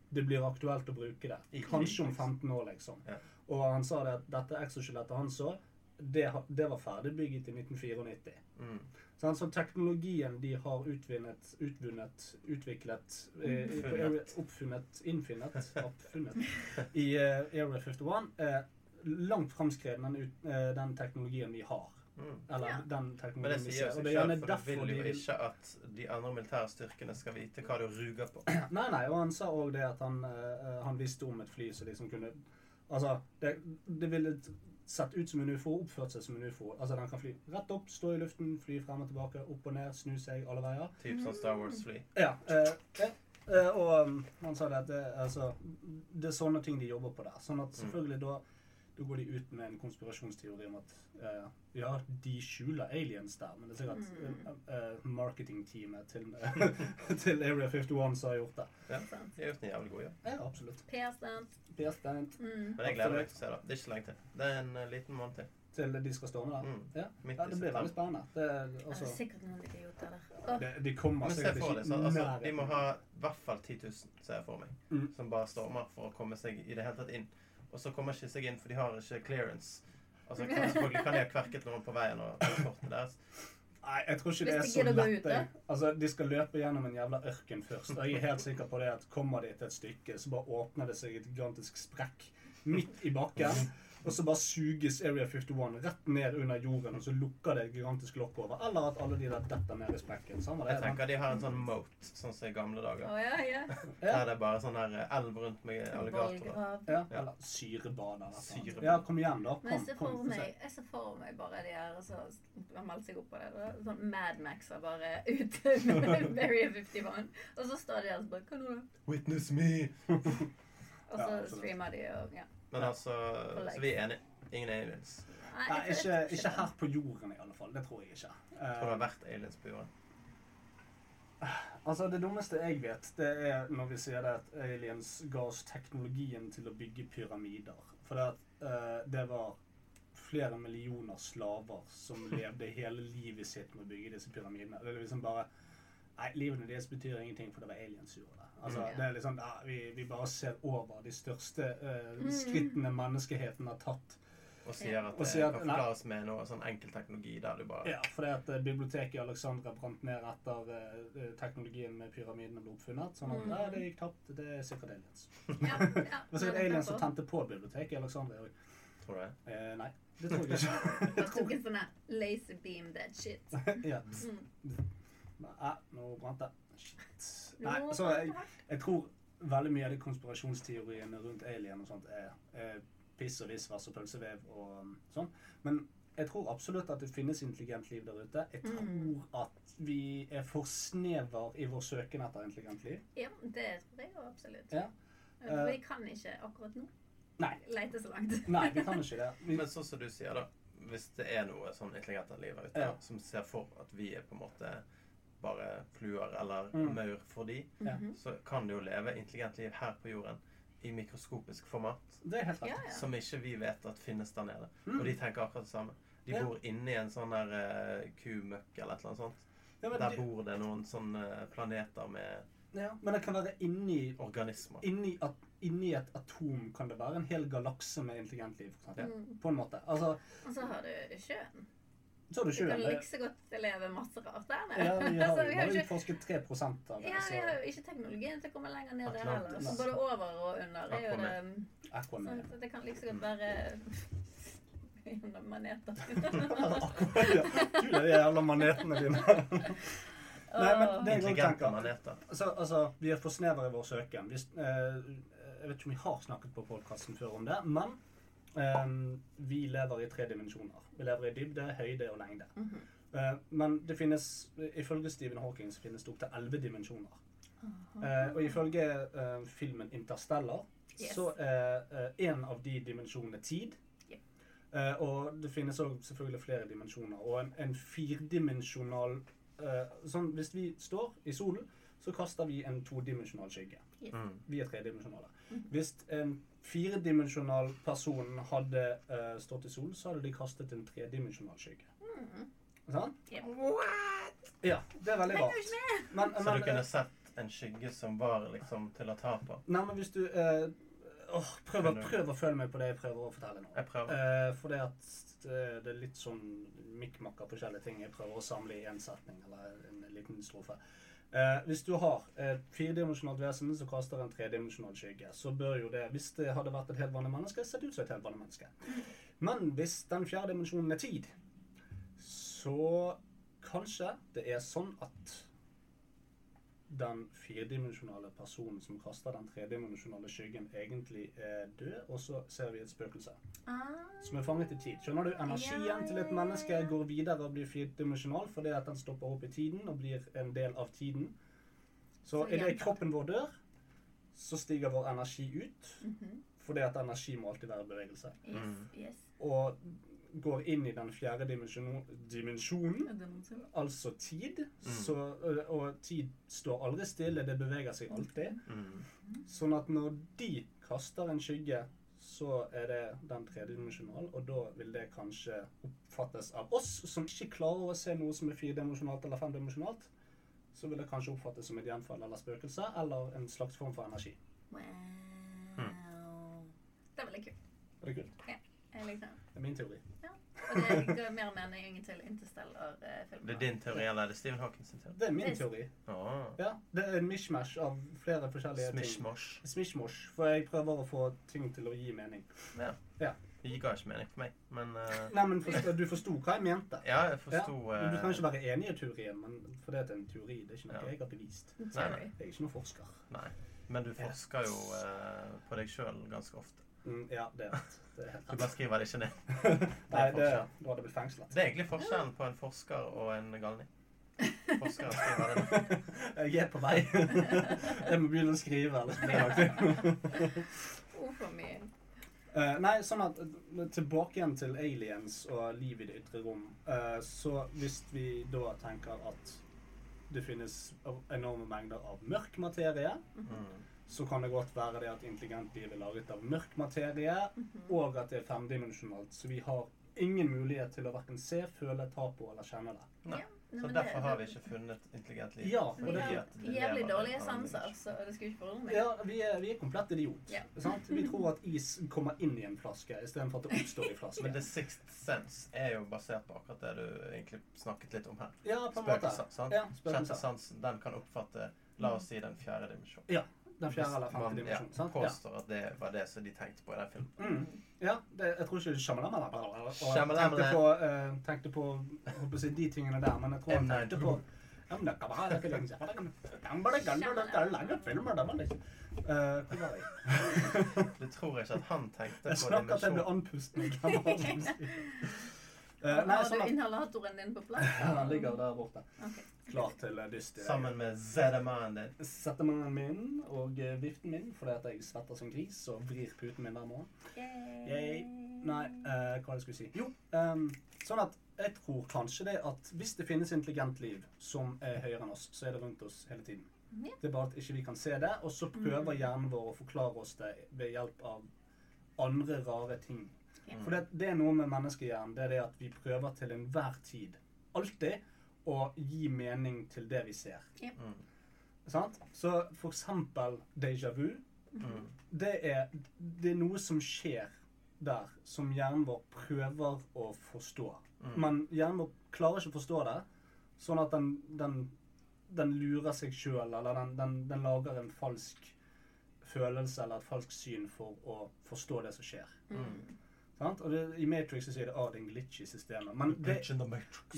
det blir aktuelt å bruke det. Kanskje om liksom. 15 år, liksom. Ja. Og han sa det at dette exoskjelettet han så, det, det var ferdigbygget i 1994. Mm. Så altså teknologien de har utvinnet, utvunnet, utviklet eh, Oppfunnet. Eh, Oppfunnet, innfinnet, oppfunnet i eh, Area 51 er langt framskreden den, eh, den teknologien vi har. Mm. Eller Ja. den Men det vi sier ser. Og seg det er selv, for du derfor vil jo ikke at de andre militære styrkene skal vite hva du ruger på. Nei, nei, og han sa òg det at han, uh, han visste om et fly som liksom kunne Altså, det, det ville sett ut som en ufo, oppført seg som en ufo. Altså, den kan fly rett opp, stå i luften, fly frem og tilbake, opp og ned, snu seg alle veier. Typ sånn Star Wars-fly. Ja. Uh, ja. uh, og um, han sa det at det, altså, det er sånne ting de jobber på der. Sånn at selvfølgelig da, da går de ut med en konspirasjonsteori om at uh, ja, de skjuler aliens der, men det er sikkert Mm. uh, marketingteamet til, til Area 51 som har gjort det. Ja, de har gjort en jævlig god jobb. Ja, absolutt. PR-stunt. Mm. Men jeg gleder meg til å se det. Det er ikke så lenge til. Det er en liten måned til. til de skal storme der. Mm. Ja. Ja, det blir veldig spennende. Det er, Det er altså, sikkert noen idioter der. gjort det, de kommer Men se sikkert for ikke deg, sånn, altså. De må ha i hvert fall 10 000, ser jeg for meg, Mm. som bare stormer for å komme seg i det hele tatt inn. Og så kommer ikke seg inn, for de har ikke clearance. Altså, kan, selvfølgelig kan de ha kverket noen på veien og transporten deres. Nei, jeg tror ikke Hvis det er de så lett. ut, Altså, De skal løpe gjennom en jævla ørken først. Og jeg er helt sikker på det at kommer de til et stykke, så bare åpner det seg et gigantisk sprekk midt i bakken. Og så bare suges Area 51 rett ned under jorden, og så lukker det et gigantisk lokk over. Eller at alle de der detter ned i sprekken. Samme det. Jeg tenker de har en sånn moat, sånn som i gamle dager. dager. yeah, yeah. Der det er bare sånn her eh, elv rundt med alligatorer. Ja, Ja. eller syrebaner eller Ja, kom igjen, da. Men jeg ser for meg, jeg ser for meg bare de her som har meldt seg opp på det. det Sånn Mad Max er bare ute med Area 51. Og så står de der og bare Hva nå, da? Witness me! Og så streamer de og ja. Men altså, så vi er enige. Ingen aliens. Nei, Nei, ikke, ikke her på jorden i alle fall. Det tror jeg ikke. Tror det har Eh, vært aliens på jorden. altså, det dummeste jeg vet, det er når vi sier det at aliens ga oss teknologien til å bygge pyramider. For det, at, uh, det var flere millioner slaver som levde hele livet sitt med å bygge disse pyramidene. Det er liksom bare Nei, livene deres betyr ingenting, for det var aliens som gjorde det. Altså, Mm. det er liksom, ja, vi, vi bare ser over de største Mm. skrittene menneskeheten har tatt Og sier at det sier at- kan forklares med noe sånn enkel teknologi der du bare Ja, fordi at eh, biblioteket i Alexandra brant ned etter uh, teknologien med pyramidene ble oppfunnet. Sånn at Mm. ja, det gikk tapt. Det er sikkert aliens. Ja, ja, Det var sikkert aliens som tente på biblioteket i Alexandria òg. Tror du det? Eh, nei, det tror jeg ikke. Jeg tok en sånn her laser beam that shit. ja. Mm. Nei, nå brant det. Shit. Nei, så jeg, jeg tror veldig mye av de konspirasjonsteoriene rundt alien og sånt er, er piss og visvas og pølsevev og um, sånn. Men jeg tror absolutt at det finnes intelligent liv der ute. Jeg tror Mm. at vi er for snever i vår søken etter intelligent liv. Ja, det tror jeg jo absolutt. Ja. Eh. Vi kan ikke akkurat nå Nei, lete så langt. nei, vi kan ikke det. Vi, Men sånn som du sier, da. Hvis det er noe sånn intelligent liv her ute Ja. som ser for at vi er på en måte bare fluer eller Mm. maur for de, mm. Så kan de jo leve intelligent liv her på jorden i mikroskopisk format. det er helt rett. Ja, ja. Som ikke vi vet at finnes der nede. Mm. Og de tenker akkurat det samme. De Ja. bor inni en sånn der uh, kumøkk eller et eller annet sånt. Ja, Der de... bor det noen sånne planeter med ja, men det kan være inni, organismer. inni, at, inni et atom kan det være en hel galakse med intelligent liv. For. Mm. På en måte. Altså, Og så har du sjøen. Så du Du kan like så godt leve masse rart der nede. Ja, vi har Altså, vi har bare ikke, utforsket 3 av det. ja, vi har jo ikke teknologien til å komme lenger ned der heller. Så både over og under er jo det Aquaman. Sånn, Det kan like så godt være gjennom maneter. Du, de jævla manetene dine. Nei, men det jeg også Intelligente tenker maneter. altså, altså, Vi er for snevre i vår søken. Vi, eh, jeg vet ikke om vi har snakket på podkasten før om det, men eh, vi lever i tre dimensjoner. Vi lever i dybde, høyde og lengde. Mhm. Eh, men det finnes, ifølge Stephen Hawking så finnes det opptil elleve dimensjoner. Eh, og ifølge eh, filmen 'Interstellar' Yes. så er en av de dimensjonene tid. Yep. Eh, og det finnes også selvfølgelig flere dimensjoner. Og en, en firdimensjonal eh, sånn, Hvis vi står i solen, så kaster vi en todimensjonal skygge. Yes. Mm. Vi er tredimensjonale. Hvis en firedimensjonal person hadde uh, stått i solen, så hadde de kastet en tredimensjonal skygge. Mhm. Sant? What? Ja, det er veldig rart. Men! Men, Så du kunne sett en skygge som var liksom til å ta på? Nei, men hvis du uh, åh, prøv, du- prøv å følge meg på det jeg prøver å fortelle nå. Jeg prøver. Uh, for det at det, er litt sånn mikkmakk av forskjellige ting jeg prøver å samle i en setning eller en liten strofe. Eh, hvis du har et firedimensjonalt vesen som kaster en tredimensjonal skygge, så bør jo det, hvis det hadde vært et helt vanlig menneske, sett ut som et helt vanlig menneske. Men hvis den fjerde dimensjonen er tid, så kanskje det er sånn at den firedimensjonale personen som kaster den tredimensjonale skyggen, egentlig er død, og så ser vi et spøkelse Ah, som er fanget i tid. Skjønner du? Energien Ja, til et menneske går videre og blir firedimensjonal fordi at den stopper opp i tiden og blir en del av tiden. Så Så idet kroppen vår dør, så stiger vår energi ut. mhm. Fordi at energi må alltid være bevegelse. Yes, Mm. yes. Og går inn i den fjerde dimensjonen, Ja, altså tid. Mm. Så, og tid står aldri stille, det beveger seg alltid. Mm. Sånn at når de kaster en skygge, så er det den tredimensjonal, og da vil det kanskje oppfattes av oss som ikke klarer å se noe som er firedimensjonalt eller femdimensjonalt. Så vil det kanskje oppfattes som et gjenfall eller spøkelse, eller en slags form for energi. Wow. Mm. Det er veldig kult. Er det kult? Jeg likte det. Det er min teori. Og det ga mer mening til Interstellar-filmen. Det er din teori, eller er det Stephen Hawkins sin teori? Det er min teori. Ah. Ja, Det er en mishmash av flere forskjellige ting. Smishmosh. Smishmosh. For jeg prøver å få ting til å gi mening. Ja. Ja. Det ga ikke mening for meg, men uh... Nei, men forstå, du forsto hva jeg mente. Ja, jeg forsto ja. du kan ikke eh, være enig i teorien, men for det er en teori. Det er ikke noe Ja. jeg har bevist. Nei, nei. Jeg er ikke noen forsker. Nei. Men du forsker jo uh, på deg sjøl ganske ofte. Mm, ja, det er rett. Det er helt Du bare skriver det ikke ned. Nei, det, da hadde blitt fengslet. Det er egentlig forskjellen på en forsker og en galning. Forskeren skriver det ned. Jeg er på vei. Jeg må begynne å skrive, Eller blir jeg aktiv. Uff a. Eh, nei, sånn at eh, Tilbake igjen til aliens og liv i det ytre rom. Eh, så hvis vi da tenker at det finnes enorme mengder av mørk materie, Mm. Så kan det godt være det at intelligent liv er laget av mørk materie, og at det er femdimensjonalt. Så vi har ingen mulighet til å verken se, føle, ta på eller kjenne det. Nei. Nei, Så derfor det- har vi ikke funnet intelligent liv. Ja, Vi det- har jævlig dårlige sanser, så det skulle ikke forundre meg. Ja, vi er, vi er komplett idiot. Ja. Sant? Vi tror at is kommer inn i en flaske istedenfor at det oppstår i Men flaske. The Sixth Sense er jo basert på akkurat det du egentlig snakket litt om her. Ja, på en måte. Spøkelser. sant? Ja, Sjette den kan oppfatte la oss si den fjerde dimensjonen. Ja, den fjerde eller femte Man ja, påstår? Ja. at det var det som de tenkte på i den filmen. Mm. Ja, det, jeg tror ikke Shyamalan og Shyamalan. tenkte på, eh, tenkte på håper si, de tingene der, men jeg tror han tenkte på det er er liksom. Eh, jeg? Du tror ikke at han tenkte Jeg på snakker at jeg dimensjon? andpusten. Jeg ble hva Eh, Nei, Har sånn du at inhalatoren din på plass? Ja, Den ligger der borte. Ok. Klar til eh, dyst. Sammen med Zedamanen din. Settemannen min og eh, viften min fordi at jeg svetter som gris og vrir puten min hver morgen. Yay. Nei, uh, hva var det jeg skulle si? Jo, um, sånn at jeg tror kanskje det at hvis det finnes intelligent liv som er høyere enn oss, så er det rundt oss hele tiden. Ja. Det er bare at ikke vi kan se det, og så prøver hjernen vår å forklare oss det ved hjelp av andre rare ting. Ja. For det, det er noe med menneskehjernen, det er det at vi prøver til enhver tid, alltid, å gi mening til det vi ser. Mm. Sant? Så for eksempel déjà vu, Mm. det er, det er noe som skjer der, som hjernen vår prøver å forstå. Mm. Men hjernen vår klarer ikke å forstå det, sånn at den, den, den lurer seg sjøl, eller den, den, den lager en falsk følelse eller et falskt syn for å forstå det som skjer. Mm. Sant? Og det, I Matrix så sier det at det er en glitch i systemet. Men det,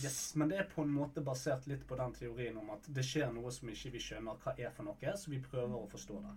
yes, men det er på en måte basert litt på den teorien om at det skjer noe som ikke vi skjønner hva er for noe, så vi prøver å forstå det.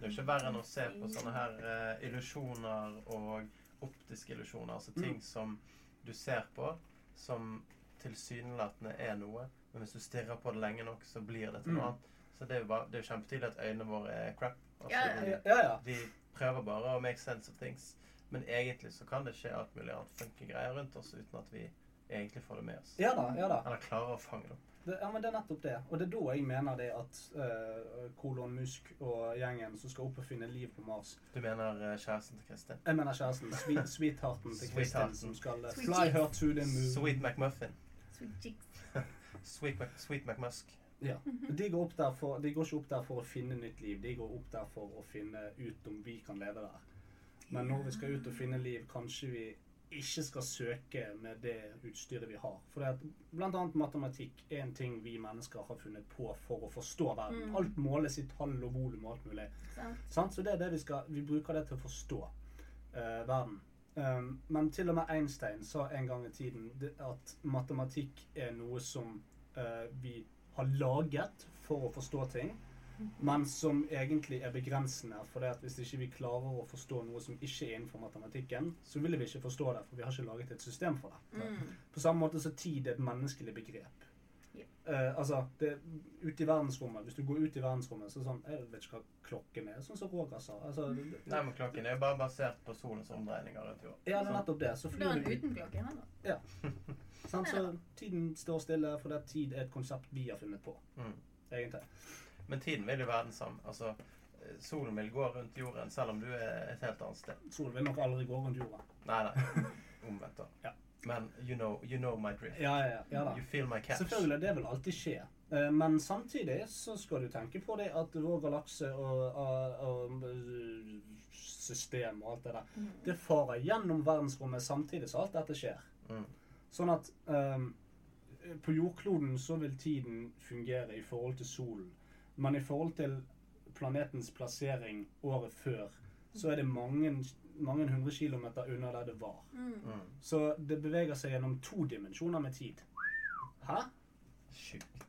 Det er ikke verre enn å se på sånne her uh, illusjoner og optiske illusjoner. Altså Mm. ting som du ser på, som tilsynelatende er noe, men hvis du stirrer på det lenge nok, så blir det til noe Mm. annet. Så det er jo bare, det er jo kjempetydelig at øynene våre er crap. Altså, Ja, Ja, ja. de prøver bare å make sense of things. Men egentlig så kan det skje alt mulig annet funky greier rundt oss uten at vi egentlig får det med oss. Ja da, ja da. Eller klarer å fange det opp. Det, ja, men det er nettopp det. Og det er da jeg mener det at uh, Kolon Musk og gjengen som skal opp og finne liv på Mars Du mener uh, kjæresten til Kristin? Jeg mener kjæresten. Sweet, sweethearten til Kristin som skal uh, fly her to the moon. Sweet McMuffin. Sweet. Sweet, Mac, Sweet McMusk. Ja. De, går opp der for, de går ikke opp der for å finne nytt liv. De går opp der for å finne ut om vi kan leve der. Men når vi skal ut og finne liv, kanskje vi ikke skal søke med det utstyret vi har. For det at annet matematikk er en ting vi mennesker har funnet på for å forstå verden. Mm. Alt måles i tall og volum og alt mulig. Sant? Sant? Så det er det vi skal Vi bruker det til å forstå uh, verden. Um, men til og med Einstein sa en gang i tiden at matematikk er noe som uh, vi har laget for å forstå ting, men som egentlig er begrensende. For det at hvis ikke vi klarer å forstå noe som ikke er innenfor matematikken, så vil vi ikke forstå det, for vi har ikke laget et system for det. Mm. På samme måte så tid er et menneskelig begrep. Yeah. Uh, altså, det, ute i verdensrommet, Hvis du går ut i verdensrommet, så er det sånn Jeg vet ikke hva klokken er. Sånn som Roger sa. Altså, det, Nei, men klokken er jo bare basert på solens omdreininger rundt jorda. ja, det er nettopp det. Så flyr du uten klokke ennå. sant? Så tiden står stille for det er tid er et konsept vi har funnet på. Mm. Egentlig. Men tiden vil jo være den samme. Altså, eh, solen vil gå rundt jorden selv om du er et helt annet sted. Solen vil nok aldri gå rundt jorda. Nei, nei. Omvendt, da. Ja. Men you know, you know my drift. Ja, ja, ja, da. You feel my catch. Selvfølgelig, det vil alltid skje. Eh, Men samtidig så skal du tenke på det at vår galakse og, og, og eh, system og alt det der, det farer gjennom verdensrommet samtidig som alt dette skjer. Mm. Sånn at um, på jordkloden så vil tiden fungere i forhold til solen. Men i forhold til planetens plassering året før, så er det mange mange hundre kilometer unna der det var. Mm. Så det beveger seg gjennom to dimensjoner med tid. Hæ? Sjukt.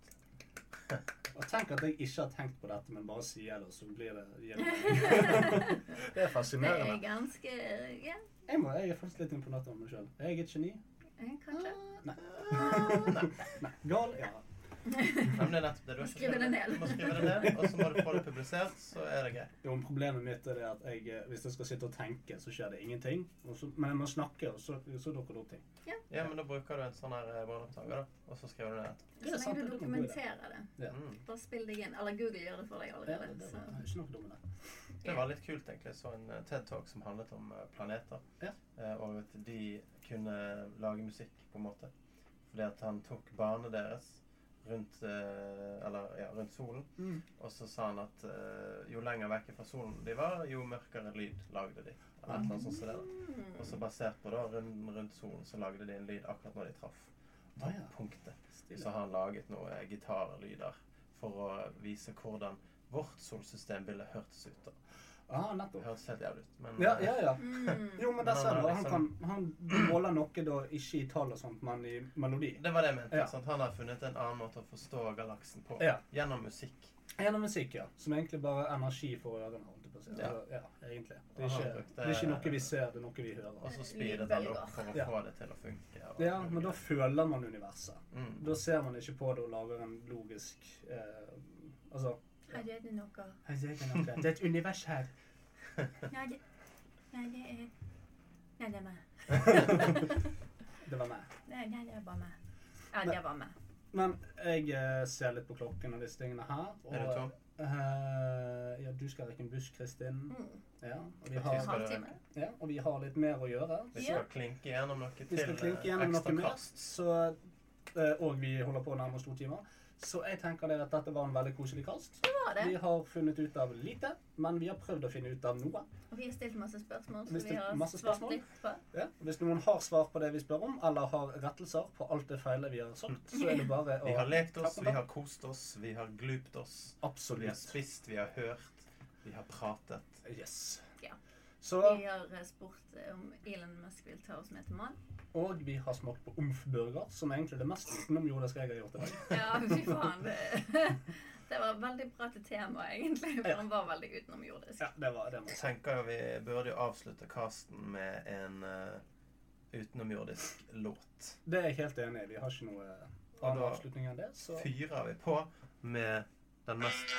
Og tenk at jeg ikke har tenkt på dette, men bare sier det, så blir det gjennom. det er fascinerende. Det er ganske Ja, Jeg, må, jeg er faktisk litt imponert over meg sjøl. Er jeg et geni? kanskje. Nei. Nei. Gal? Ja. Ja, men det er nettopp det. Du, har ikke Skrive det ned. du må skrive det ned, og så må du få det publisert, så er det greit. Jo, men Problemet mitt er det at jeg, eh, hvis jeg skal sitte og tenke, så skjer det ingenting. Og så, men jeg må snakke, og så, så dukker det opp ting. Ja, men da bruker du en sånn her eh, båndopptaker, da, og så skriver du ned. Det ned Så lenge det du er dokumenterer det. Ja. Mm. Bare spill deg inn. Eller Google gjør det for deg Ja, allerede. det Så. var ikke noe dumt det. Det var litt kult, egentlig. Så en eh, TED-talk som handlet om planeter. Ja. Og at de kunne lage musikk, på en måte. Fordi at han tok barnet deres rundt, eh, eller, ja, rundt solen. Mm. Og så sa han at eh, jo lenger vekk fra solen de var, jo mørkere lyd lagde de. Eller et eller annet sånt som det. Og så basert på da, rundt, rundt solen, så lagde de en lyd akkurat når de traff Ah, ja. punktet. Stille. Så har han laget noen gitarlyder for å vise hvordan vårt solsystem ville hørtes ut. da. Ah, Det nettopp. Høres helt jævlig ut. Men Ja, eh, ja, ja. Mm. Jo, men der ser han du. Han, liksom- kan, han måler noe da ikke i tall og sånt, men i melodi. det var det jeg mente. Ja. Sant? Han har funnet en annen måte å forstå galaksen på. Ja. Gjennom musikk. Gjennom musikk, ja. Som egentlig bare er energi for ørene. holdt jeg på å si. Ja. Altså, ja, egentlig. Det er, ikke, det er ikke noe vi ser, det er noe vi hører. Og så speedet han opp for å Ja. få det til å funke. og- Ja, men da føler man universet. mm. Da ser man ikke på det og lager en logisk eh, Altså Her er det noe Her er det noe. Det er et univers her. Nei, det, nei, det er Nei, det er meg. Det var meg. Nei, nei, det bare meg. Ja, det var meg. Men jeg ser litt på klokken og disse tingene her. Og, Er du tom? Uh, ja, du skal rekke en buss, Kristin. Mm. Ja, og vi har, ja, og vi har litt mer å gjøre. Vi Ja. skal klinke gjennom noe til Vi skal klinke eh, gjennom ekstra noe mer, så, uh, og vi holder på å nærme oss to timer. Så jeg tenker dere at dette var en veldig koselig kast. Det var det. Vi har funnet ut av lite, men vi har prøvd å finne ut av noe. Og vi har stilt masse spørsmål, så vi har svart spørsmål. litt på. Ja. Hvis noen har svar på det vi spør om, eller har rettelser på alt det feile vi har sagt, så er det bare å Vi har lekt oss, vi har kost oss, vi har glupt oss. Absolutt. Vi har spist, vi har hørt, vi har pratet. Yes. Ja. Så, Vi har eh, spurt eh, om Elon Musk vil ta oss med til månen. Og vi har smakt på omf-burger, som er egentlig det mest utenomjordiske jeg har gjort i dag. Ja, fy faen. Det, det var veldig bra til tema, egentlig. For Ja. han var veldig utenomjordisk. Ja, det var det. var. Jeg jeg tenker vi burde jo avslutte casten med en uh, utenomjordisk låt. Det er jeg helt enig i. Vi har ikke noe annen avslutning enn det, så fyrer vi på med den mest